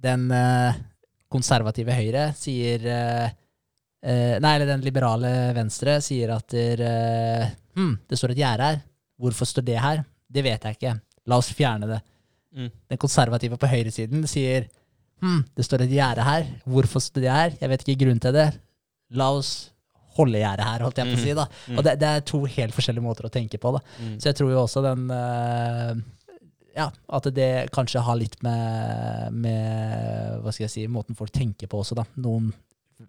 Den eh, konservative høyre sier eh, nei, eller den liberale venstre sier at der, eh, hm, det står et gjerde her. Hvorfor står det her? Det vet jeg ikke. La oss fjerne det. Mm. Den konservative på høyresiden sier hm, det står et gjerde her. Hvorfor står det her? Jeg vet ikke grunnen til det. La oss holde gjerdet her, holdt jeg på å si. da. Mm. Og det, det er to helt forskjellige måter å tenke på. da. Mm. Så jeg tror jo også den eh, Ja, at det kanskje har litt med, med Hva skal jeg si Måten folk tenker på også, da. Noen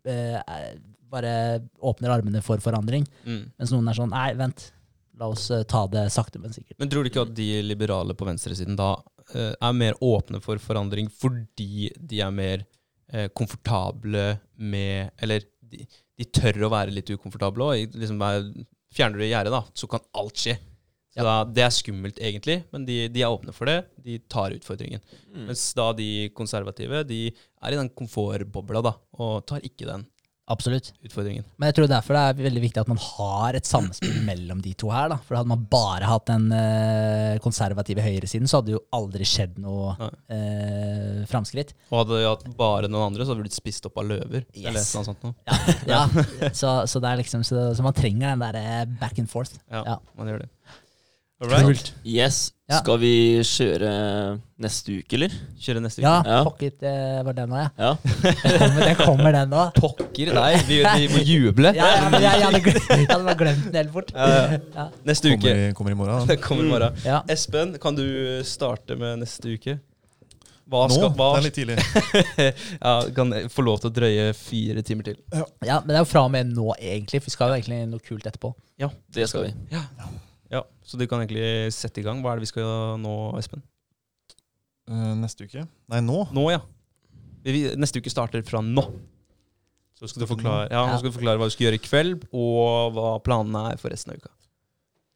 eh, er- bare åpner armene for forandring, Mm. mens noen er sånn Nei, vent. La oss eh, ta det sakte, men sikkert. Men tror du ikke at de liberale på venstresiden da eh, er mer åpne for forandring fordi de er mer eh, komfortable med Eller de, de tør å være litt ukomfortable òg. Liksom er- fjerner du gjerdet, da, så kan alt skje. Så da, det er skummelt, egentlig, men de, de er åpne for det. De tar utfordringen. Mm. Mens da de konservative de er i den komfortbobla da, og tar ikke den Absolutt. utfordringen. Men jeg tror derfor det er veldig viktig at man har et samspill mellom de to her. da. For hadde man bare hatt den eh, konservative høyresiden, så hadde det jo aldri skjedd noe eh, framskritt. Og hadde de hatt bare noen andre, så hadde vi blitt spist opp av løver. Yes. Eller noe sånt noe. Ja, ja. Så, så, det er liksom, så, så man trenger den der eh, back and forth. Ja, Ja. man gjør det. Right. Yes. Ja. Skal vi kjøre neste uke, eller? Kjøre neste uke. Ja, Ja. pocket det var den nå, ja. Ja. Kommer, det kommer den nå. Pokker deg, vi, vi må juble. Ja, ja, men jeg, jeg, hadde glemt, jeg hadde bare glemt den helt fort. Ja, ja. Ja. Neste uke. Kommer, i- kommer i morgen. Det kommer i morgen. Ja. Espen, kan du starte med neste uke? Hva Nå? skal, hva, Det er litt tidlig. ja, kan jeg få lov til å drøye fire timer til? ja, men det er jo fra og med nå, egentlig. For vi skal jo egentlig noe kult etterpå. Ja, Det skal vi. Ja. Ja, Så du kan egentlig sette i gang. Hva er det vi skal nå, Espen? Eh, neste uke? Nei, nå? Nå, ja. Vi, neste uke starter fra nå. Så skal du forklare, ja, nå skal du forklare hva du skal gjøre i kveld, og hva planene er for resten av uka.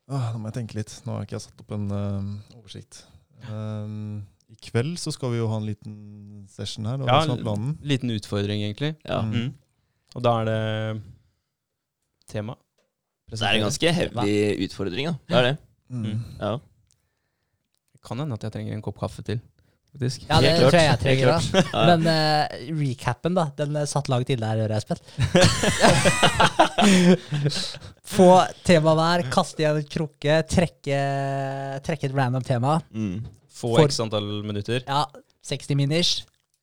Ah, nå må jeg tenke litt. Nå har ikke jeg satt opp en uh, oversikt. Um, I kveld så skal vi jo ha en liten session her. Ja, planen? Liten utfordring, egentlig. Ja. Mm. Mm. Og da er det tema. Det er en ganske heavy utfordring, da. Det er det. Mm. Ja. Kan hende at jeg trenger en kopp kaffe til. faktisk. Ja, det tror jeg jeg trenger da. Men uh, recapen, da. Den satt langt inne her, hører jeg, Espen. Få tema hver, kaste i en krukke, trekke, trekke et random tema. Mm. Få For- x antall minutter. Ja, 60 miners,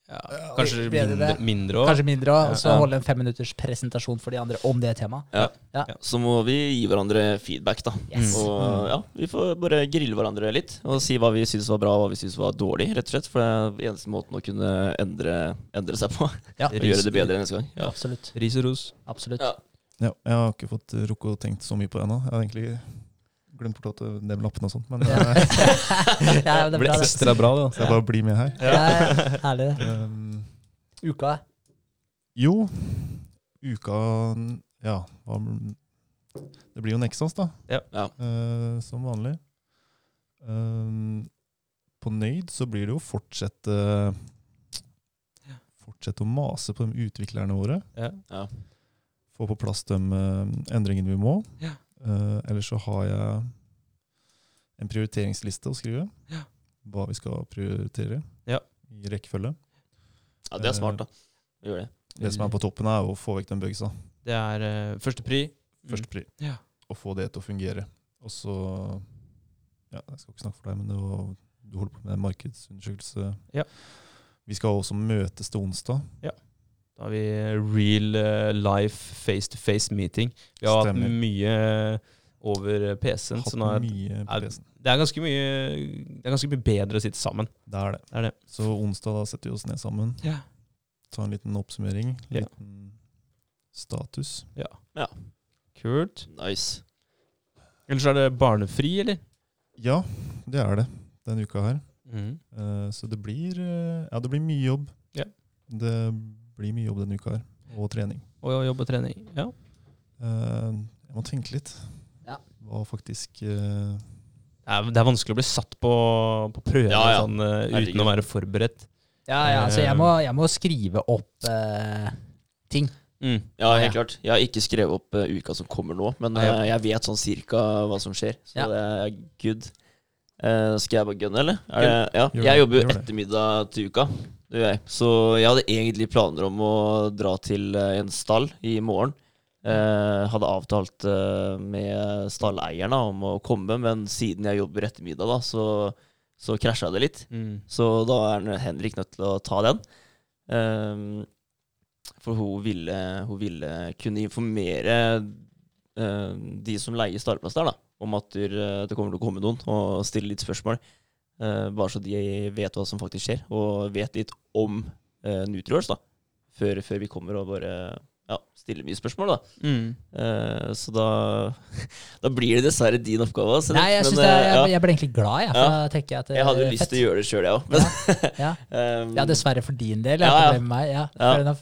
Ja, kanskje mindre, mindre også. kanskje mindre òg. Og så Ja. holde en fem minutters presentasjon for de andre om det temaet. Ja. Ja. Så må vi gi hverandre feedback, da. Yes. Og ja, vi får bare grille hverandre litt og si hva vi syns var bra og hva vi syns var dårlig, rett og slett. For det er eneste måten å kunne endre, endre seg på. Ja, Og gjøre det bedre neste gang. Ja. absolutt. Ris og ros. absolutt. Ja. Ja, jeg har ikke fått rukket å tenkt så mye på det ennå. Jeg har egentlig glemt bort at nevne lappene og sånt. Men Ja. eh, ja, det Det bra, ekstra bra, da, så jeg bare blir med her. Ja, ja, herlig. det. Um, Uka. jo, uka Ja, det blir jo Nexans, da. Ja. Ja. Eh, som vanlig. Um, på Nøyd så blir det jo fortsette Fortsette å mase på de utviklerne våre. Ja. Ja. Få på plass de uh, endringene vi må. Ja. Uh, ellers så har jeg en prioriteringsliste å skrive. Ja. Hva vi skal prioritere Ja. i rekkefølge. ja, det er smart, da. Gjør det. Det som er på toppen, er å få vekk den bugsa. Det er uh, første pri. Første pri. Ja. Å få det til å fungere. Og så Ja, jeg skal ikke snakke for deg, men var, du holder på med markedsundersøkelse. Ja. Vi skal også møtes til onsdag. Da har vi real eh, life face-to-face meeting. Vi har Stemmer. hatt mye over PC-en. Hatt Så nå er, mye på PC-en. det, er ganske mye, det er ganske mye bedre å sitte sammen. Det er det. Det er det. Så onsdag da setter vi oss ned sammen. Ja. Ta en liten oppsummering. Ja. Liten status. Kult. Nice. Ellers er det barnefri, eller? Ja, det er det denne uka her. Mm. Uh, så det blir, uh, ja, det blir mye jobb. Ja. Det blir mye jobb denne uka her. Og trening. Og jobb og trening. Ja. Eh, jeg må tenke litt. Ja. Hva faktisk eh, Det er, det er vanskelig å bli satt på, på prøve Ja, ja. Sånn, uh, uten å være forberedt. Ja, ja, så jeg må, jeg må skrive opp uh, ting. Mm. Ja, Ja. helt klart. Jeg har ikke skrevet opp uh, uka som kommer nå, men jeg vet sånn cirka hva som skjer. Så Ja. det er good. Eh, skal jeg bare gunne, eller? Er det, ja. Jeg jobber jo ettermiddag til uka. Det gjør jeg. Så jeg hadde egentlig planer om å dra til eh, en stall i morgen. Eh, hadde avtalt eh, med stalleierne om å komme, men siden jeg jobber ettermiddag, da, så, så krasja det litt. Mm. Så da er Henrik nødt til å ta den. Eh, for hun ville, hun ville kunne informere eh, de som leier stallplass der, da, om at eh, det kommer til å komme noen og stille litt spørsmål. Eh, bare så de vet hva som faktisk skjer, og vet litt om uh, Nutriors, da. Før, før vi kommer og bare ja, stiller mye spørsmål, da. Mm. Uh, så da, da blir det dessverre din oppgave. altså. Nei, jeg, Men, det eh, jeg, ja. jeg ble egentlig glad, jeg. Ja. jeg at Jeg hadde lyst til å gjøre det sjøl, jeg òg. Ja, ja. ja, dessverre for din del. Ja, Ja, ja. meg. Ja,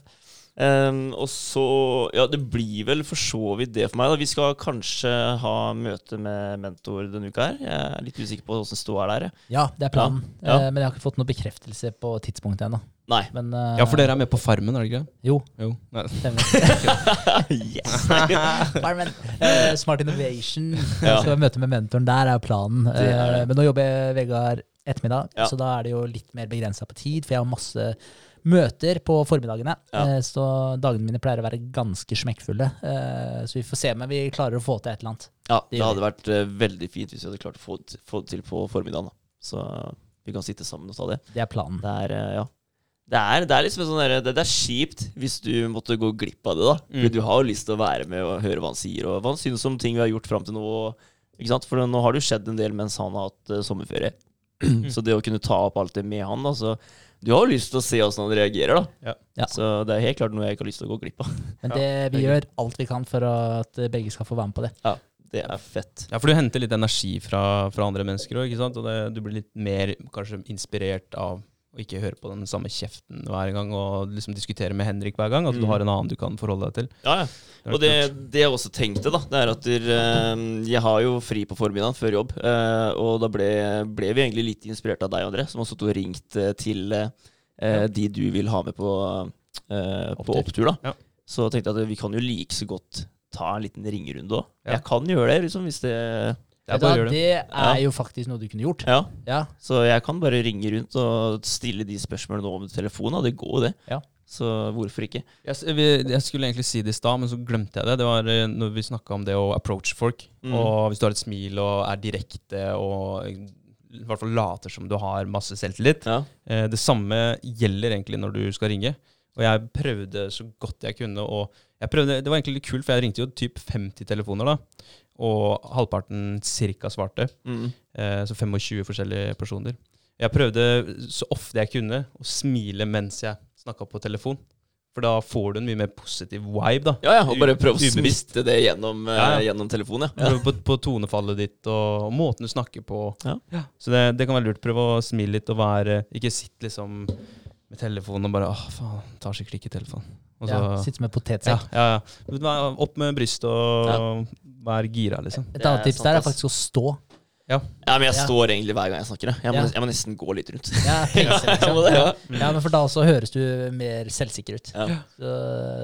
Ja. Ehm, og så Ja, det blir vel for så vidt det for meg. da Vi skal kanskje ha møte med mentor denne uka her. Jeg er litt usikker på åssen ståa er der. ja, det er planen. Ja. Eh, men jeg har ikke fått noe bekreftelse på tidspunktet ennå. Nei. Men uh, Ja, for dere er med på Farmen, er dere ikke? Jo, Jo. Yes! Farmen. Uh, Smart Innovation. Ja. Skal møte med mentoren der, er planen. Det er det. Eh, men nå jobber Vegard ettermiddag, Ja. så da er det jo litt mer begrensa på tid. For jeg har masse møter på formiddagene. Ja. eh, så dagene mine pleier å være ganske smekkfulle. Eh, så vi får se om vi klarer å få til et eller annet. Ja, Det hadde vært eh, veldig fint hvis vi hadde klart å få, det- få det til på formiddagen. da Så vi kan sitte sammen og ta det. Det er planen. Det er, ja det er, det er liksom sånn der, det, det er kjipt hvis du måtte gå glipp av det. da Mm. Du har jo lyst til å være med og høre hva han sier, og hva han synes om ting vi har gjort fram til nå. Ikke sant? For nå har det jo skjedd en del mens han har hatt uh, sommerferie. Så det å kunne ta opp alt det med han da, så Du har jo lyst til å se åssen han reagerer, da. Ja. Ja. Så det er helt klart noe jeg ikke har lyst til å gå glipp av. Men det, vi gjør alt vi kan for at begge skal få være med på det. Ja, Det er fett. Ja, for du henter litt energi fra, fra andre mennesker òg, ikke sant? Og det, du blir litt mer kanskje inspirert av å ikke høre på den samme kjeften hver gang, og liksom diskutere med Henrik hver gang. At du Mm. har en annen du kan forholde deg til. Ja, ja. Og det, det jeg også tenkte, da, det er at eh, jeg har jo fri på formiddagen før jobb. eh, og da ble, ble vi egentlig litt inspirert av deg, André, som også tok ringt eh, til eh, de du vil ha med på, eh, på Opptur. da. Ja. Så tenkte jeg at vi kan jo like så godt ta en liten ringerunde òg. Jeg kan gjøre det, liksom, hvis det Det er hva, det. det er Ja. jo faktisk noe du kunne gjort. Ja. Ja, Så jeg kan bare ringe rundt og stille de spørsmålene over telefonen. Det går jo, det. Ja. Så hvorfor ikke? Jeg, jeg skulle egentlig si det i stad, men så glemte jeg det. Det var eh, når vi snakka om det å approach folk. Mm. Og hvis du har et smil og er direkte og i hvert fall later som du har masse selvtillit. Ja. Eh, det samme gjelder egentlig når du skal ringe. Og jeg prøvde så godt jeg kunne. Og jeg prøvde, det var egentlig litt kult, for jeg ringte jo typ 50 telefoner, da. Og halvparten cirka svarte. Mm. Eh, så 25 forskjellige personer. Jeg prøvde så ofte jeg kunne å smile mens jeg snakka på telefon. For da får du en mye mer positiv vibe, da. Ja, ja, og bare prøv å smiste smitte det gjennom, eh, Ja, ja. gjennom telefonen. Ja. Prøv På, på tonefallet ditt og, og måten du snakker på. Ja. Så det, det kan være lurt. Prøv å smile litt og være Ikke sitt liksom med telefonen og bare Åh, faen, tar sikkert ikke telefonen. Og så, ja, Sitte som en ja, potetsekk. ja, ja. Opp med brystet og vær gira, liksom. Et annet tips der er faktisk å stå. Ja, men jeg Ja. står egentlig hver gang jeg snakker. jeg. Må, Ja. jeg må nesten gå litt rundt. Ja, det, ja. ja, men for da også høres du mer selvsikker ut. Ja. Så,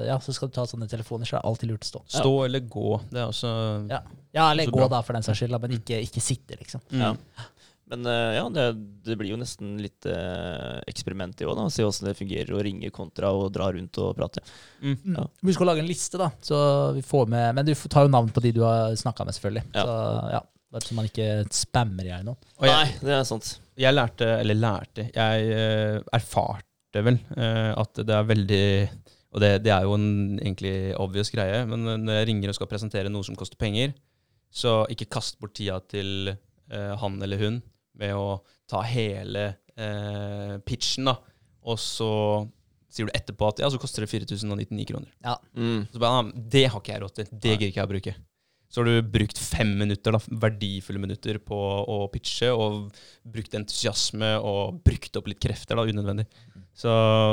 ja, så skal du ta sånne telefoner, så er det alltid lurt å stå. Stå eller gå. Det er også Ja. Ja, eller Så gå bra. da, for den saks skyld, men ikke, ikke sitte, liksom. Mm. Ja. Men eh, ja, det, det blir jo nesten litt uh, eksperiment i òg, da. Se åssen det fungerer å ringe kontra og dra rundt og prate. Mm. Ja. Vi skal lage en liste, da, så vi får med Men du tar jo navn på de du har snakka med, selvfølgelig. Ja. Så ja, bare så man ikke spammer i hjel noen. Nei, det er sant. jeg lærte, eller lærte, jeg uh, erfarte vel uh, at det er veldig Og det, det er jo en egentlig obvious greie, men når jeg ringer og skal presentere noe som koster penger, Så ikke kast bort tida til uh, han eller hun med å ta hele eh, pitchen, da. Og så sier du etterpå at ja, så koster det 4099 kroner. Mm. Så bare, ah, det har ikke jeg råd til. Det gidder ikke jeg å bruke. Så har du brukt fem minutter, da, verdifulle minutter på å pitche, og brukt entusiasme og brukt opp litt krefter, da, unødvendig. Så,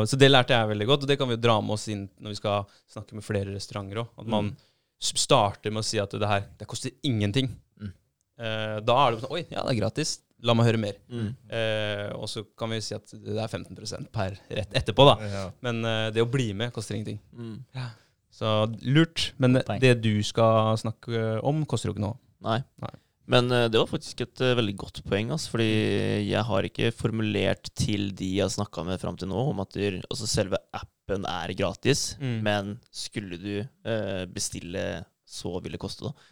så det lærte jeg veldig godt, og det kan vi jo dra med oss inn når vi skal snakke med flere restauranter òg. At man mm. starter med å si at det her det koster ingenting. Mm. Eh, da er det sånn Oi, ja, det er gratis. La meg høre mer. Mm. Eh, og så kan vi si at det er 15% per rett etterpå, da. Ja. Men eh, det å bli med koster ingenting. Mm. Så lurt. Men det, Poeng. det du skal snakke om, koster jo ikke noe. Nei. Nei. Men eh, det var faktisk et eh, veldig godt poeng, altså, fordi jeg har ikke formulert til de jeg har snakka med fram til nå, om at der, altså selve appen er gratis, Mm. men skulle du eh, bestille, så vil det koste, da.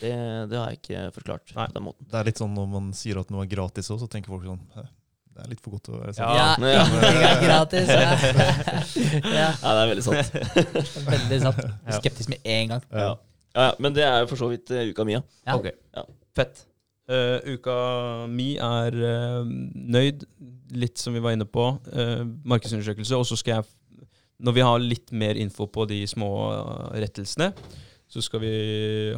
Det, det har jeg ikke forklart Nei. på den måten. Det er litt sånn når man sier at noe er gratis òg, så tenker folk sånn «Hæ, Det er litt for godt til å være sant. Ja. Ja, Ja. ingenting er gratis. Ja. ja, Ja, det er veldig sant. veldig sant. Skeptisk med en gang. Ja. Ja, ja, men det er jo for så vidt uh, uka mi, ja. Ja. Ok, Ja. fett. Uh, uka mi er uh, nøyd, litt som vi var inne på. Uh, markedsundersøkelse. Og så skal jeg, når vi har litt mer info på de små rettelsene, så skal vi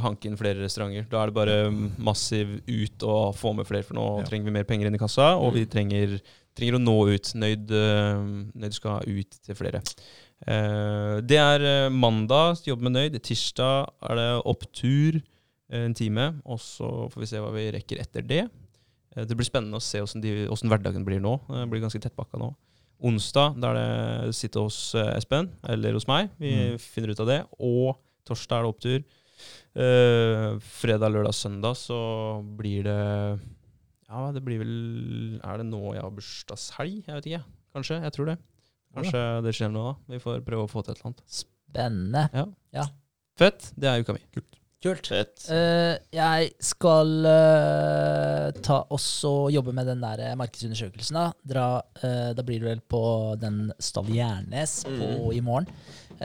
hanke inn flere restauranter. Da er det bare massiv ut og få med flere, for nå Ja. trenger vi mer penger inn i kassa, og vi Mm. trenger, trenger å nå ut. Nøyd, eh, nøyd skal ut til flere. Eh, det er eh, mandag, jobbe med Nøyd. Tirsdag er det opptur en time, og så får vi se hva vi rekker etter det. Det blir spennende å se åssen hverdagen blir nå. Det blir ganske tettpakka nå. Onsdag da er det sitte hos Espen, eller hos meg. Vi Mm. finner ut av det. Og torsdag er det opptur. Uh, fredag, lørdag, søndag så blir det Ja, det blir vel Er det nå jeg har bursdagshelg? Jeg vet ikke. Kanskje. Jeg tror det. Kanskje det skjer noe da. Vi får prøve å få til et eller annet. Spennende. Fett. Det er uka mi. Kult. Fett. Uh, jeg skal uh, ta også jobbe med den der markedsundersøkelsen. Da Dra, uh, Da blir det vel på den Stall Gjernes på, Mm. i morgen,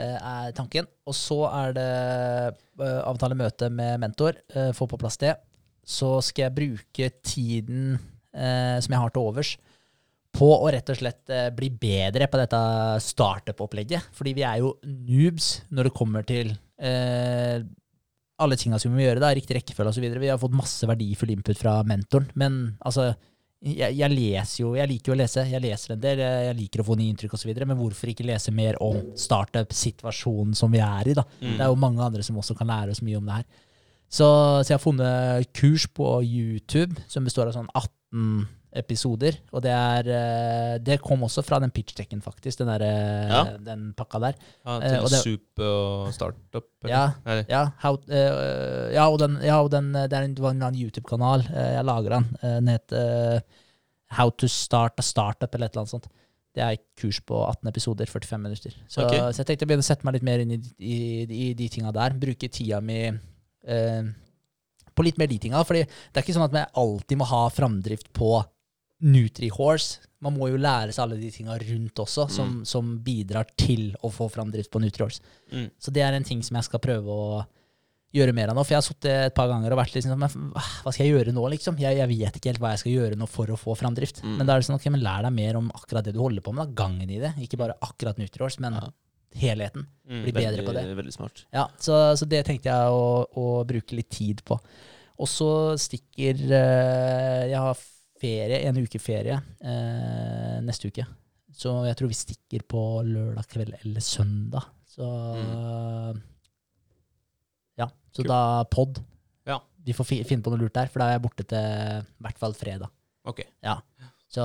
er tanken. Og så er det eh, avtale møte med mentor, eh, få på plass det. Så skal jeg bruke tiden eh, som jeg har til overs, på å rett og slett eh, bli bedre på dette startup-opplegget. Fordi vi er jo noobs når det kommer til eh, alle tinga som vi må gjøre, da, riktig rekkefølge osv. Vi har fått masse verdifull input fra mentoren, men altså jeg, jeg leser jo, jeg liker jo å lese, jeg leser en del, jeg, jeg liker å få nye inntrykk osv., men hvorfor ikke lese mer om startup-situasjonen som vi er i? da? Mm. Det er jo mange andre som også kan lære oss mye om det her. Så, så jeg har funnet kurs på YouTube som består av sånn 18 episoder, og det er eh, Det kom også fra den pitch-decken, faktisk, den, der, eh, Ja. den pakka der. Ja, Eh, til og det- Soup og Startup? Ja, ja, how, ja, og den, ja, og den, det er en, det var en YouTube-kanal. jeg lager den. Den eh, How to start a startup, eller et eller annet sånt. Det er et kurs på 18 episoder, 45 minutter. Så, okay. så jeg tenkte å begynne å sette meg litt mer inn i, i, i de tinga der. Bruke tida mi eh, på litt mer de tinga. Fordi det er ikke sånn at vi alltid må ha framdrift på Nutrihorse. Man må jo lære seg alle de tinga rundt også, som, som bidrar til å få framdrift på Nutrihorse. Mm. Så det er en ting som jeg skal prøve å gjøre mer av nå. For jeg har sittet et par ganger og vært litt sånn Hva skal jeg gjøre nå, liksom? Jeg, jeg vet ikke helt hva jeg skal gjøre nå for å få framdrift. Mm. Men da er det sånn, ok, men lær deg mer om akkurat det du holder på med. da, Gangen i det. Ikke bare akkurat Nutrihorse, men Ja. helheten. Mm. Bli bedre på det. Veldig, veldig smart. Ja, så, så det tenkte jeg å, å bruke litt tid på. Og så stikker eh, Jeg har ferie, en uke ferie eh, neste uke. Så jeg tror vi stikker på lørdag kveld eller søndag. Så Ja. Så cool. da pod. Ja. Vi får fi, finne på noe lurt der, for da er jeg borte til i hvert fall fredag. Ok. Ja, Så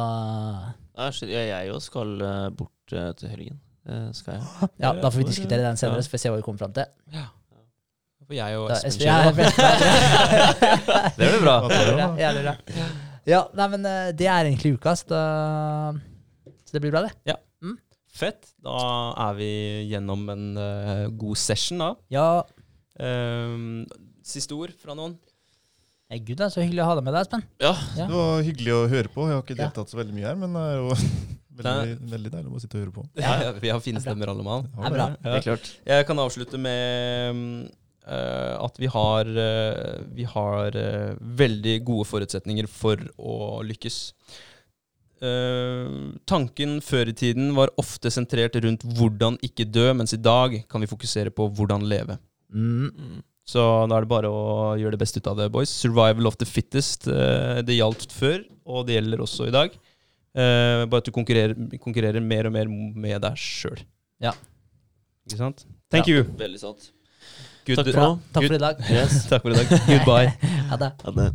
jeg òg skal eh, bort eh, til helgen. Det skal jeg. ja, da får vi diskutere den senere, Ja. så får vi se hva vi kommer fram til. Ja. For jeg og Espen kjører. Det blir bra. Ja, det jævlig bra. Ja, nei, men eh, det er egentlig uka, så, da, så det blir bra, det. Fett. Da er vi gjennom en eh, god session, da. Ja, Ehm, siste ord fra noen? hey, gud, det er så hyggelig å ha deg med deg, Espen. Ja. Ja. Det var hyggelig å høre på. Jeg har ikke Ja. deltatt så veldig mye her, men det er jo veldig, veldig deilig å sitte og høre på. Ja, vi har fine Det er bra. stemmer, alle mann. Det er bra. Ja. er klart. Jeg kan avslutte med mm, at vi har, eh, vi har eh, veldig gode forutsetninger for å lykkes. Eh, tanken før i tiden var ofte sentrert rundt hvordan ikke dø, mens i dag kan vi fokusere på hvordan leve. Mm. Så da er det bare å gjøre det beste ut av det, boys. Survival of the fittest. eh, det gjaldt før, og det gjelder også i dag. Eh, bare at du konkurrerer, konkurrerer mer og mer med deg sjøl. Ja. Ikke sant? Thank Ja. you. Veldig sant. Good, Takk for nå. Takk for i dag. Yes. Takk for i dag. Goodbye. Ha det. Ha det.